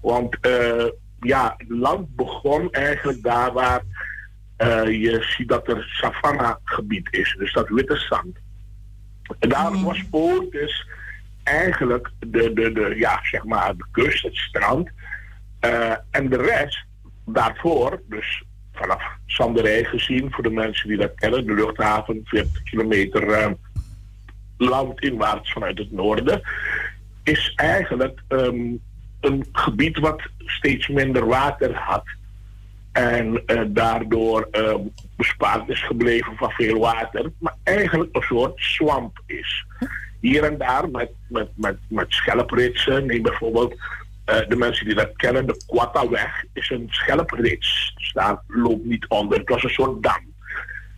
S15: Want eh, ja, het land begon eigenlijk daar waar eh, je ziet dat er savanna-gebied is, dus dat witte zand. En daar was ooit dus eigenlijk de, de, de, ja, zeg maar de kust, het strand. Eh, en de rest daarvoor, dus vanaf Sanderij gezien, voor de mensen die dat kennen, de luchthaven, 40 kilometer eh, landinwaarts vanuit het noorden, is eigenlijk ehm, een gebied wat steeds minder water had. En eh, daardoor ehm, bespaard is gebleven van veel water, maar eigenlijk een soort swamp is. Hier en daar met, met, met, met schelpritsen, neem bijvoorbeeld eh, de mensen die dat kennen, de Quattaweg is een schelprits. Dus daar loopt niet onder. Het was een soort dam.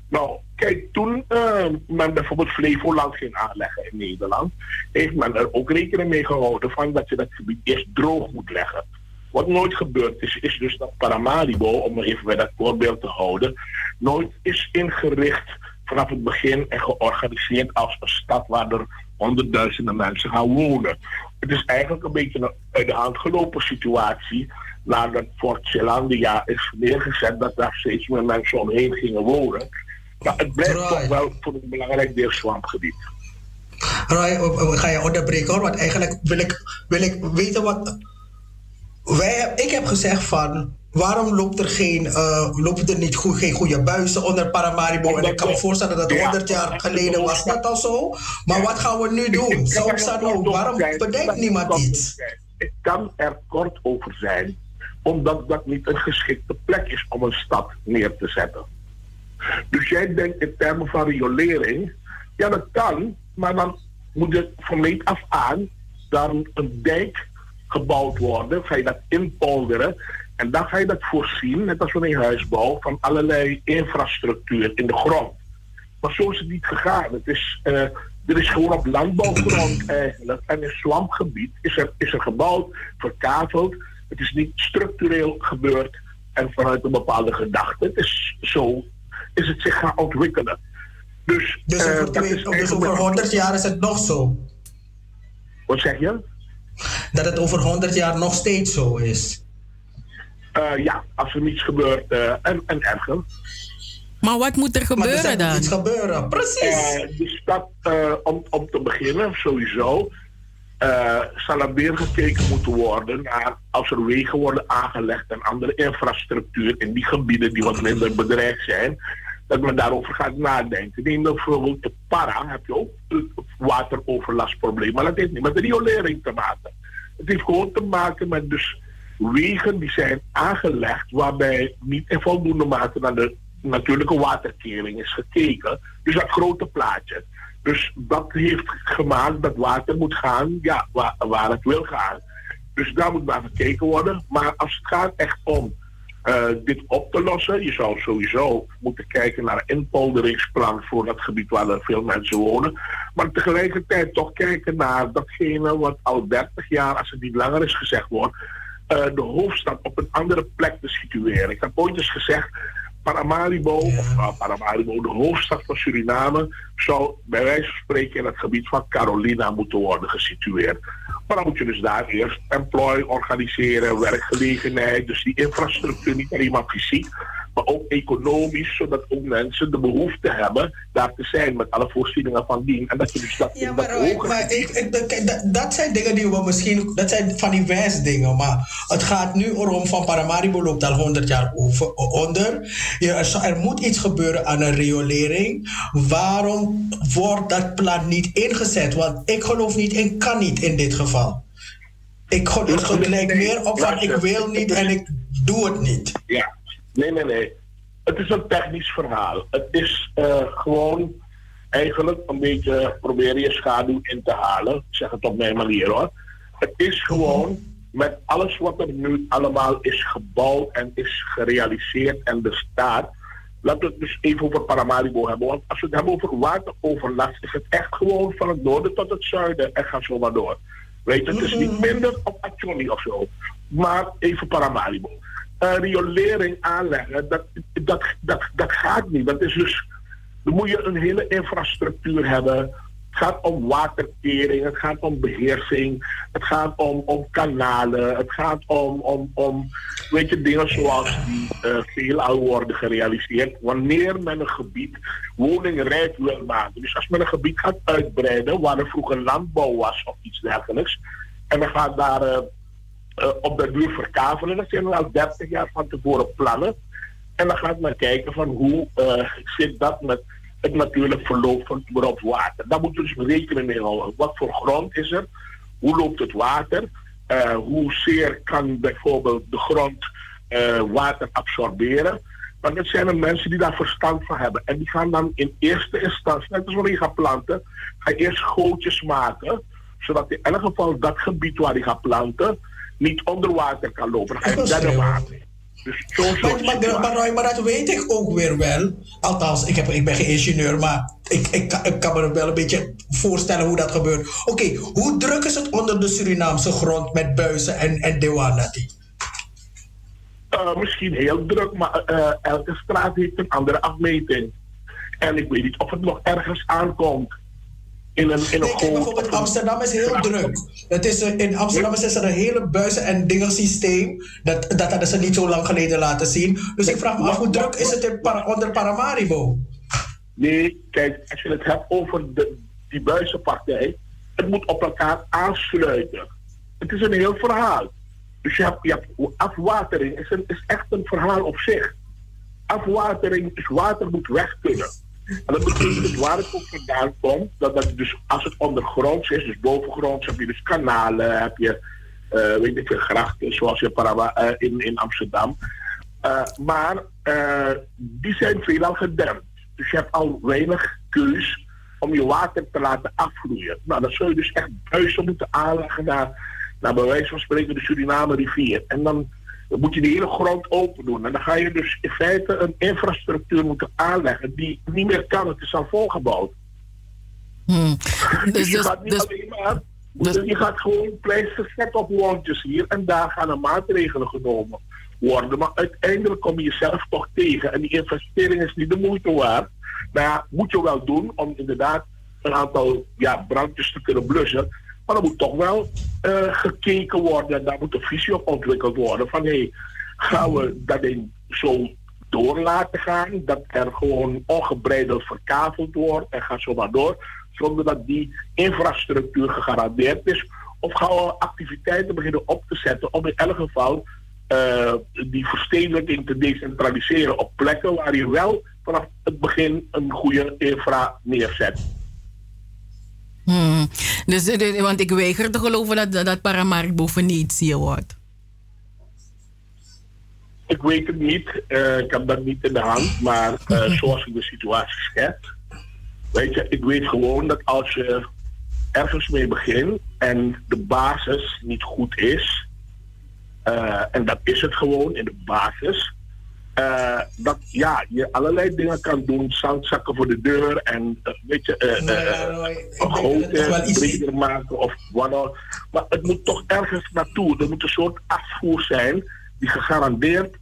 S15: Nou, kijk, toen eh, men bijvoorbeeld Flevoland ging aanleggen in Nederland, heeft men er ook rekening mee gehouden van dat je dat gebied eerst droog moet leggen. Wat nooit gebeurd is, is dus dat Paramaribo, om even bij dat voorbeeld te houden, nooit is ingericht vanaf het begin en georganiseerd als een stad waar er honderdduizenden mensen gaan wonen. Het is eigenlijk een beetje een uit de hand gelopen situatie nadat Fort Zeelandia is neergezet, dat daar steeds meer mensen omheen gingen wonen. Maar het blijft toch wel voor een belangrijk deel zwampgebied.
S3: Roy, ga je onderbreken hoor, want eigenlijk wil ik, wil ik weten wat. Wij, ik heb gezegd van. Waarom loopt er, geen, uh, loopt er niet goed, geen goede buizen onder Paramaribo? En ik kan me voorstellen dat 100 jaar geleden was dat al zo. Maar wat gaan we nu doen? Zo waarom bedenkt niemand iets?
S15: Ik kan er kort over zijn, omdat dat niet een geschikte plek is om een stad neer te zetten. Dus jij denkt in termen van riolering, ja dat kan, maar dan moet er van meet af aan dan een dijk gebouwd worden. Ga je dat inpolderen. En dan ga je dat voorzien, net als wanneer huisbouw, van allerlei infrastructuur in de grond. Maar zo is het niet gegaan. Het is, uh, er is gewoon op landbouwgrond eigenlijk. En in swampgebied is er, is er gebouwd, verkaveld. Het is niet structureel gebeurd en vanuit een bepaalde gedachte. Het is zo is het zich gaan ontwikkelen. Dus,
S3: dus over, uh, twee, dus over 100 jaar is het nog zo?
S15: Wat zeg je?
S3: Dat het over 100 jaar nog steeds zo is.
S15: Uh, ja, als er niets gebeurt uh, en, en erger.
S2: Maar wat moet er gebeuren
S3: maar er
S2: dan?
S3: Iets gebeuren, precies.
S15: Uh, de stad, om, om te beginnen, sowieso, zal er weer gekeken moeten worden naar als er wegen worden aangelegd en andere infrastructuur in die gebieden die wat minder bedreigd zijn, dat men daarover gaat nadenken. Neem bijvoorbeeld de para, heb je ook wateroverlastprobleem, maar dat heeft niet met de riolering te maken. Het heeft gewoon te maken met dus wegen die zijn aangelegd waarbij niet in voldoende mate naar de natuurlijke waterkering is gekeken. Dus dat grote plaatje. Dus dat heeft gemaakt dat water moet gaan ja, waar, waar het wil gaan. Dus daar moet naar gekeken worden. Maar als het gaat echt om uh, dit op te lossen, je zou sowieso moeten kijken naar een inpolderingsplan voor dat gebied waar er veel mensen wonen. Maar tegelijkertijd toch kijken naar datgene wat al 30 jaar, als het niet langer is gezegd wordt, uh, de hoofdstad op een andere plek te situeren. Ik heb ooit eens gezegd, Paramaribo, of uh, Paramaribo, de hoofdstad van Suriname, zou bij wijze van spreken in het gebied van Carolina moeten worden gesitueerd. Maar dan moet je dus daar eerst employ organiseren, werkgelegenheid, dus die infrastructuur niet alleen maar fysiek, maar ook economisch, zodat ook mensen de behoefte hebben daar te zijn met alle voorzieningen van dien. En dat je dus dat,
S3: ja, maar, dat maar ik, ik, dat, dat zijn dingen die we misschien, dat zijn van die wijsdingen, maar het gaat nu erom van Paramaribo loopt al 100 jaar over, onder. Ja, er, er moet iets gebeuren aan een riolering. Waarom wordt dat plan niet ingezet? Want ik geloof niet en kan niet in dit geval. Ik geloof het lijkt meer op van ik wil niet en ik doe het niet.
S15: Ja. Nee, nee, nee. Het is een technisch verhaal. Het is uh, gewoon eigenlijk een beetje proberen je schaduw in te halen. Ik zeg het op mijn manier hoor. Het is gewoon met alles wat er nu allemaal is gebouwd en is gerealiseerd en bestaat. Laten we het dus even over Paramaribo hebben. Want als we het hebben over wateroverlast, is het echt gewoon van het noorden tot het zuiden en ga zo maar door. Weet je, het is niet minder op Acholi of zo. Maar even Paramaribo riolering aanleggen, dat, dat, dat, dat gaat niet. Dat is dus, dan moet je een hele infrastructuur hebben. Het gaat om waterkering, het gaat om beheersing, het gaat om, om kanalen, het gaat om, om, om weet je, dingen zoals die uh, veelal worden gerealiseerd. Wanneer men een gebied woningrijk wil maken. Dus als men een gebied gaat uitbreiden waar er vroeger landbouw was of iets dergelijks. En men gaat daar uh, uh, op de duur verkavelen. Dat zijn al 30 jaar van tevoren plannen. En dan gaat men kijken van hoe uh, zit dat met het natuurlijk verloop van überhaupt water. Daar moeten we dus rekening mee houden. Wat voor grond is er? Hoe loopt het water? Uh, hoezeer kan bijvoorbeeld de grond water absorberen? Maar dat zijn er mensen die daar verstand van hebben. En die gaan dan in eerste instantie, net als wanneer je gaat planten, ga eerst gootjes maken. Zodat in elk geval dat gebied waar je gaat planten, niet onder water kan lopen. Dan ga je derde water. Dus zo
S3: maar, maar, maar, Roy, maar dat weet ik ook weer wel. Althans, ik, heb, ik ben geen ingenieur, maar ik, ik, ik kan me wel een beetje voorstellen hoe dat gebeurt. Oké, okay, hoe druk is het onder de Surinaamse grond met buizen en, en dewanati?
S15: Uh, misschien heel druk, maar uh, elke straat heeft een andere afmeting. En ik weet niet of het nog ergens aankomt in een, in een
S3: nee, bijvoorbeeld Amsterdam is heel druk. Het is, in Amsterdam is er een hele buizen- en dingen systeem. Dat, dat hadden ze niet zo lang geleden laten zien. Dus ik vraag me af, hoe druk is het in onder Paramaribo?
S15: Nee, kijk, als je het hebt over de, die buizenpartij, het moet op elkaar aansluiten. Het is een heel verhaal. Dus je hebt, je hebt afwatering is, een, is echt een verhaal op zich. Afwatering is water moet weg kunnen. En dat betekent dus waar het ook vandaan komt, dat, dat dus als het ondergronds is, dus bovengronds heb je dus kanalen, heb je eh, weet ik veel, grachten zoals je Parawa, eh, in, in Amsterdam. Eh, maar die zijn veelal gedempt. Dus je hebt al weinig keus om je water te laten afvloeien. Nou, dan zul je dus echt buizen moeten aanleggen naar, naar bij wijze van spreken de Suriname rivier. En dan moet je de hele grond open doen. En dan ga je dus in feite een infrastructuur moeten aanleggen die niet meer kan. Het is al volgebouwd.
S2: Hmm.
S15: Dus, je gaat niet alleen maar... Dus je gaat gewoon pleister zetten op wondjes hier en daar gaan er maatregelen genomen worden. Maar uiteindelijk kom je jezelf toch tegen. En die investering is niet de moeite waard. Ja, moet je wel doen om inderdaad een aantal ja, brandjes te kunnen blussen. Maar er moet toch wel eh, gekeken worden. En daar moet een visie op ontwikkeld worden. Van hé, hey, gaan we dat ding zo door laten gaan? Dat er gewoon ongebreideld verkaveld wordt en ga zo maar door. Zonder dat die infrastructuur gegarandeerd is. Of gaan we activiteiten beginnen op te zetten om in elk geval eh, die verstedelijking te decentraliseren op plekken waar je wel vanaf het begin een goede infra neerzet.
S2: Hmm. Dus, eh, want ik weiger te geloven dat, dat Paramark boven Venetië wordt.
S15: Ik weet het niet, eh, ik heb dat niet in de hand, maar eh, zoals ik de situatie schets, weet je, ik weet gewoon dat als je ergens mee begint en de basis niet goed is, eh, en dat is het gewoon in de basis, eh, dat ja, je allerlei dingen kan doen, zandzakken voor de deur en eh, weet je, eh, eh, een groter, breder maken of wat dan. Maar het moet toch ergens naartoe. Er moet een soort afvoer zijn die gegarandeerd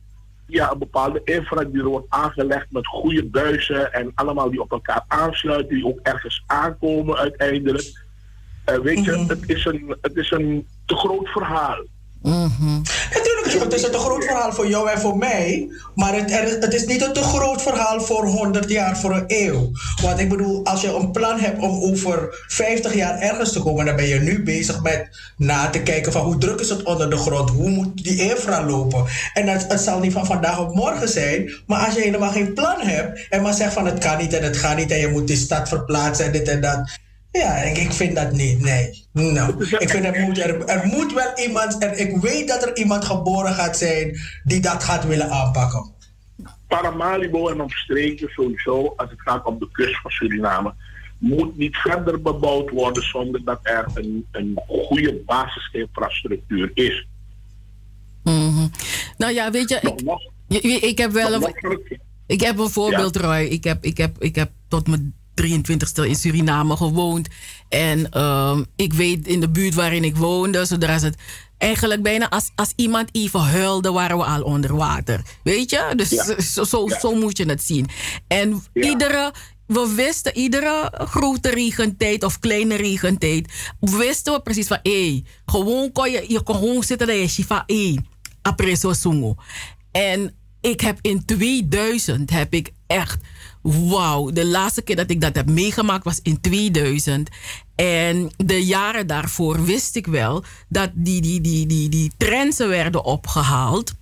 S15: ja, een bepaalde infra die er wordt aangelegd met goede buizen en allemaal die op elkaar aansluiten, die ook ergens aankomen uiteindelijk. Eh, weet je, het, is een, het is een te groot verhaal.
S3: Het is een te groot verhaal voor jou en voor mij, maar het, het is niet een te groot verhaal voor 100 jaar, voor een eeuw. Want ik bedoel, als je een plan hebt om over 50 jaar ergens te komen, dan ben je nu bezig met na te kijken van hoe druk is het onder de grond, hoe moet die infra lopen. En het, het zal niet van vandaag op morgen zijn, maar als je helemaal geen plan hebt en maar zegt van het kan niet en het gaat niet en je moet die stad verplaatsen en dit en dat. Ja, ik, ik vind dat niet, nee. Nou, ik vind er moet, er, er moet wel iemand, en ik weet dat er iemand geboren gaat zijn die dat gaat willen aanpakken.
S15: Paramaribo en omstreken sowieso, als het gaat om de kust van Suriname, moet niet verder bebouwd worden zonder dat er een, een goede basisinfrastructuur is.
S2: Mhm. Nou ja, weet je, ik, ik heb wel een, ik heb een voorbeeld, Roy. Ik heb, ik, heb, ik heb tot mijn 23ste in Suriname gewoond. En ehm, ik weet in de buurt waarin ik woonde, zodra het eigenlijk bijna als, als iemand even huilde, waren we al onder water. Weet je? Dus
S12: Ja.
S2: zo, zo,
S12: Ja.
S2: zo moet je het zien. En iedere, we wisten iedere grote regentijd of kleine regentijd, wisten we precies van, hé, gewoon kon je, je kon gewoon zitten en je shifa, hé, apreso sungo. En ik heb in 2000 heb ik echt, wauw, de laatste keer dat ik dat heb meegemaakt was in 2000. En de jaren daarvoor wist ik wel dat die, die, die, die, die trensen werden opgehaald.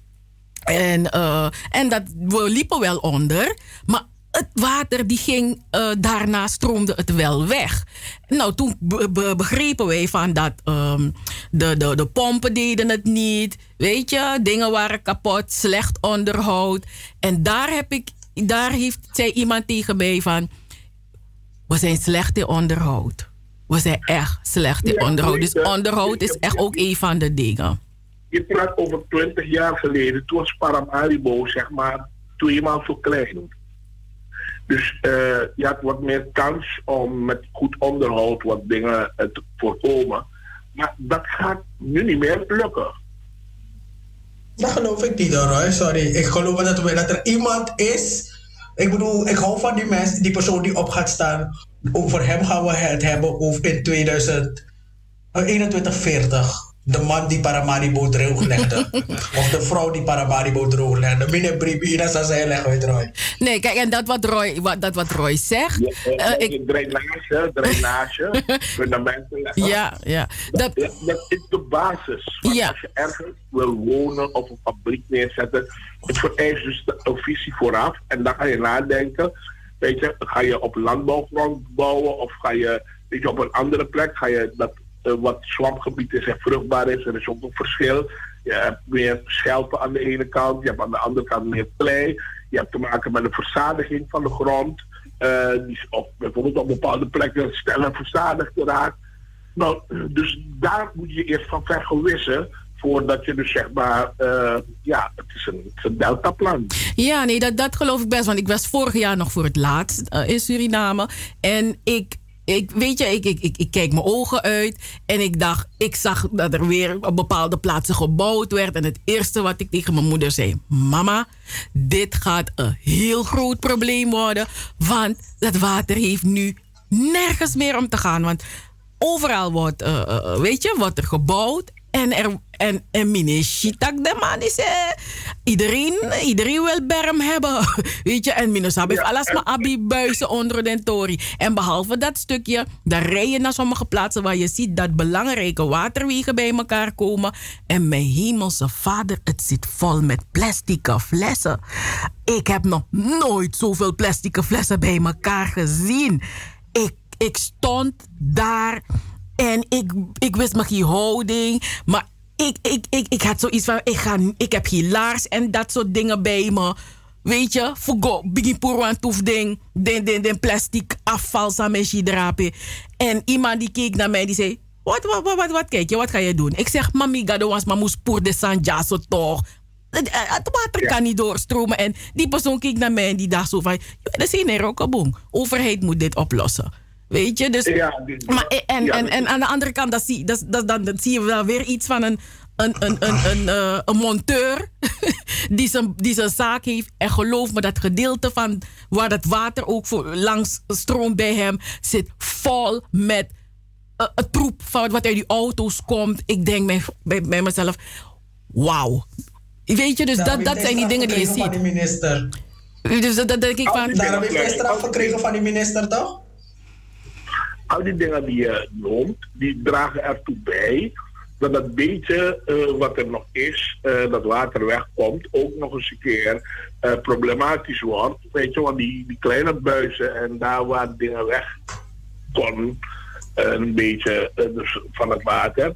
S2: En, eh, en dat, we liepen wel onder, maar het water die ging, eh, daarna stroomde het wel weg. Nou, toen be- be- begrepen wij van dat ehm, de, de, de pompen deden het niet. Weet je, dingen waren kapot, slecht onderhoud. En daar heb ik, daar heeft, zei iemand tegen mij van, we zijn slecht in onderhoud. We zijn echt slecht in
S15: Ja,
S2: onderhoud. Dus onderhoud is echt ook een van de dingen.
S15: Je praat over 20 jaar geleden, toen was Paramaribo zeg maar tweemaal zo klein. Dus eh, je had wat meer kans om met goed onderhoud wat dingen eh, te voorkomen. Maar dat gaat nu niet meer lukken.
S3: Dat geloof ik niet hoor, sorry. Ik geloof dat, we- dat er iemand is. Ik bedoel, ik hou van die mensen, die persoon die op gaat staan. Over hem gaan we het hebben in 2000, eh, 2140. De man die Paramaribo drooglegde. of de vrouw die Paramaribo drooglegde. Meneer Bribi, dat zou zij leggen uit Roy.
S2: Nee, kijk, en dat wat Roy, wat, dat wat Roy zegt.
S15: Eh,
S2: eh, ik,
S15: Drainage, drainage, fundamenten leggen.
S2: Ja, ja.
S15: Dat, dat, dat is de basis. Want
S2: Ja.
S15: Als je ergens wil wonen of een fabriek neerzetten, het vereist dus de een visie vooraf. En dan ga je nadenken, weet je, ga je op landbouwgrond bouwen of ga je, weet je, op een andere plek, ga je dat wat swampgebied is en vruchtbaar is, er is ook een verschil. Je hebt meer schelpen aan de ene kant, je hebt aan de andere kant meer klei. Je hebt te maken met de verzadiging van de grond. eh, die op, bijvoorbeeld op bepaalde plekken sneller verzadigd raakt. Nou, dus daar moet je eerst van vergewissen voordat je dus zeg maar, eh, ja, het is een, deltaplan.
S2: Ja, nee, dat, dat geloof ik best. Want ik was vorig jaar nog voor het laatst eh, in Suriname. En ik, ik weet je, ik, ik, ik, kijk mijn ogen uit. En ik dacht, ik zag dat er weer op bepaalde plaatsen gebouwd werd. En het eerste wat ik tegen mijn moeder zei: Mama, dit gaat een heel groot probleem worden. Want dat water heeft nu nergens meer om te gaan. Want overal wordt, eh, eh, weet je, wordt er gebouwd. En, er, en, en meneer Shitak, de man is... eh, iedereen, iedereen wil berm hebben. Weet je, en Sab heeft alles maar abi buizen onder den tori. En behalve dat stukje, daar rij je naar sommige plaatsen... waar je ziet dat belangrijke waterwegen bij elkaar komen. En mijn hemelse vader, het zit vol met plastic flessen. Ik heb nog nooit zoveel plastic flessen bij elkaar gezien. Ik, ik stond daar... En ik, ik wist me geen houding. Maar ik, ik, ik, ik had zoiets van: ik, ga, ik heb geen laars en dat soort dingen bij me. Weet je, fugo, bigi purwan toef ding, den, den, den plastic afval samen drapen. En iemand die keek naar mij, die zei: wat, wat, wat, wat, wat kijk je, wat ga je doen? Ik zeg: Mami, gado was maar moest poer de zo toch. Het, eh, water kan niet doorstromen. En die persoon keek naar mij en die dacht zo van: "Joh, dat is een rokaboom. Overheid moet dit oplossen. Weet je, dus.
S15: Ja,
S2: maar, en,
S15: ja,
S2: en,
S15: dat-
S2: en aan de andere kant, dat zie, dat, dat, dan, dan zie je wel weer iets van een, een, een, een, een, eh, een monteur die zijn, die zijn zaak heeft. En geloof me, dat gedeelte van waar het water ook voor, langs stroomt bij hem, zit vol met eh, het troep van wat uit die auto's komt. Ik denk bij, bij, bij mezelf, wauw. Weet je, dus dat, dat zijn die dingen die je ziet.
S3: Van die minister.
S2: Dus dat, dat denk ik van...
S3: Daarom heeft hij straf gekregen van die minister, toch?
S15: Al die dingen die je noemt, die dragen ertoe bij dat dat beetje eh, wat er nog is, eh, dat water wegkomt, ook nog eens een keer eh, problematisch wordt. Weet je, want die, die kleine buizen en daar waar dingen weg kon, eh, een beetje eh, dus van het water,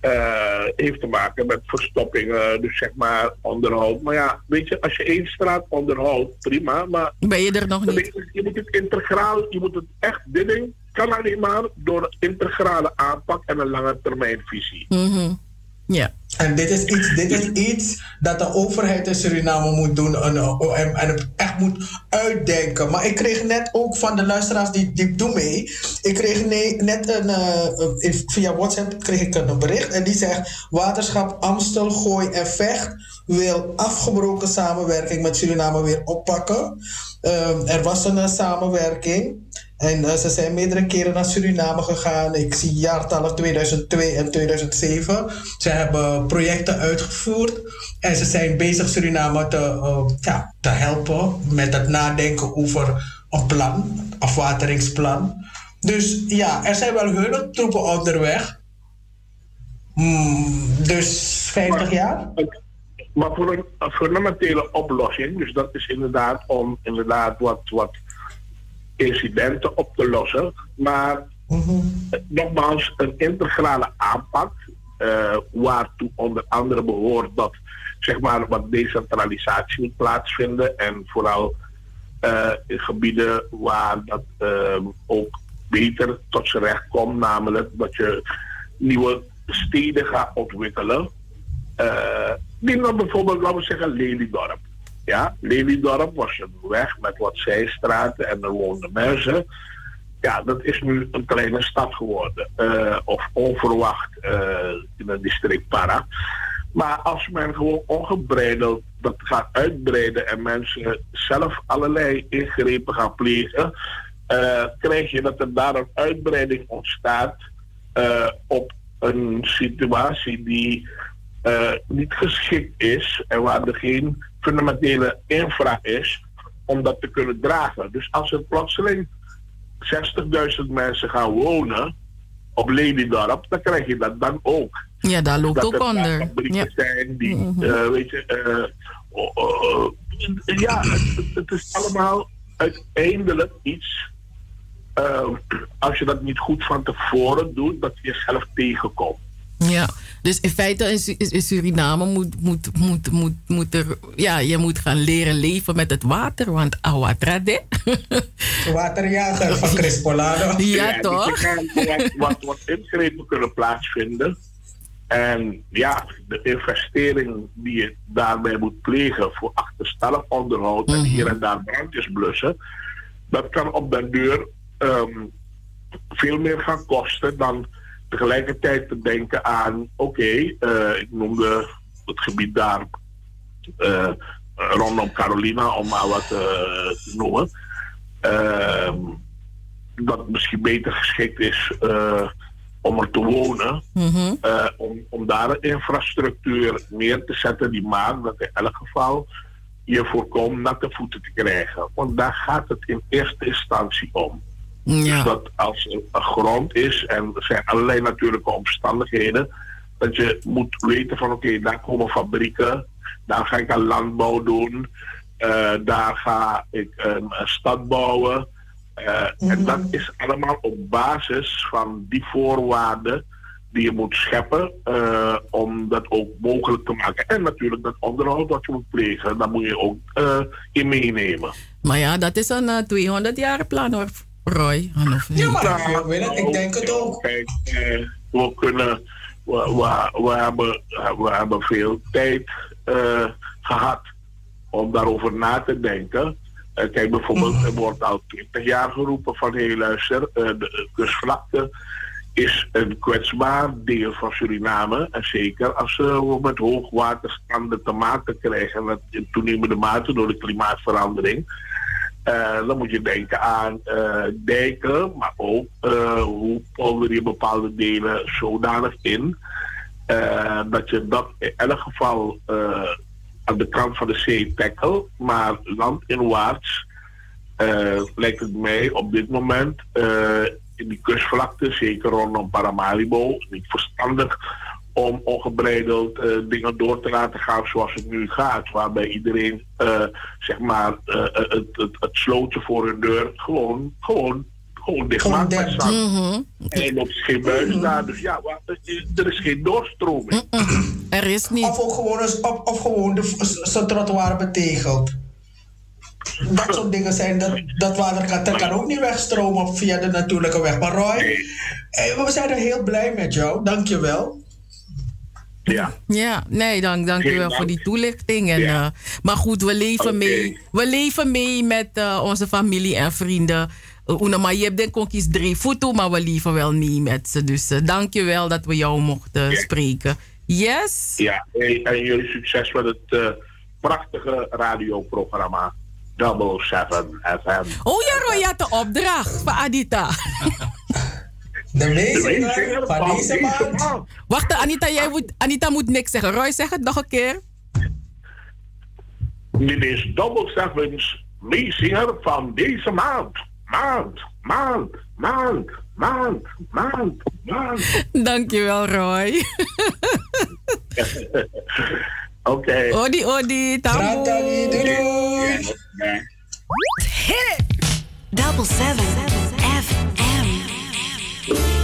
S15: eh, heeft te maken met verstoppingen, dus zeg maar onderhoud. Maar ja, weet je, als je één straat onderhoudt, prima, maar
S2: Ben je er nog niet?
S15: je moet het integraal, je moet het echt, dit ding kan alleen maar door een integrale aanpak en een lange termijn visie.
S2: Mhm. Ja.
S3: En dit is, iets, dit is iets dat de overheid in Suriname moet doen en, en, en echt moet uitdenken. Maar ik kreeg net ook van de luisteraars die, die doen mee. Ik kreeg nee, net een, eh, eh, via WhatsApp kreeg ik een bericht en die zegt: Waterschap Amstel, Gooi en Vecht wil afgebroken samenwerking met Suriname weer oppakken. Ehm, er was een eh, samenwerking. En eh, ze zijn meerdere keren naar Suriname gegaan. Ik zie jaartallen 2002 en 2007. Ze hebben projecten uitgevoerd. En ze zijn bezig Suriname te, eh, ja, te helpen met het nadenken over een plan, afwateringsplan. Dus ja, er zijn wel hulptroepen onderweg. Hmm, dus 50 jaar?
S15: Maar voor een, een fundamentele oplossing, dus dat is inderdaad om inderdaad wat, wat incidenten op te lossen. Maar eh, nogmaals, een integrale aanpak, eh, waartoe onder andere behoort dat zeg maar wat decentralisatie moet plaatsvinden en vooral eh, in gebieden waar dat eh, ook beter tot zijn recht komt, namelijk dat je nieuwe steden gaat ontwikkelen. Neem dan bijvoorbeeld, laten we zeggen, Lelydorp. Ja, Lelydorp was een weg met wat zijstraten en er woonden mensen. Ja, dat is nu een kleine stad geworden. eh, of onverwacht eh, in het district Para. Maar als men gewoon ongebreideld dat gaat uitbreiden en mensen zelf allerlei ingrepen gaan plegen, eh, krijg je dat er daar een uitbreiding ontstaat op een situatie die niet geschikt is en waar er geen fundamentele infra is om dat te kunnen dragen. Dus als er plotseling 60.000 mensen gaan wonen op Lelydorp, dan krijg je dat dan ook.
S2: Ja, daar loopt
S15: dat
S2: ook
S15: er
S2: onder.
S15: fabrieken
S2: Ja.
S15: zijn die,
S2: Mhm.
S15: eh, weet je, eh, ja, het, het is allemaal uiteindelijk iets. eh, als je dat niet goed van tevoren doet, dat je jezelf tegenkomt.
S2: Ja, dus in feite in, Su- in Suriname moet, moet, moet, moet, moet er, ja, je moet gaan leren leven met het water, want awatrade.
S3: Waterjager van Chris Polado.
S2: Ja,
S15: dus
S2: toch?
S15: er Wat, wat, wat ingrepen kunnen plaatsvinden. En ja, de investering die je daarbij moet plegen voor achterstallig onderhoud en hier en daar brandjes blussen, dat kan op den deur ehm, veel meer gaan kosten dan tegelijkertijd te denken aan, oké, eh, ik noemde het gebied daar eh, rondom Carolina, om maar wat eh, te noemen. Ehm, dat misschien beter geschikt is om er te wonen.
S2: Mhm.
S15: om, om daar een infrastructuur neer te zetten die maakt dat in elk geval je voorkomt natte voeten te krijgen. Want daar gaat het in eerste instantie om. Dus dat als er een grond is en er zijn allerlei natuurlijke omstandigheden, dat je moet weten van oké, daar komen fabrieken, daar ga ik aan landbouw doen, eh, daar ga ik een, een stad bouwen. Eh, En dat is allemaal op basis van die voorwaarden die je moet scheppen eh, om dat ook mogelijk te maken. En natuurlijk dat onderhoud wat je moet plegen, daar moet je ook in meenemen.
S2: Maar ja, dat is een eh, 200 jaar plan hoor, Roy. Niet?
S3: Ja, maar ik, weet het, ik denk het ook.
S15: Kijk, eh, we kunnen, we, we, we hebben, we hebben veel tijd eh, gehad om daarover na te denken. Eh, kijk, bijvoorbeeld, er wordt al 20 jaar geroepen van, hé luister, eh, de kustvlakte is een kwetsbaar deel van Suriname. En zeker als we met hoogwaterstanden te maken krijgen, en dat in toenemende mate door de klimaatverandering. Eh, dan moet je denken aan eh, dijken, maar ook eh, hoe polder je bepaalde delen zodanig in. dat je dat in elk geval aan de kant van de zee tackle, maar landinwaarts lijkt het mij op dit moment in die kustvlakte, zeker rondom Paramaribo, niet verstandig om ongebreideld eh, dingen door te laten gaan zoals het nu gaat. Waarbij iedereen, eh, zeg maar, eh, het, het, het slootje voor hun deur gewoon, gewoon, gewoon dicht maakt met zand.
S2: Mhm.
S15: En er loopt geen buis daar, dus ja, er is geen doorstroming.
S2: Er is niet.
S3: Of ook gewoon, of, of gewoon de, trottoir betegeld. Dat soort dingen zijn, dat, dat water kan, dat kan ook niet wegstromen via de natuurlijke weg. Maar Roy, eh, we zijn er heel blij met jou. Dank je wel.
S15: Ja.
S2: Ja, nee, dank, dank u wel
S3: dank.
S2: voor die toelichting. En, eh, maar goed, we leven, mee, we leven mee met eh, onze familie en vrienden. Uh, Una maar je hebt denk ik eens drie voeten, maar we leven wel mee met ze. Dus eh, dank je wel dat we jou mochten spreken. Yes?
S15: Ja, en, en jullie succes met het eh, prachtige radioprogramma Double Seven FM.
S2: Oh ja, Roy had de opdracht van Adita.
S3: De
S15: weezinger van deze maand.
S2: Wacht, Anita, jij moet, Anita moet niks zeggen. Roy, zeg het nog een keer.
S15: Dit is Double Seven's meezinger van deze maand. Maand, maand, maand, maand, maand, maand.
S2: Dankjewel, Roy.
S15: Oké.
S2: Odi, odi, tamu.
S3: doei doei.
S12: Hit it! Double seven FM.
S1: De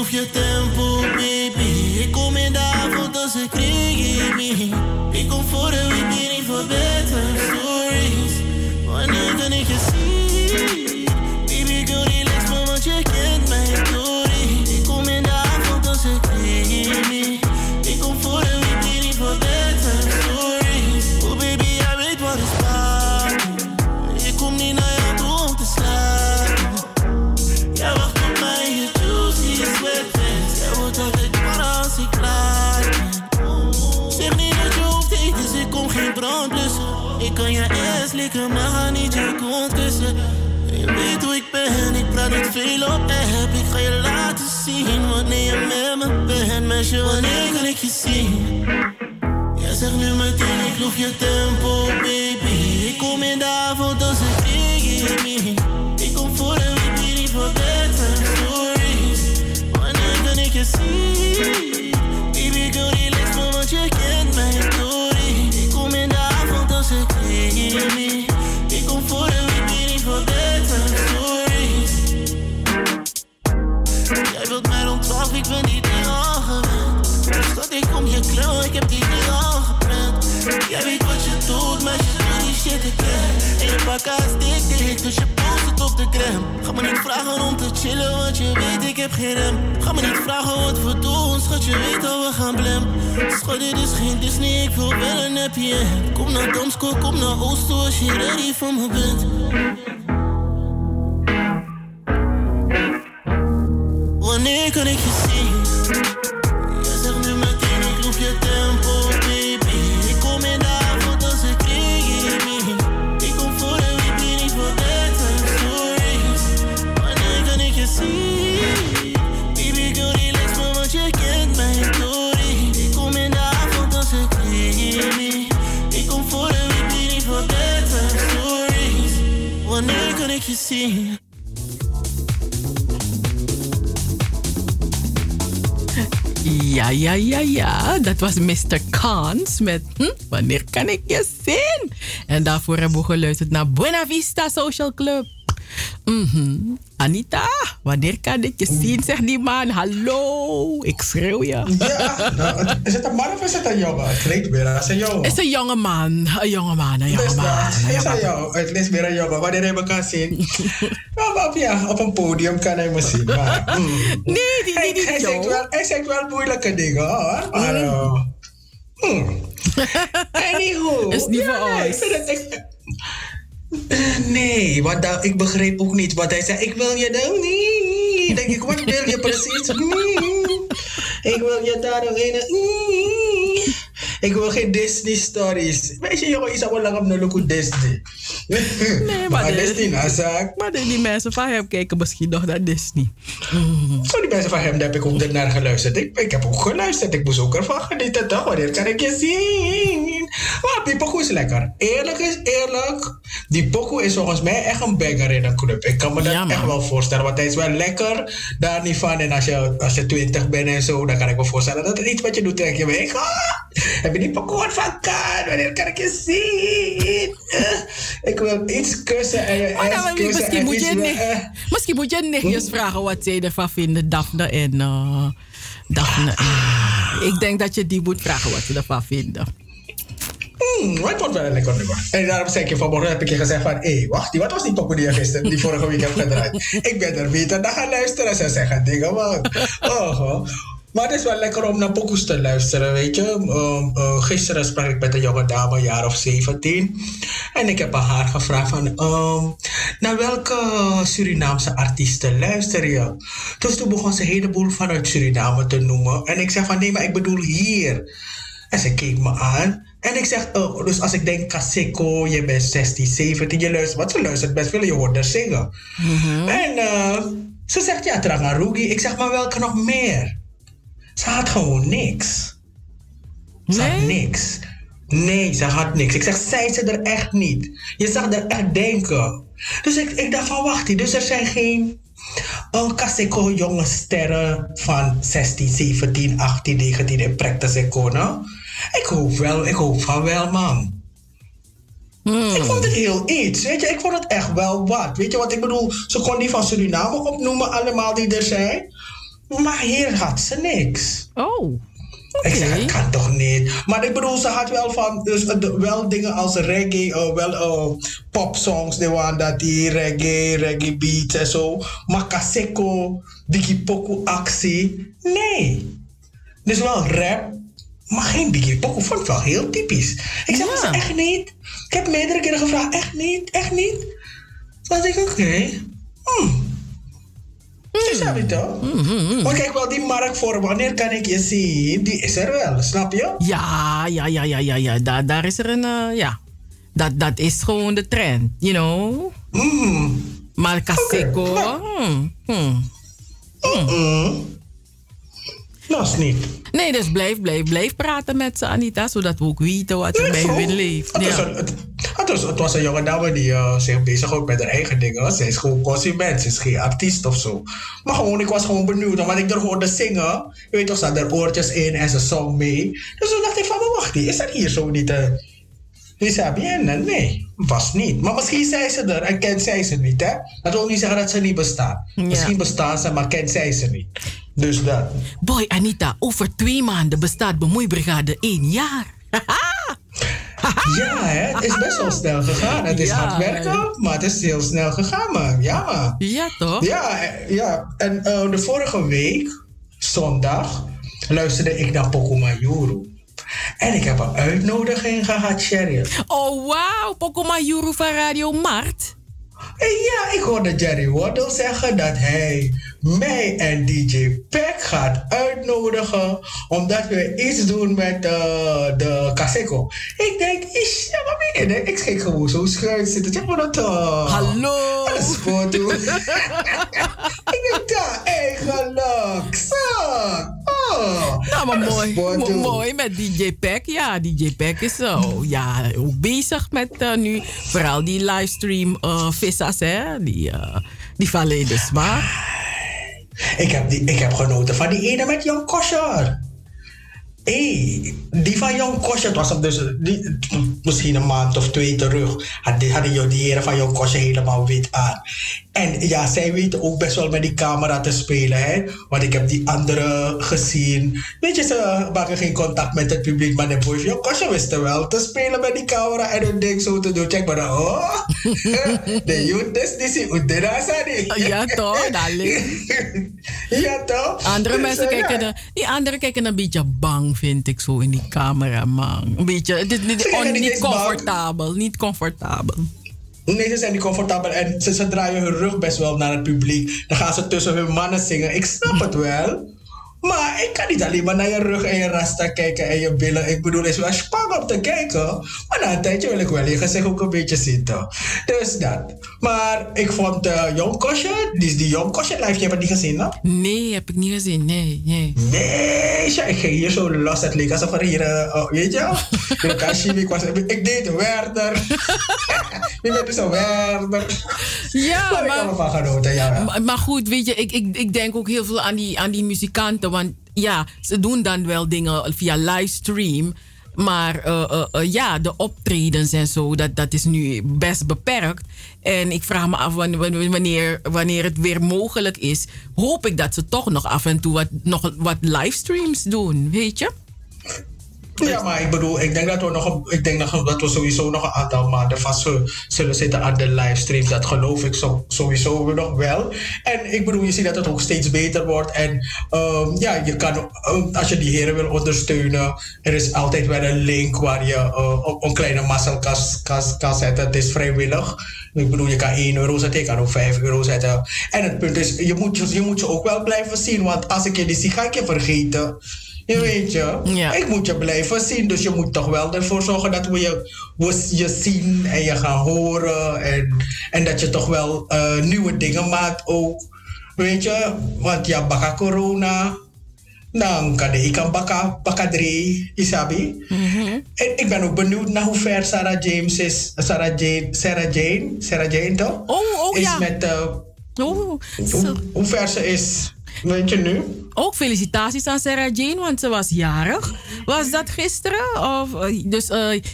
S11: Loef je tempo, baby. Ik kom in de avond als ik kreeg me. Ik kom voor de weekend better likken, maar niet je kont kussen. Je weet hoe ik ben, ik praat niet veel op app. Ik ga je laten zien wanneer je met me bent. Meisje, wanneer kan ik je zien? Jij zegt nu meteen, ik loef je tempo, baby. Ik kom in de avond als kreeg me. Ik kom voor een weekend niet voor better stories. Wanneer kan ik je zien? Ik heb die ding al gepland. Jij weet wat je doet, maar je doet die shit ik. En je pak als dik dik, dus je post het op de gram. Ga me niet vragen om te chillen, want je weet ik heb geen rem. Ga me niet vragen wat we doen, schat, je weet dat we gaan blem. Schat, dit is geen Disney, ik wil wel een happy end. Kom naar Damsko, kom naar Oost als je ready voor me bent. Wanneer kan ik je zien?
S2: Ja, ja, ja, ja. Dat was Mr. Kans met hm, Wanneer kan ik je zien? En daarvoor hebben we geluisterd naar Buena Vista Social Club. Mhm. Anita, wanneer kan ik je zien? Zegt die man. Hallo, ik schreeuw je.
S3: Ja, nou, is het een man of is het een jongen? Het klinkt weer als een jongen.
S2: Het is een jonge man. Een jonge man, een jonge
S3: Dus
S2: man. een
S3: is een jongen. Het is weer een jongen. Wanneer hij me kan zien. Maar op, ja, op een podium kan hij me zien. Maar, mm.
S2: Nee, die,
S3: hij,
S2: die,
S3: hij,
S2: die,
S3: zegt wel, hij zegt wel moeilijke dingen hoor. Maar, uh, hmm. Anywho.
S2: Is niet voor
S3: ja,
S2: ons.
S3: ik vind het echt- Nee, want dat, ik begreep ook niet wat hij zei. Ik wil je dan niet. Denk ik, wat wil je precies? Ik wil je daar nog een. Ik wil geen Disney stories. Weet je, jongen, zou wel lang op Disney.
S2: Nee,
S3: maar
S2: de-
S3: Disney, nou, zaak.
S2: Maar de- die mensen van hem kijken misschien nog naar Disney.
S3: Voor die mensen van hem daar heb ik ook naar geluisterd. Ik, ik heb ook geluisterd. Ik moest ook ervan genieten. Toch? Wanneer kan ik je zien? Maar die pokoe is lekker. Eerlijk is eerlijk. Die pokoe is volgens mij echt een bagger in een club. Ik kan me dat echt wel voorstellen. Want hij is wel lekker. Daar niet van. En als je, als je 20 bent en zo, dan kan ik me voorstellen dat het iets wat je doet. denk je weg. Ah, heb je die pokoe van kan? Wanneer kan ik je zien? Eh, ik wil iets kussen en je
S2: Maar
S3: ass
S2: dan,
S3: kussen
S2: misschien,
S3: en
S2: moet je nicht,
S3: eh.
S2: misschien moet je nichtjes vragen wat zij ervan vinden, Daphne en uh, Daphne. en- ik denk dat je die moet vragen wat ze ervan vinden.
S3: Hmm, het wordt wel lekker nummer. En daarom zei ik vanmorgen heb ik je gezegd van... Hé, wacht, die, wat was die pokoe die je gisteren, die vorige week hebt gedraaid? ik ben er beter naar gaan luisteren. Ze zeggen dingen, man. Oh, oh. Maar het is wel lekker om naar pokoes te luisteren, weet je. Um, uh, gisteren sprak ik met een jonge dame, een jaar of 17. En ik heb aan haar gevraagd van... Um, naar welke Surinaamse artiesten luister je? Dus toen begon ze een heleboel vanuit Suriname te noemen. En ik zei van, nee, maar ik bedoel hier. En ze keek me aan. En ik zeg, oh, dus als ik denk Kaseko, je bent 16, 17, je luistert, wat ze luistert best veel, je hoort haar zingen. En eh, Ze zegt ja, Trangarugi. Ik zeg maar welke nog meer? Ze had gewoon niks. Ze had niks. Nee, ze had niks. Ik zeg, zei ze er echt niet. Je zag er echt denken. Dus ik, ik dacht van, wacht, dus er zijn geen een Kaseko jonge sterren van 16, 17, 18, 19 in practice nou? Ik hoop wel, ik hoop van wel, man. Ik vond het heel iets, weet je. Ik vond het echt wel wat. Weet je wat ik bedoel? Ze kon die van Suriname opnoemen, allemaal die er zijn. Maar hier had ze niks.
S2: Oh.
S3: Ik zeg, het kan toch niet. Maar ik bedoel, ze had wel van, dus, eh, wel dingen als reggae, eh, wel eh, popsongs, die waren dat die reggae, reggae beats en zo. Maar Kaseko, Digi Poku actie, nee. Dus wel rap, maar geen Digi Poku. Vond het wel heel typisch. Ik zeg, was echt niet? Ik heb meerdere keren gevraagd, echt niet, echt niet? Toen dacht ik, oké. Hmm. Snap je toch? Maar kijk wel, die markt voor wanneer kan ik je zien, die is er wel, snap je?
S2: Ja, ja, ja, ja, ja, ja. Daar, daar is er een, eh, ja. Dat, dat is gewoon de trend, you know. Maar Kaseko, hmm, hmm.
S3: Is niet.
S2: Nee, dus blijf, blijf, blijf praten met ze, Anita, zodat we ook weten wat er bij hun leeft.
S3: Het, was
S2: Ja.
S3: een, het, het was, het was een jonge dame die eh, zich bezighoudt met haar eigen dingen. Ze is gewoon consument, ze is geen artiest of zo. Maar gewoon, ik was gewoon benieuwd, omdat ik er hoorde zingen. Je weet toch, ze had er oortjes in en ze zong mee. Dus toen dacht ik van, wacht, is er hier zo niet een... Isabienne? Nee, was niet. Maar misschien zei ze er en kent zij ze niet, hè? Dat wil niet zeggen dat ze niet bestaan. Misschien bestaan ze, maar kent zij ze niet. Dus dat.
S2: Boy, Anita, over twee maanden bestaat Bemoeibrigade één jaar.
S3: Ja, hè? het is best wel snel gegaan. Het is
S2: Ja,
S3: hard werken, maar het is heel snel gegaan, man. Ja, man.
S2: Ja, toch?
S3: Ja, ja. en eh, de vorige week, zondag, luisterde ik naar Pokuma Yuru. En ik heb een uitnodiging gehad, Sherry.
S2: Oh, wauw. Pokoma Juru van Radio Mart.
S3: En ja, ik hoorde Jerry Waddle zeggen dat hij mij en DJ Peck gaat uitnodigen omdat we iets doen met eh, de Kaseko. Ik denk, is, ja, maar je, ik ging gewoon zo schuin zitten. Zeg maar dat. eh,
S2: Hallo!
S3: Wat is ik denk, ja, eigenlijk. Zo. Oh.
S2: Nou, maar mooi. mooi met DJ Peck. Ja, DJ Peck is zo. Ja, ook bezig met eh, nu vooral die livestream eh vissa's, hè. Die, eh die vallen in de smaak.
S3: Ik heb, die, ik heb genoten van die ene met Jan Kosher. Hé, die van Jan Kosher, was op dus, die, misschien een maand of twee terug, had hadden die heren van Jan Kosher helemaal wit aan. En ja, zij weten ook best wel met die camera te spelen, hè. Want ik heb die andere gezien. Weet je, ze maken geen contact met het publiek, maar de boys Kosher wisten wel te spelen met die camera en hun ding zo te doen. Check maar dan, oh, de youth is die zijn.
S2: Ja, toch? Darling.
S3: Ja, toch?
S2: Andere
S3: Dus,
S2: mensen
S3: eh,
S2: kijken,
S3: ja.
S2: er- die anderen kijken een beetje bang, vind ik zo, in die camera, man. Een beetje, dit, dit, on-
S3: niet
S2: comfortabel, niet comfortabel.
S3: Nee, ze zijn niet comfortabel en ze, draaien hun rug best wel naar het publiek. Dan gaan ze tussen hun mannen zingen. Ik snap het wel. Maar ik kan niet alleen maar naar je rug en je rasta kijken en je billen. Ik bedoel, het is wel spannend om te kijken. Maar na een tijdje wil ik wel je gezicht ook een beetje zitten. Dus dat. Maar ik vond uh, Jong Kosje, die is die Jong Kosje live, je hebt het niet gezien, hè?
S2: Nee, heb ik niet gezien, nee, nee.
S3: Nee, ja, ik ging hier zo los. Het leek alsof er hier, eh, oh, weet je, ik, was, ik deed Werder. ik ben dus een Werder.
S2: Ja,
S3: maar... Ik heb ervan genoten, ja. ja.
S2: Maar, maar goed, weet je, ik, ik, ik denk ook heel veel aan die, aan die muzikanten. Want ja, ze doen dan wel dingen via livestream. Maar eh, eh, eh, ja, de optredens en zo, dat, dat is nu best beperkt. En ik vraag me af wan- wan- wanneer, wanneer het weer mogelijk is. Hoop ik dat ze toch nog af en toe wat, nog wat livestreams doen, weet je?
S3: Ja, maar ik bedoel, ik denk dat we nog, ik denk dat we sowieso nog een aantal maanden vast zullen- zitten aan de livestreams. Dat geloof ik sowieso nog wel. En ik bedoel, je ziet dat het ook steeds beter wordt. En ehm, ja, je kan, als je die heren wil ondersteunen, er is altijd wel een link waar je op een kleine mazzel kan, kan, zetten. Het is vrijwillig. Ik bedoel, je kan 1 euro zetten, je kan ook 5 euro zetten. En het punt is, je moet je, moet je ook wel blijven zien. Want als ik je niet zie, ga ik je vergeten. Je weet je, ik moet je blijven zien. Dus je moet toch wel ervoor zorgen dat we je, we je zien en je gaan horen. En, en dat je toch wel eh, nieuwe dingen maakt ook. Weet je, want ja, baka corona. Dan kan ik kan baka, baka drie, isabi. En ik ben ook benieuwd naar hoe ver Sarah James is. Sarah Jane, Sarah Jane, Sarah Jane toch?
S2: Oh, oh
S3: is
S2: ja.
S3: Met, eh,
S2: Oh,
S3: hoe, hoe ver ze is, weet je nu?
S2: Ook felicitaties aan Sarah Jane, want ze was jarig. Was dat gisteren? Of, eh, dus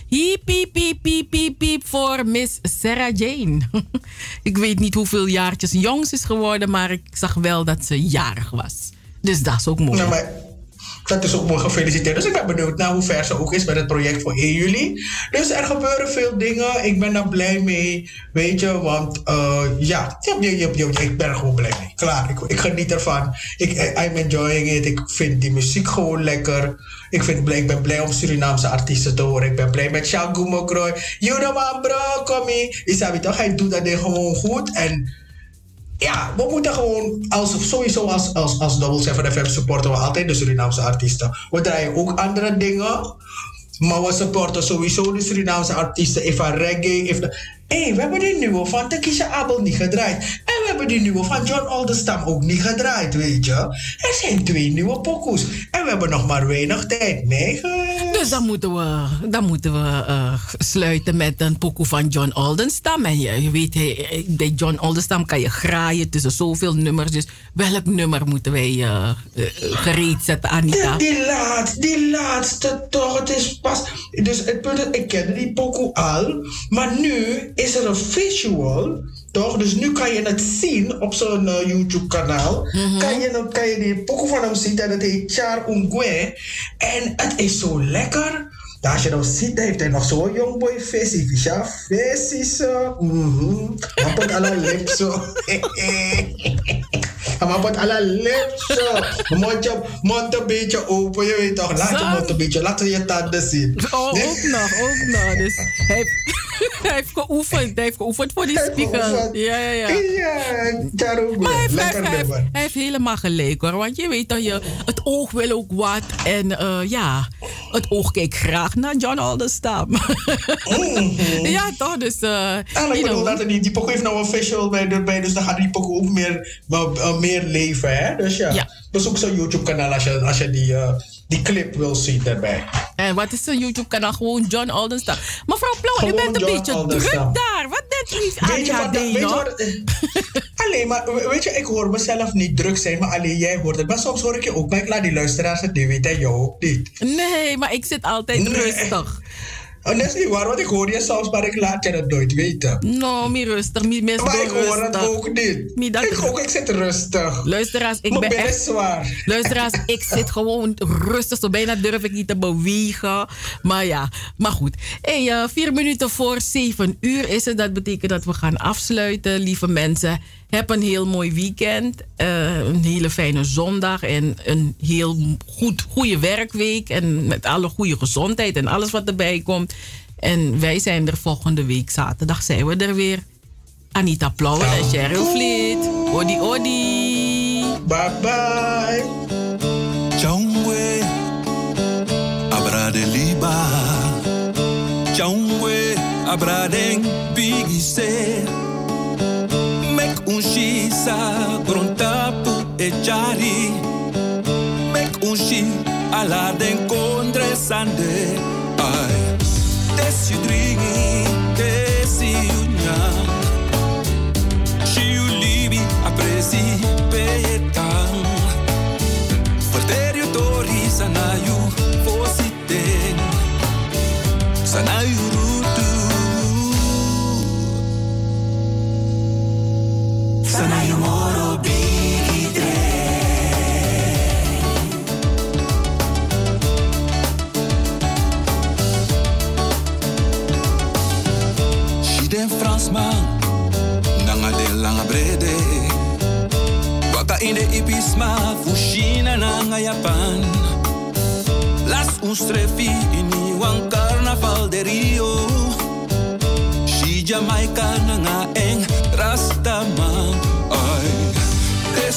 S2: hiep, piep, piep, piep, piep, piep voor Miss Sarah Jane. ik weet niet hoeveel jaartjes jong ze is geworden, maar ik zag wel dat ze jarig was. Dus dat is ook mooi.
S3: Nou, maar dat is ook mooi gefeliciteerd. Dus ik ben benieuwd naar hoe ver ze ook is met het project voor 1 juli. Dus er gebeuren veel dingen. Ik ben daar blij mee. Weet je, want eh, ja, ja, ja, ja, ik ben er gewoon blij mee. Klaar, ik, ik geniet ervan. Ik, I'm enjoying it. Ik vind die muziek gewoon lekker. Ik, vind, ik ben blij om Surinaamse artiesten te horen. Ik ben blij met Shangu Mokroy. Juno man bro, kom. Isabi toch, hij doet dat ding gewoon goed. En ja, we moeten gewoon, als, sowieso als, als, als Double 7 FM supporten we altijd de Surinaamse artiesten. We draaien ook andere dingen, maar we supporten sowieso de Surinaamse artiesten. Even reggae, even... Hé, hey, we hebben die nieuwe van Takisha Abel niet gedraaid. En we hebben die nieuwe van John Oldestam ook niet gedraaid, weet je. Er zijn twee nieuwe pokoes. En we hebben nog maar weinig tijd. Nee,
S2: Dus dan moeten we, dan moeten we eh, sluiten met een pokoe van John Oldenstam. En je, je weet, hij- bij John Oldenstam kan je graaien tussen zoveel nummers. Dus welk nummer moeten wij eh, gereed zetten, Anita?
S3: Die, die laatste, die laatste toch, het is pas... Dus het punt is, ik kende die pokoe al, maar nu is er een visual, toch? Dus nu kan je het zien op zo'n eh, YouTube-kanaal. kan, je, kan je die pokoe van hem zien en het heet Char Ungwe. En het is zo lekker. Ja, als je nou ziet, heeft hij nog zo'n jongboy face. Visha face zo. Mhm. Hij put alle lip zo. Hij put alle lip zo. Mondje, mond een beetje open, je weet toch. Laat je
S2: Zo.
S3: mond een beetje, laat je tanden zien.
S2: Oh, ook nog, ook nog. Dus hij, hij heeft geoefend. Hij heeft geoefend voor die spiegel. Ja, ja, ja.
S3: Ja,
S2: Maar hij heeft, hij, heeft, hij, heeft, helemaal gelijk hoor. Want je weet dat je, het oog wil ook wat. En eh, ja, het oog kijkt graag naar John Oldestam. ja, toch? Dus, eh
S3: En ik bedoel, dat die, die pokoe heeft nou een visual bij erbij, dus dan gaat die pokoe ook meer, meer leven, hè? Dus ja, bezoek zijn YouTube-kanaal als je, als je die, eh, die clip wil zien daarbij.
S2: En wat is zijn YouTube-kanaal? Gewoon John Oldenstam. Mevrouw Blauw, u
S3: Gewoon
S2: bent een
S3: John
S2: beetje druk daar. Wat bent u
S3: Weet je wat,
S2: ADHD,
S3: dat- weet je wat, alleen maar, we- weet je, ik hoor mezelf niet druk zijn, maar alleen jij hoort het. Maar soms hoor ik je ook, maar ik laat die luisteraars het niet weten, jou ook niet.
S2: Nee, maar ik zit altijd
S3: Nee.
S2: rustig.
S3: En dat is niet waar, want ik hoor je soms, maar ik laat je het nooit weten.
S2: No, meer rustig. Meer, meer
S3: Maar ik hoor
S2: rustig.
S3: het ook niet.
S2: Dat-
S3: Ik ook, ik zit rustig.
S2: Luisteraars, ik ben echt...
S3: zwaar.
S2: Luisteraars, ik zit gewoon rustig. Zo bijna durf ik niet te bewegen. Maar ja, maar goed. Hey, eh, vier minuten voor zeven uur is het. Dat betekent dat we gaan afsluiten. Lieve mensen, heb een heel mooi weekend. eh, een hele fijne zondag. En een heel goed, goede werkweek. En met alle goede gezondheid en alles wat erbij komt. En wij zijn er volgende week zaterdag. Zijn we er weer. Anita Plauwen en Cheryl Vliet. Odi, odi.
S3: Bye bye.
S1: Chongwe, abrade liba. Chongwe, abraden bigise. casa e puteggiari Mec unși ala de încontre sande. Ai Te si dringi, te si unia Și iulibi a presi pe etan Fărteriu dori să n-ai fosite Sanayu moro bigidre She den Fransman Nanga de langa brede. Waka in de ipisma Fushina nanga Japan. Las un strefi in Iwan carnaval de Rio. Jamaica nanga eng. Rastaman Ay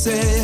S1: say.